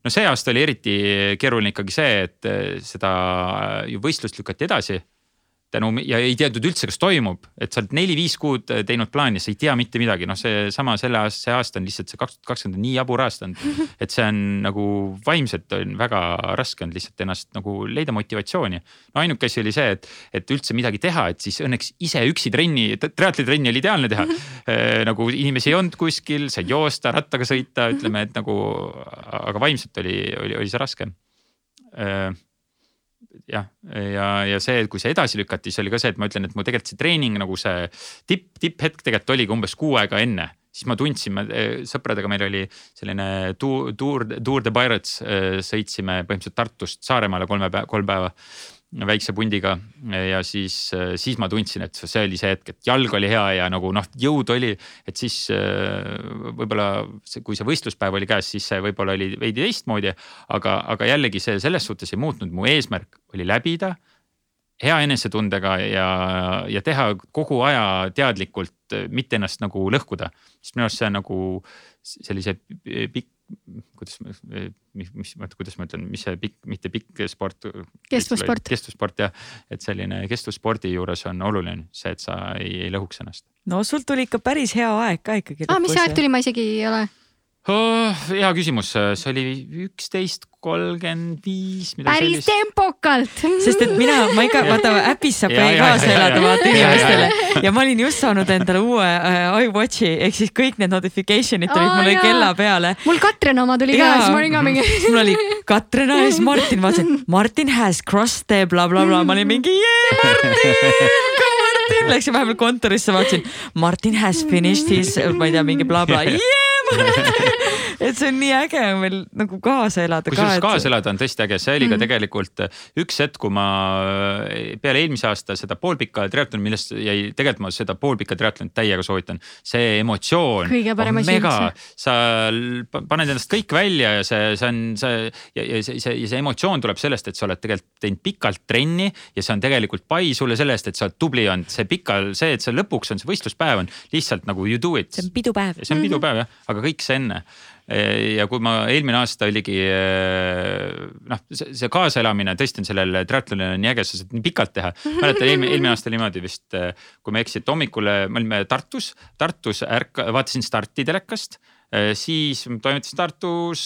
no see aasta oli eriti keeruline ikkagi see, et äh, seda ju võistlust lükati edasi tänu ja ei teadnud üldse, kas toimub, et sa oled neli-viis kuud teinud plaani, sa ei tea mitte midagi, noh, seesama selle aasta, see aasta on lihtsalt see kaks tuhat kakskümmend on nii jabur aasta olnud. et see on nagu vaimselt on väga raske on lihtsalt ennast nagu leida motivatsiooni. no ainuke asi oli see, et, et üldse midagi teha, et siis õnneks ise üksi trenni, triatlitrenni oli ideaalne teha e,. nagu inimesi ei olnud kuskil, said joosta, rattaga sõita, ütleme, et nagu, aga vaimselt oli, oli, oli see raske e, jah, ja, ja see, kui see edasi lükati, siis oli ka see, et ma ütlen, et mu tegelikult see treening nagu see tipp, tipphetk tegelikult oligi umbes kuu aega enne. siis ma tundsin, me sõpradega meil oli selline tuur, tuur, Tour de Pirates, sõitsime põhimõtteliselt Tartust Saaremaale kolme päeva, kolm päeva väikse pundiga ja siis, siis ma tundsin, et see oli see hetk, et jalg oli hea ja nagu noh, jõud oli, et siis võib-olla see, kui see võistluspäev oli käes, siis see võib-olla oli veidi teistmoodi. aga, aga jällegi see selles suhtes ei muutnud, mu eesmärk oli läbida hea enesetundega ja, ja teha kogu aja teadlikult, mitte ennast nagu lõhkuda. sest minu arust see on nagu sellise pikk, kuidas ma, mis, mis, kuidas ma ütlen, mis see pikk, mitte pikk sport. kestvussport. kestvussport jah, et selline kestvusspordi juures on oluline see, et sa ei, ei lõhuks ennast. no sul tuli ikka päris hea aeg ka ikkagi. aa, mis aeg tuli, ma isegi ei ole. Hea küsimus, see oli üksteist kolmkümmend viis. päris tempokalt. sest et mina, ma ikka vaata äpis saab Ja, ja, kaasa elada vaata inimestele ja ma olin just saanud endale uue äh, iWatchi ehk siis kõik need notification'id tulid mulle jaa. kella peale. mul Katrin oma tuli ka, siis ma olin ka mingi mul oli Katrin ja siis Martin, vaatasin Martin has crossed the blablabla bla, bla. ma olin mingi jee Martin, läksin vahepeal kontorisse, vaatasin Martin has finished his, ma ei tea, mingi blablabla, jee. et see on nii äge veel nagu kaasa elada ka. kusjuures et- kaasa elada on tõesti äge, see oli ka Mhm. tegelikult üks hetk, kui ma peale eelmise aasta seda poolpika triatloni, millest jäi, tegelikult ma seda poolpika triatlonit täiega soovitan. see emotsioon Kõige parem on asi mega üldse., sa paned endast kõik välja ja see, see on see ja, ja see, see, ja see emotsioon tuleb sellest, et sa oled tegelikult teinud pikalt trenni ja see on tegelikult pai sulle selle eest, et sa oled tubli olnud, see pikal, see, et see lõpuks on see võistluspäev on lihtsalt nagu you do it see on pidupäev. see on pidupäev jah, aga kõik see enne. ja kui ma eelmine aasta oligi noh, see, kaasaelamine tõesti on sellel triatlonil on nii äge, sa saad nii pikalt teha. mäletan eelmine, eelmine aasta niimoodi vist, kui ma ei eksi, et hommikul me olime Tartus, Tartus ärka-, vaatasin starti telekast siis toimetasin Tartus,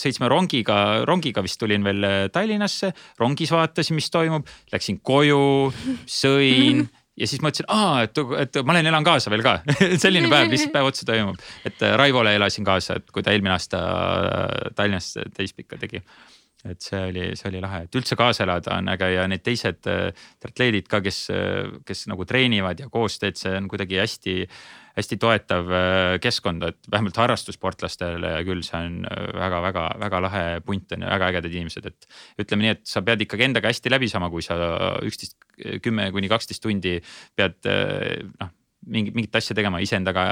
sõitsime rongiga, rongiga vist tulin veel Tallinnasse, rongis vaatasin, mis toimub, läksin koju, sõin ja siis mõtlesin, aa, et, et ma olen, elan kaasa veel ka selline päev lihtsalt päev otsa toimub. et Raivole elasin kaasa, et kui ta eelmine aasta Tallinnas täispikka tegi. et see oli, see oli lahe, et üldse kaasa elada on äge ja need teised äh, triatleedid ka, kes, kes nagu treenivad ja koos teed, see on kuidagi hästi hästi toetav äh, keskkond, et vähemalt harrastussportlastele küll see on väga-väga-väga lahe punt on ja väga ägedad inimesed, et. ütleme nii, et sa pead ikkagi endaga hästi läbi saama, kui sa üksteist, kümme kuni kaksteist tundi pead noh, mingi, mingit asja tegema, iseendaga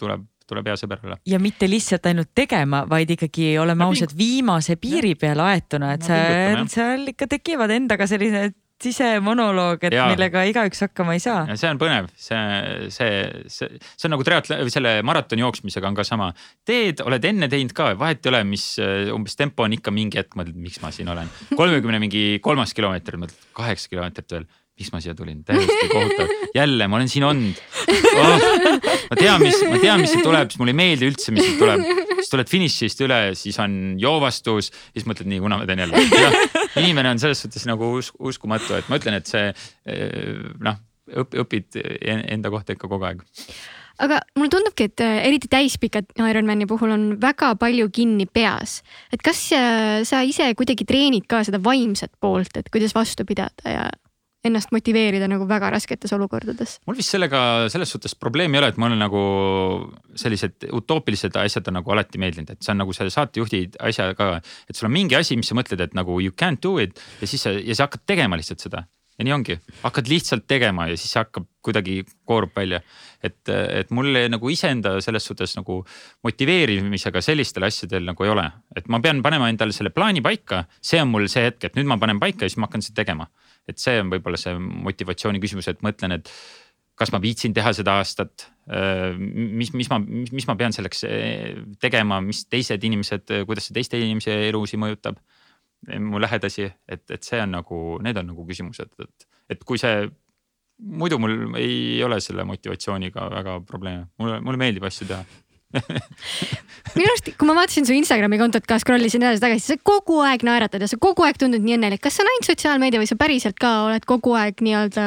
tuleb tuleb hea sõber olla. ja mitte lihtsalt ainult tegema, vaid ikkagi oleme ausad, viimase piiri peale aetuna, et jah. seal ikka tekivad endaga sellised sisemonoloog, et Jaa. millega igaüks hakkama ei saa. ja see on põnev, see, see, see, see on nagu triatl-, selle maratoni jooksmisega on ka sama. teed, oled enne teinud ka, vahet ei ole, mis äh, umbes tempo on ikka mingi hetk mõtled, miks ma siin olen. kolmekümne mingi kolmas kilomeeter, mõtled kaheksa kilomeetrit veel miks ma siia tulin, täiesti kohutav, jälle ma olen siin olnud oh,. ma tean, mis, ma tean, mis siit tuleb, siis mulle ei meeldi üldse, mis siit tuleb. siis tuled finišist üle, siis on joovastus, siis mõtled nii, kuna ma teen jälle. inimene on selles suhtes nagu us uskumatu, et ma ütlen, et see eh, noh, õpid enda kohta ikka kogu aeg aga mulle tundubki, et äh, eriti täispikad Ironmani puhul on väga palju kinni peas. et kas äh, sa ise kuidagi treenid ka seda vaimset poolt, et kuidas vastu pidada ja ennast motiveerida nagu väga rasketes olukordades? mul vist sellega selles suhtes probleemi ei ole, et mul nagu sellised utoopilised asjad on nagu alati meeldinud, et see on nagu selle saatejuhti asja ka. et sul on mingi asi, mis sa mõtled, et nagu you can't do it ja siis sa ja sa hakkad tegema lihtsalt seda ja nii ongi, hakkad lihtsalt tegema ja siis hakkab kuidagi koorub välja. et, et mul nagu iseenda selles suhtes nagu motiveerimisega sellistel asjadel nagu ei ole, et ma pean panema endale selle plaani paika, see on mul see hetk, et nüüd ma panen paika ja siis ma hakkan seda tegema. Et see on võib-olla see motivatsiooni küsimus, et mõtlen, et kas ma viitsin teha seda aastat, mis, mis ma, mis ma pean selleks tegema, mis teised inimesed, kuidas see teiste inimese elusid mõjutab mu lähedasi, et, et see on nagu, need on nagu küsimused, et, et kui see. muidu mul ei ole selle motivatsiooniga väga probleeme, mulle, mulle meeldib asju teha minu arust, kui ma vaatasin su Instagrami kontot ka, scroll isin edasi-tagasi, sa kogu aeg naeratad ja sa kogu aeg tundud nii õnnelik. kas see on ainult sotsiaalmeedia või sa päriselt ka oled kogu aeg nii-öelda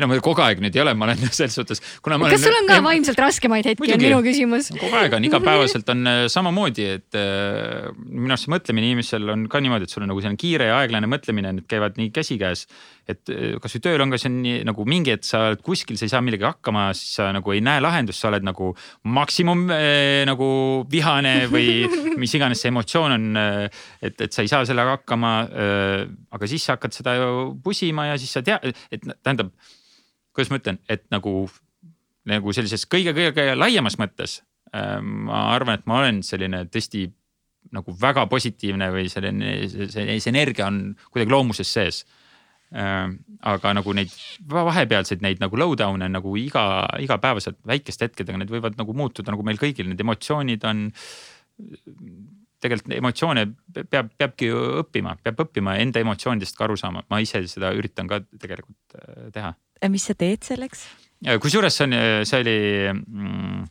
ei no ma kogu aeg nüüd ei ole, ma olen selles suhtes, kuna ma kas olen. sul on ka vaimselt raskemaid hetki, on minu küsimus. kogu aeg on, igapäevaselt on äh, samamoodi, et äh, minu arust see mõtlemine inimesel on ka niimoodi, et sul on nagu selline kiire ja aeglane mõtlemine, need käivad nii käsikäes. Et äh, kasvõi tööl on ka see nii nagu mingi, et sa oled kuskil, sa ei saa millegagi hakkama, siis sa nagu ei näe lahendust, sa oled nagu maksimum äh, nagu vihane või mis iganes see emotsioon on. et, et sa ei saa sellega hakkama äh,. aga siis sa hakkad seda ju pusima ja siis sa tead, et tähendab kuidas ma ütlen, et nagu, nagu sellises kõige-kõige laiemas mõttes äh, ma arvan, et ma olen selline tõesti nagu väga positiivne või selline, see, see energia on kuidagi loomuses sees äh,. Aga nagu neid vahepealseid neid nagu low down'e nagu iga, igapäevaselt väikeste hetkedega, need võivad nagu muutuda nagu meil kõigil, need emotsioonid on tegelikult emotsioone peab, peabki õppima, peab õppima enda emotsioonidest ka aru saama, ma ise seda üritan ka tegelikult äh, teha. mis sa teed selleks? kusjuures see on, see oli mm,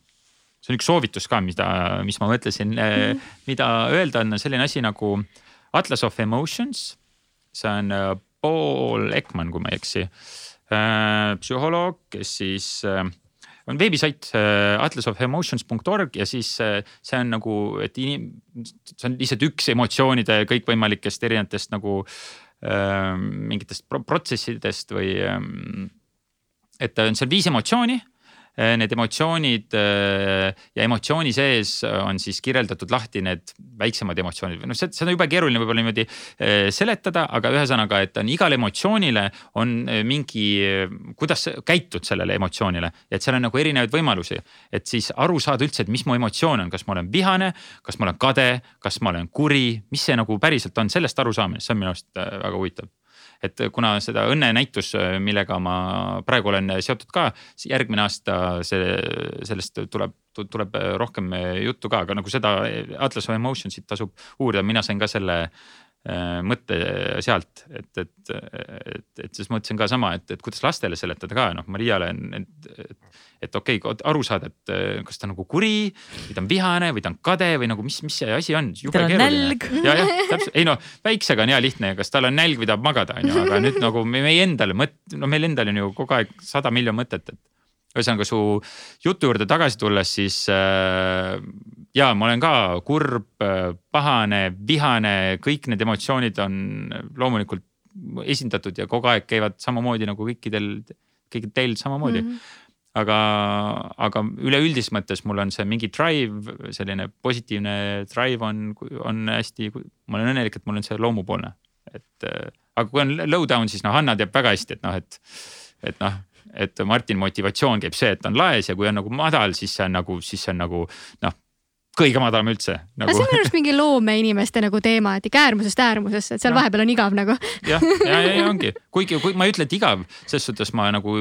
see on üks soovitus ka, mida, mis ma mõtlesin mm., mida öelda on selline asi nagu Atlas of Emotions. see on äh, Paul Ekman, kui ma ei eksi, psühholoog, kes siis on veebisait äh, atlasofemotions.org ja siis äh, see on nagu, et inim-, see on lihtsalt üks emotsioonide kõikvõimalikest erinevatest nagu äh, mingitest protsessidest või ähm,. et on seal viis emotsiooni Äh, need emotsioonid äh, ja emotsiooni sees on siis kirjeldatud lahti need väiksemad emotsioonid, noh, seda on jube keeruline võib-olla niimoodi äh, seletada, aga ühesõnaga, et on igale emotsioonile on mingi, kuidas sa käitud sellele emotsioonile. et seal on nagu erinevaid võimalusi, et siis aru saada üldse, et mis mu emotsioon on, kas ma olen vihane, kas ma olen kade, kas ma olen kuri, mis see nagu päriselt on, sellest arusaamine, see on minu arust väga huvitav et kuna seda õnnenäitus, millega ma praegu olen seotud ka, järgmine aasta see, sellest tuleb, tuleb rohkem juttu ka, aga nagu seda Atlas of Emotions'it tasub uurida, mina sain ka selle Äh, mõtte sealt, et, et, et, et siis mõtlesin ka sama, et, et kuidas lastele seletada ka noh, Mariale, et, et, et okei okay,, aru saada, et äh, kas ta on nagu kuri või ta on vihane või ta on kade või nagu, mis, mis see asi on. tal on nälg. ja, jah, täpselt, ei noh, väiksega on hea lihtne, kas tal on nälg või tahab magada, on ju, aga nüüd nagu meie endal mõt-, no meil endal on ju kogu aeg sada miljon mõtet, et ühesõnaga su jutu juurde tagasi tulles, siis äh, ja ma olen ka kurb, äh, pahane, vihane, kõik need emotsioonid on loomulikult esindatud ja kogu aeg käivad samamoodi nagu kõikidel, kõikidel teil samamoodi mm. -hmm aga, aga üleüldises mõttes mul on see mingi drive, selline positiivne drive on, on hästi, ma olen õnnelik, et mul on see loomupoolne, et äh, aga kui on low down, siis noh, Hanna teab väga hästi, et noh, et, et noh et Martin motivatsioon käib see, et ta on laes ja kui on nagu madal, siis see on nagu, siis see on nagu noh kõige madalam üldse nagu.... see on minu arust mingi loomeinimeste nagu teema, et ikka äärmusest äärmusesse, et seal no. vahepeal on igav nagu. jah, ja, ja, ja ongi, kuigi kui ma ei ütle, et igav, ses suhtes ma nagu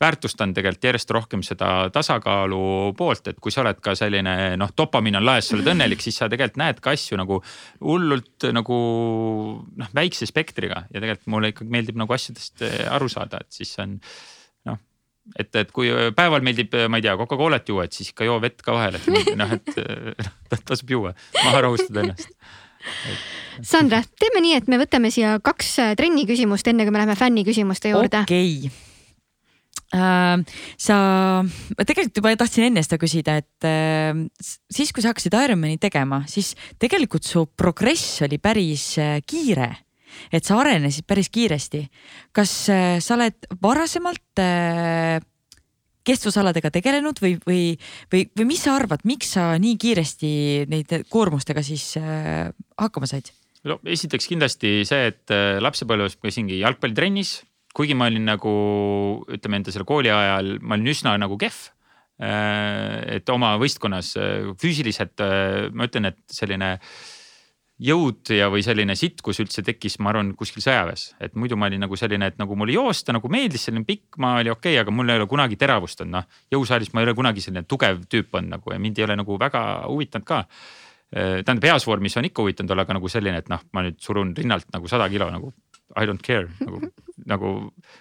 väärtustan tegelikult järjest rohkem seda tasakaalu poolt, et kui sa oled ka selline noh, dopamiin on laes, sa oled õnnelik, siis sa tegelikult näed ka asju nagu hullult nagu noh, väikse spektriga ja tegelikult mulle ikkagi meeldib nagu asjadest eh, aru saada, et siis on noh et, et kui päeval meeldib, ma ei tea, Coca-Colat juua, et siis ikka joo vett ka vahel, et noh, et noh, tasub juua, maha rahustada ennast. Sandra, teeme nii, et me võtame siia kaks trenni küsimust, enne kui me läheme fänniküsimuste juurde. okei okay sa, ma tegelikult juba tahtsin enne seda küsida, et äh, siis, kui sa hakkasid Ironmani tegema, siis tegelikult su progress oli päris äh, kiire. et sa arenesid päris kiiresti. kas sa oled varasemalt kestvusaladega tegelenud või, või, või, või mis sa arvad, miks sa nii kiiresti neid koormustega siis hakkama said? no esiteks kindlasti see, et äh, lapsepõlves ma käisingi jalgpallitrennis, kuigi ma olin nagu ütleme enda selle kooli ajal, ma olin üsna nagu kehv. et oma võistkonnas füüsiliselt ma ütlen, et selline jõud ja, või selline sitkus üldse tekkis, ma arvan, kuskil sõjaväes, et muidu ma olin nagu selline, et nagu mulle joosta nagu meeldis, selline pikk maa oli okei okay,, aga mul ei ole kunagi teravust olnud, noh. jõusaalis ma ei ole kunagi selline tugev tüüp olnud nagu ja mind ei ole nagu väga huvitanud ka tähendab, heas vormis on ikka huvitanud olla, aga nagu selline, et noh, ma nüüd surun rinnalt nagu sada kilo nagu I don't care nagu, nagu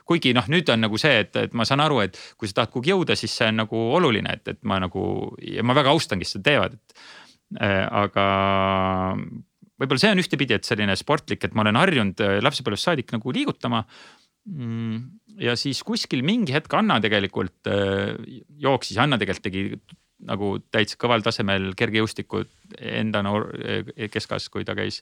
kuigi noh, nüüd on nagu see, et, et ma saan aru, et kui sa tahad kuhugi jõuda, siis see on nagu oluline, et, et ma nagu ja ma väga austan, kes seda teevad, et äh,. aga võib-olla see on ühtepidi, et selline sportlik, et ma olen harjunud äh, lapsepõlvest saadik nagu liigutama mm, ja siis kuskil mingi hetk Anna tegelikult äh, jooksis, Anna tegelikult tegi nagu täitsa kõval tasemel kergejõustikku enda noor keskas, kui ta käis.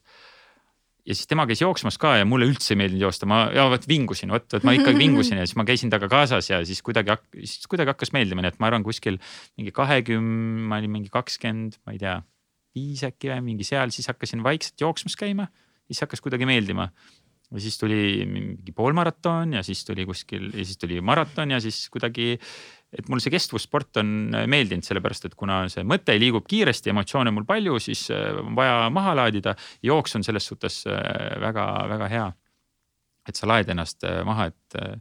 Ja siis tema käis jooksmas ka ja mulle üldse ei meeldinud joosta, ma ja vot vingusin, vot, vot ma ikkagi vingusin ja siis ma käisin temaga kaasas ja siis kuidagi, siis kuidagi hakkas meeldima, nii et ma arvan, kuskil mingi kahekümne, ma olin mingi kakskümmend, ma ei tea, viis äkki või mingi seal, siis hakkasin vaikselt jooksmas käima. siis hakkas kuidagi meeldima ja siis tuli mingi poolmaraton ja siis tuli kuskil ja siis tuli maraton ja siis kuidagi et mul see kestvussport on äh, meeldinud, sellepärast et kuna see mõte liigub kiiresti, emotsioone on mul palju, siis äh, on vaja maha laadida. jooks on selles suhtes väga-väga äh, hea. et sa laed ennast maha, et,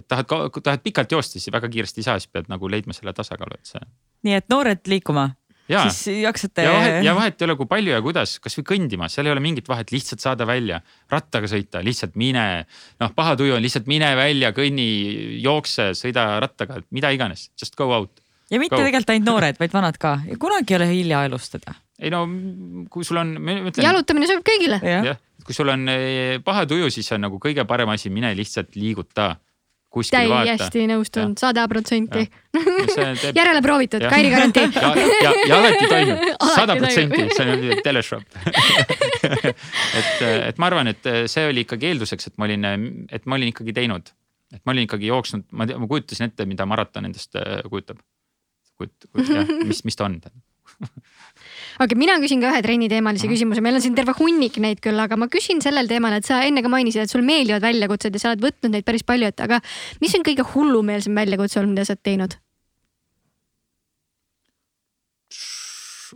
et tahad, tahad pikalt joosta, siis väga kiiresti ei saa, siis pead nagu leidma selle tasakaalu, et see. nii et noored liikuma siis jaksate. ja vahet, ja vahet ei ole, kui palju ja kuidas, kasvõi kõndima, seal ei ole mingit vahet, lihtsalt saada välja, rattaga sõita, lihtsalt mine. noh, paha tuju on lihtsalt mine välja, kõnni, jookse, sõida rattaga, mida iganes, just go out. ja mitte go. tegelikult ainult noored, vaid vanad ka, kunagi ei ole hilja alustada. ei no kui sul on. jalutamine sobib kõigile. jah, kui sul on eh, paha tuju, siis on nagu kõige parem asi, mine lihtsalt liiguta kuskil vaata. täiesti nõustun, sada protsenti. järele proovitud, Kairi garantii. ja, ja, ja alati toimib, sada protsenti, see on teleshop. Et, et ma arvan, et see oli ikkagi eelduseks, et ma olin, et ma olin ikkagi teinud, et ma olin ikkagi jooksnud, ma, ma kujutasin ette, mida maraton endast äh, kujutab. kujut-, kujut-, jah, mis, mis ta on aga mina küsin ka ühe trenniteemalise küsimuse, meil on siin terve hunnik neid küll, aga ma küsin sellel teemal, et sa enne ka mainisid, et sul meeldivad väljakutsed ja sa oled võtnud neid päris palju, et aga mis on kõige hullumeelsem väljakutse olnud, mida sa oled teinud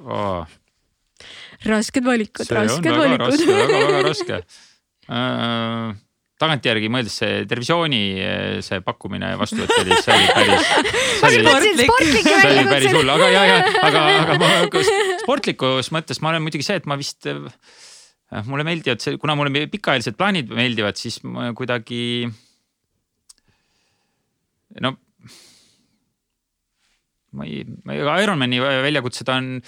oh.? rasked valikud, rasked valikud. väga-väga raske uh, tagantjärgi mõeldes see televisiooni see pakkumine vastuvõtt oli, see oli päris. see oli, päris hull, aga ja, ja aga, aga ma sportlikus mõttes ma olen muidugi see, et ma vist. mulle meeldivad kuna mulle pikaajalised plaanid meeldivad, siis ma kuidagi. no ma ei, Ironmani väljakutsed on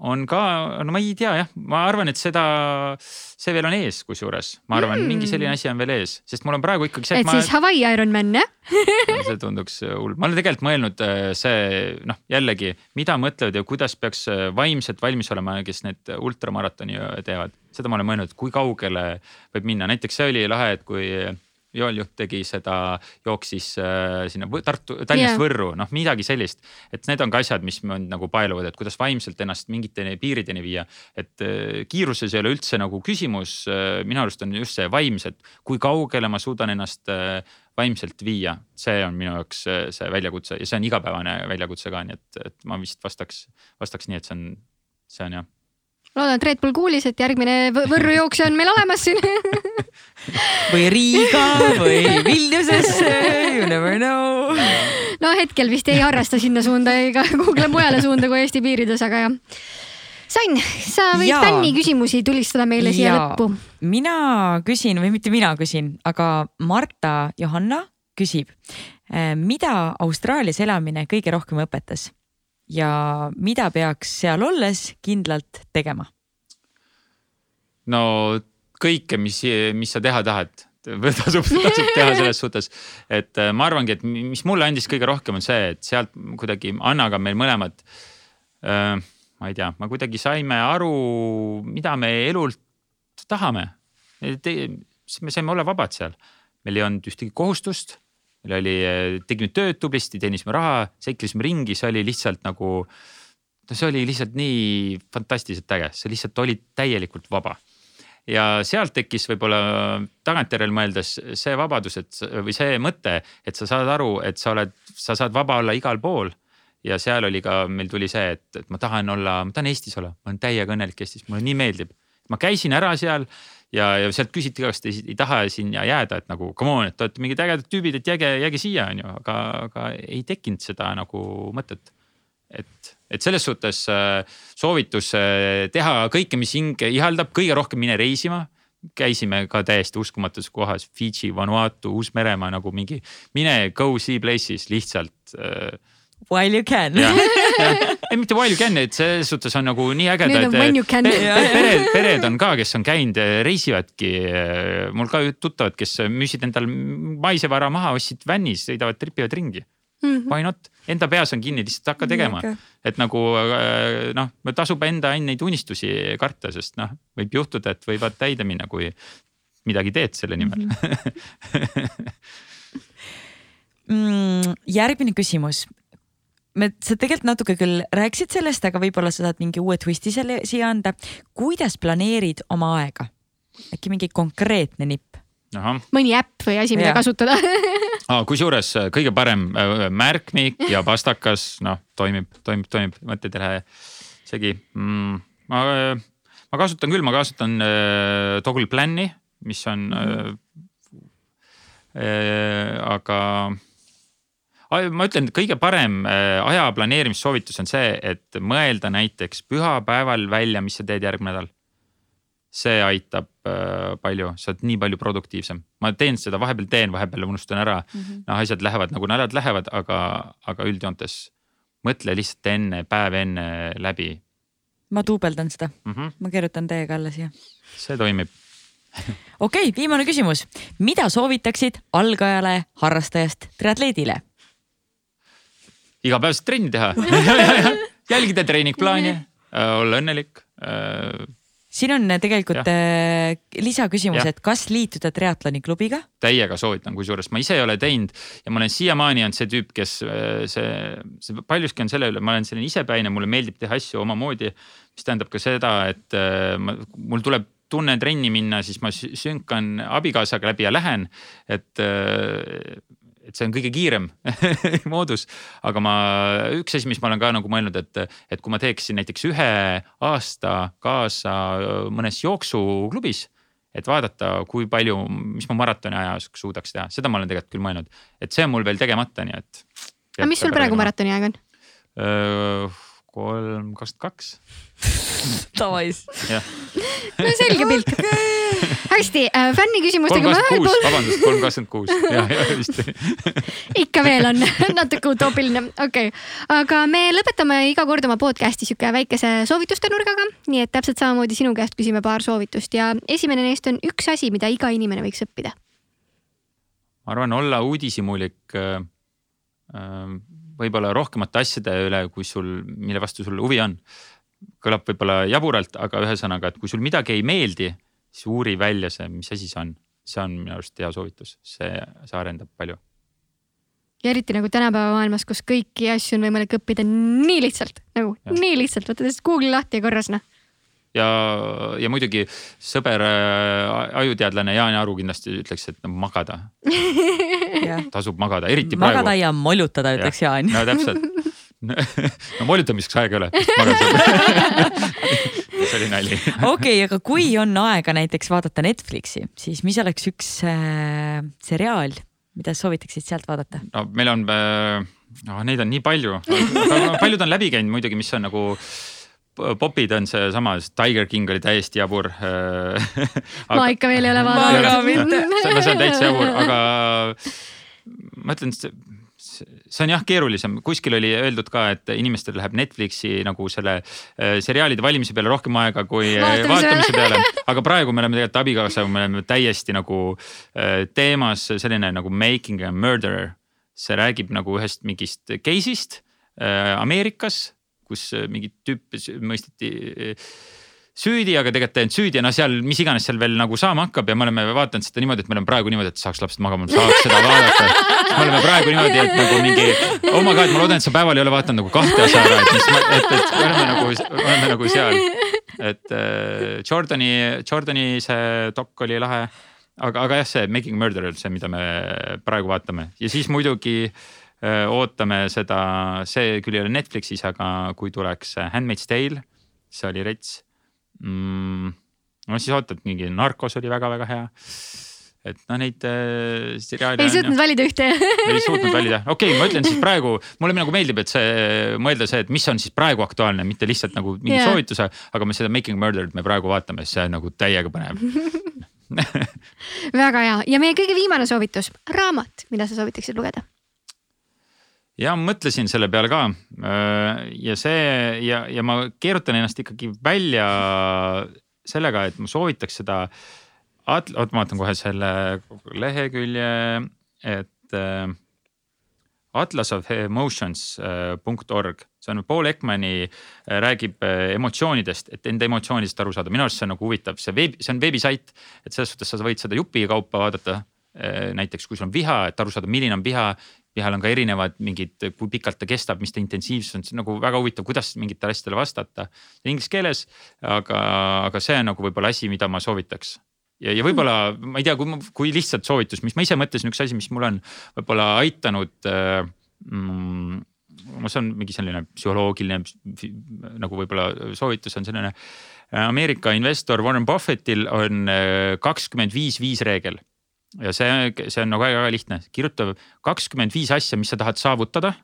on ka, no ma ei tea jah, ma arvan, et seda, see veel on ees, kusjuures ma arvan mm., mingi selline asi on veel ees, sest mul on praegu ikkagi see. et, ma... siis Hawaii Ironman jah see tunduks hull, ma olen tegelikult mõelnud äh, see noh, jällegi, mida mõtlevad ja kuidas peaks äh, vaimselt valmis olema, kes need ultramaratoni äh, teevad. seda ma olen mõelnud, kui kaugele võib minna, näiteks see oli lahe, et kui Joel Juht tegi seda, jooksis äh, sinna Tartu, Tallinnast yeah. Võrru, noh midagi sellist. et need on ka asjad, mis mind nagu paeluvad, et kuidas vaimselt ennast mingite piirideni viia. et äh, kiiruses ei ole üldse nagu küsimus äh,, minu arust on just see vaimselt, kui kaugele ma suudan ennast vaimselt viia, see on minu jaoks see väljakutse ja see on igapäevane väljakutse ka, nii et, et ma vist vastaks, vastaks nii, et see on, see on jah loodan, et Red Bull kuulis, et järgmine Võrru jooksja on meil olemas siin või Riiga või Vilniusesse, you never know. no hetkel vist ei harrasta sinna suunda ega kuhugile mujale suunda kui Eesti piirides, aga jah. Sain, sa võid ja. fänni küsimusi tulistada meile siia ja. lõppu. mina küsin või mitte mina küsin, aga Marta Johanna küsib, mida Austraalias elamine kõige rohkem õpetas? Ja mida peaks seal olles kindlalt tegema? no kõike, mis, mis sa teha tahad, tasub, tasub teha selles suhtes. et äh, ma arvangi, et mis mulle andis kõige rohkem, on see, et sealt kuidagi Annaga meil mõlemad äh,. ma ei tea, me kuidagi saime aru, mida me elult tahame. me saime olla vabad seal, meil ei olnud ühtegi kohustust meil oli, tegime tööd tublisti, teenisime raha, seiklesime ringi, see oli lihtsalt nagu. no see oli lihtsalt nii fantastiliselt äge, sa lihtsalt olid täielikult vaba. ja sealt tekkis võib-olla tagantjärele mõeldes see vabadus, et või see mõte, et sa saad aru, et sa oled, sa saad vaba olla igal pool. ja seal oli ka, meil tuli see, et, et ma tahan olla, ma tahan Eestis olla, ma olen täiega õnnelik Eestis, mulle nii meeldib. ma käisin ära seal ja, ja sealt küsiti ka, kas te ei, ei taha sinna jääda, et nagu come on, et te olete mingid ägedad tüübid, et jääge, jääge siia, on ju, aga, aga ei tekkinud seda nagu mõtet et, et selles suhtes äh, soovitus äh, teha kõike, mis hing ihaldab, kõige rohkem mine reisima. käisime ka täiesti uskumatus kohas, Fidži, Vanuatu, Uus-Meremaa nagu mingi, mine go see places lihtsalt äh, While you can. ei mitte while you can, et selles suhtes on nagu nii ägeda, Nüüd on et when you can. pe- pe- pered, pered on ka, kes on käinud, reisivadki. mul ka tuttavad, kes müüsid endal maisevara maha, ostsid vännis, sõidavad, tripivad ringi. Why not, enda peas on kinni, lihtsalt hakka tegema Mega.. et nagu äh, noh, tasub enda neid unistusi karta, sest noh, võib juhtuda, et võivad täide minna, kui midagi teed selle nimel mm. -hmm. mm,. järgmine küsimus. me, sa tegelikult natuke küll rääkisid sellest, aga võib-olla sa saad mingi uue twisti selle siia anda. kuidas planeerid oma aega? äkki mingi konkreetne nipp? ahah mõni äpp või asi, mida Jaa. kasutada ah,. kusjuures äh, kõige parem äh, märkmik ja pastakas, noh toimib, toimib, toimib, mõtted ei lähe segi mm,. ma, ma kasutan küll, ma kasutan äh, Toggle Plan'i, mis on äh, äh, aga ma ütlen, et kõige parem äh, aja planeerimissoovitus on see, et mõelda näiteks pühapäeval välja, mis sa teed järgmine nädal see aitab äh, palju, sa oled nii palju produktiivsem. ma teen seda, vahepeal teen, vahepeal unustan ära mm. -hmm. noh, asjad lähevad nagu naljad lähevad, aga, aga üldjoontes mõtle lihtsalt enne, päev enne läbi ma duubeldan seda, mm. -hmm. ma kirjutan teiega alla siia. see toimib. okei okay,, viimane küsimus. mida soovitaksid algajale harrastajast triatleedile? Igapäevaselt trenni teha jälgida treeningplaani, olla õnnelik äh, siin on tegelikult äh, lisaküsimus, et kas liituda triatloni klubiga? täiega soovitan, kusjuures ma ise ei ole teinud ja ma olen siiamaani olnud see tüüp, kes äh, see, see paljuski on selle üle, ma olen selline isepäine, mulle meeldib teha asju omamoodi. mis tähendab ka seda, et äh, ma, mul tuleb tunne trenni minna, siis ma sü- sünkan abikaasaga läbi ja lähen, et äh, et see on kõige kiirem moodus, aga ma, üks asi, mis ma olen ka nagu mõelnud, et, et kui ma teeksin näiteks ühe aasta kaasa mõnes jooksuklubis et vaadata, kui palju, mis ma maratoni aja jooksul suudaks teha, seda ma olen tegelikult küll mõelnud, et see on mul veel tegemata, nii et. aga mis sul praegu? maratoni aeg on? kolm kakskümmend kaks, Davais. jah, no selge pilt. hästi äh,, fänni kolm küsimustega kakskümmend kuus, ma vabandust, kolm kakskümmend kuus, jah, jah vist. ikka veel on natuke utoopiline, okei okay.. aga me lõpetame iga kord oma podcast'i sihuke väikese soovituste nurgaga, nii et täpselt samamoodi sinu käest küsime paar soovitust ja esimene neist on üks asi, mida iga inimene võiks õppida. ma arvan, olla uudishimulik äh, äh, võib-olla rohkemate asjade üle, kui sul, mille vastu sul huvi on. kõlab võib-olla jaburalt, aga ühesõnaga, et kui sul midagi ei meeldi, siis uuri välja see, mis asi see on. see on minu arust hea soovitus, see, see arendab palju. ja eriti nagu tänapäeva maailmas, kus kõiki asju on võimalik õppida nii lihtsalt nagu Jah. nii lihtsalt, võtad lihtsalt Google'i lahti ja korras noh. ja, ja muidugi sõber äh, ajuteadlane Jaan Aru kindlasti ütleks, et no magada, tasub magada, eriti magada praegu. ja molutada, ütleks Jaan. no täpselt. no molutamiseks aega ei ole, magada. see oli nali. okei, aga kui on aega näiteks vaadata Netflixi, siis mis oleks üks äh, seriaal, mida soovitaksid sealt vaadata? no meil on äh,, no neid on nii palju, paljud on läbi käinud muidugi, mis on nagu popid on seesama, Tiger King oli täiesti jabur. ma ikka veel ei ole Ma ka vaadanud. mitte. see see on täitsa jabur, aga ma ütlen, see on jah keerulisem, kuskil oli öeldud ka, et inimestel läheb Netflixi nagu selle äh, seriaalide valimise peale rohkem aega kui äh, Vaatamise vaatamise peale. aga praegu me oleme tegelikult abikaasaga, me oleme täiesti nagu äh, teemas selline nagu making a murderer. see räägib nagu ühest mingist case'ist Ameerikas, kus äh, mingi tüüp mõisteti süüdi, aga tegelikult ei olnud süüdi ja noh, seal mis iganes seal veel nagu saama hakkab ja me oleme vaadanud seda niimoodi, et me oleme praegu niimoodi, et saaks lapsed magama, saaks seda vaadata. me oleme praegu niimoodi, et nagu mingi, oh my god, ma loodan, et sa päeval ei ole vaadanud nagu kahte osa ära, et mis, et, et me oleme nagu, oleme nagu seal. et äh, Jordani, Jordani see dok oli lahe. aga, aga jah, see Making Murderer, see, mida me praegu vaatame ja siis muidugi äh, ootame seda, see küll ei ole Netflixis, aga kui tuleks Handmaid's Tale, see oli rets mm,. no siis ootad, mingi Narcos oli väga-väga hea et noh, neid äh, seriaale. ei suutnud valida ühte ei suutnud valida, okei okay,, ma ütlen siis praegu, mulle nagu meeldib, et see mõelda see, et mis on siis praegu aktuaalne, mitte lihtsalt nagu mingi yeah. soovituse, aga me seda Making Murdered me praegu vaatame, see on nagu täiega põnev väga hea ja meie kõige viimane soovitus, raamat, mida sa soovitaksid lugeda? Ja mõtlesin selle peale ka äh, ja see ja, ja ma keerutan ennast ikkagi välja sellega, et ma soovitaks seda oot ma vaatan kohe selle lehekülje, et äh, Atlas of Emotions.org, äh, see on Paul Ekmani äh, räägib emotsioonidest, et enda emotsioonidest aru saada, minu arust see on nagu huvitav, see veeb, see on veebisait. et selles suhtes sa võid seda jupi kaupa vaadata. näiteks kui sul on viha, et aru saada, milline on viha vihal on ka erinevad mingid, kui pikalt ta kestab, mis ta intensiivsus on, see on nagu väga huvitav, kuidas mingitele asjadele vastata inglise keeles. aga, aga see on nagu võib-olla asi, mida ma soovitaks ja, ja võib-olla ma ei tea, kui, kui lihtsalt soovitus, mis ma ise mõtlesin, üks asi, mis mul on võib-olla aitanud äh,. Mm, see on mingi selline psühholoogiline nagu võib-olla soovitus on selline. Ameerika investor Warren Buffettil on äh, kakskümmend viis, viis reegel. Ja see, see on nagu väga-väga lihtne, kirjuta kakskümmend viis asja, mis sa tahad saavutada.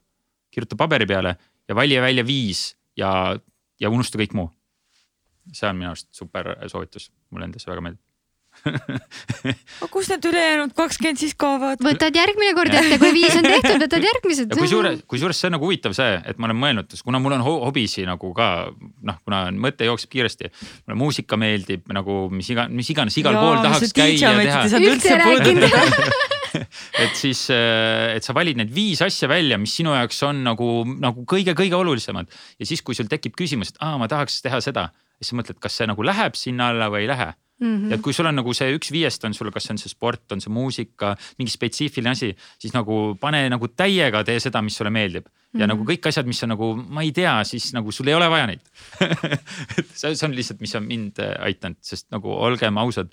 kirjuta paberi peale ja vali välja viis ja, ja unusta kõik muu. see on minu arust super soovitus, mulle endale see väga meeldib aga kus need ülejäänud kakskümmend siis kaovad? võtad järgmine kord ette, kui viis on tehtud, võtad järgmised. kusjuures, kusjuures see on nagu huvitav see, et ma olen mõelnud, kuna mul on hobisi nagu ka noh, kuna mõte jookseb kiiresti. mulle muusika meeldib nagu mis iga, mis iganes igal Jaa, pool tahaks käia ja teha. et siis, et sa valid need viis asja välja, mis sinu jaoks on nagu, nagu kõige-kõige olulisemad ja siis, kui sul tekib küsimus, et aa, ma tahaks teha seda, siis sa mõtled, kas see nagu läheb sinna alla või ei lähe Mm -hmm. et kui sul on nagu see üks viiest on sul, kas see on see sport, on see muusika, mingi spetsiifiline asi, siis nagu pane nagu täiega tee seda, mis sulle meeldib. ja mm -hmm. nagu kõik asjad, mis on nagu, ma ei tea, siis nagu sul ei ole vaja neid et see, see on lihtsalt, mis on mind äh, aidanud, sest nagu olgem ausad,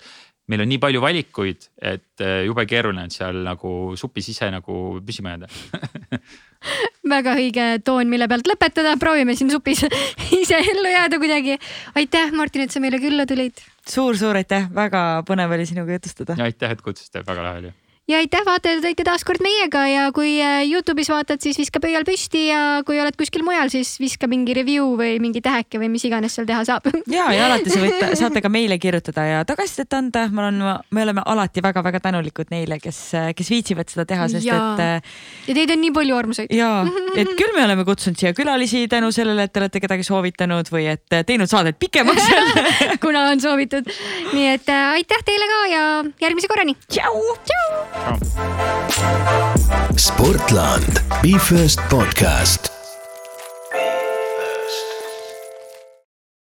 meil on nii palju valikuid, et äh, jube keeruline on seal nagu supis ise nagu püsima jääda väga õige toon, mille pealt lõpetada, proovime siin supis ise ellu jääda kuidagi. aitäh, Martin, et sa meile külla tulid suur,. suur-suur aitäh, väga põnev oli sinuga jutustada. ja aitäh, et kutsusite, väga lahe oli ja aitäh vaatajad, olite taas kord meiega ja kui äh, Youtube'is vaatad, siis viska pöial püsti ja kui oled kuskil mujal, siis viska mingi review või mingi täheke või mis iganes seal teha saab. ja, ja alati sa võite, saate ka meile kirjutada ja tagasisidet anda, ma olen, me oleme alati väga-väga tänulikud neile, kes, kes viitsivad seda teha, sest ja. et. Äh, ja teid on nii palju armsaid. ja, et küll me oleme kutsunud siia külalisi tänu sellele, et te olete kedagi soovitanud või et teinud saadet pikemaks kuna on soovitud. nii et äh, aitäh teile ka ja järgmise korrani. tšau. tšau. Sportland, Be First podcast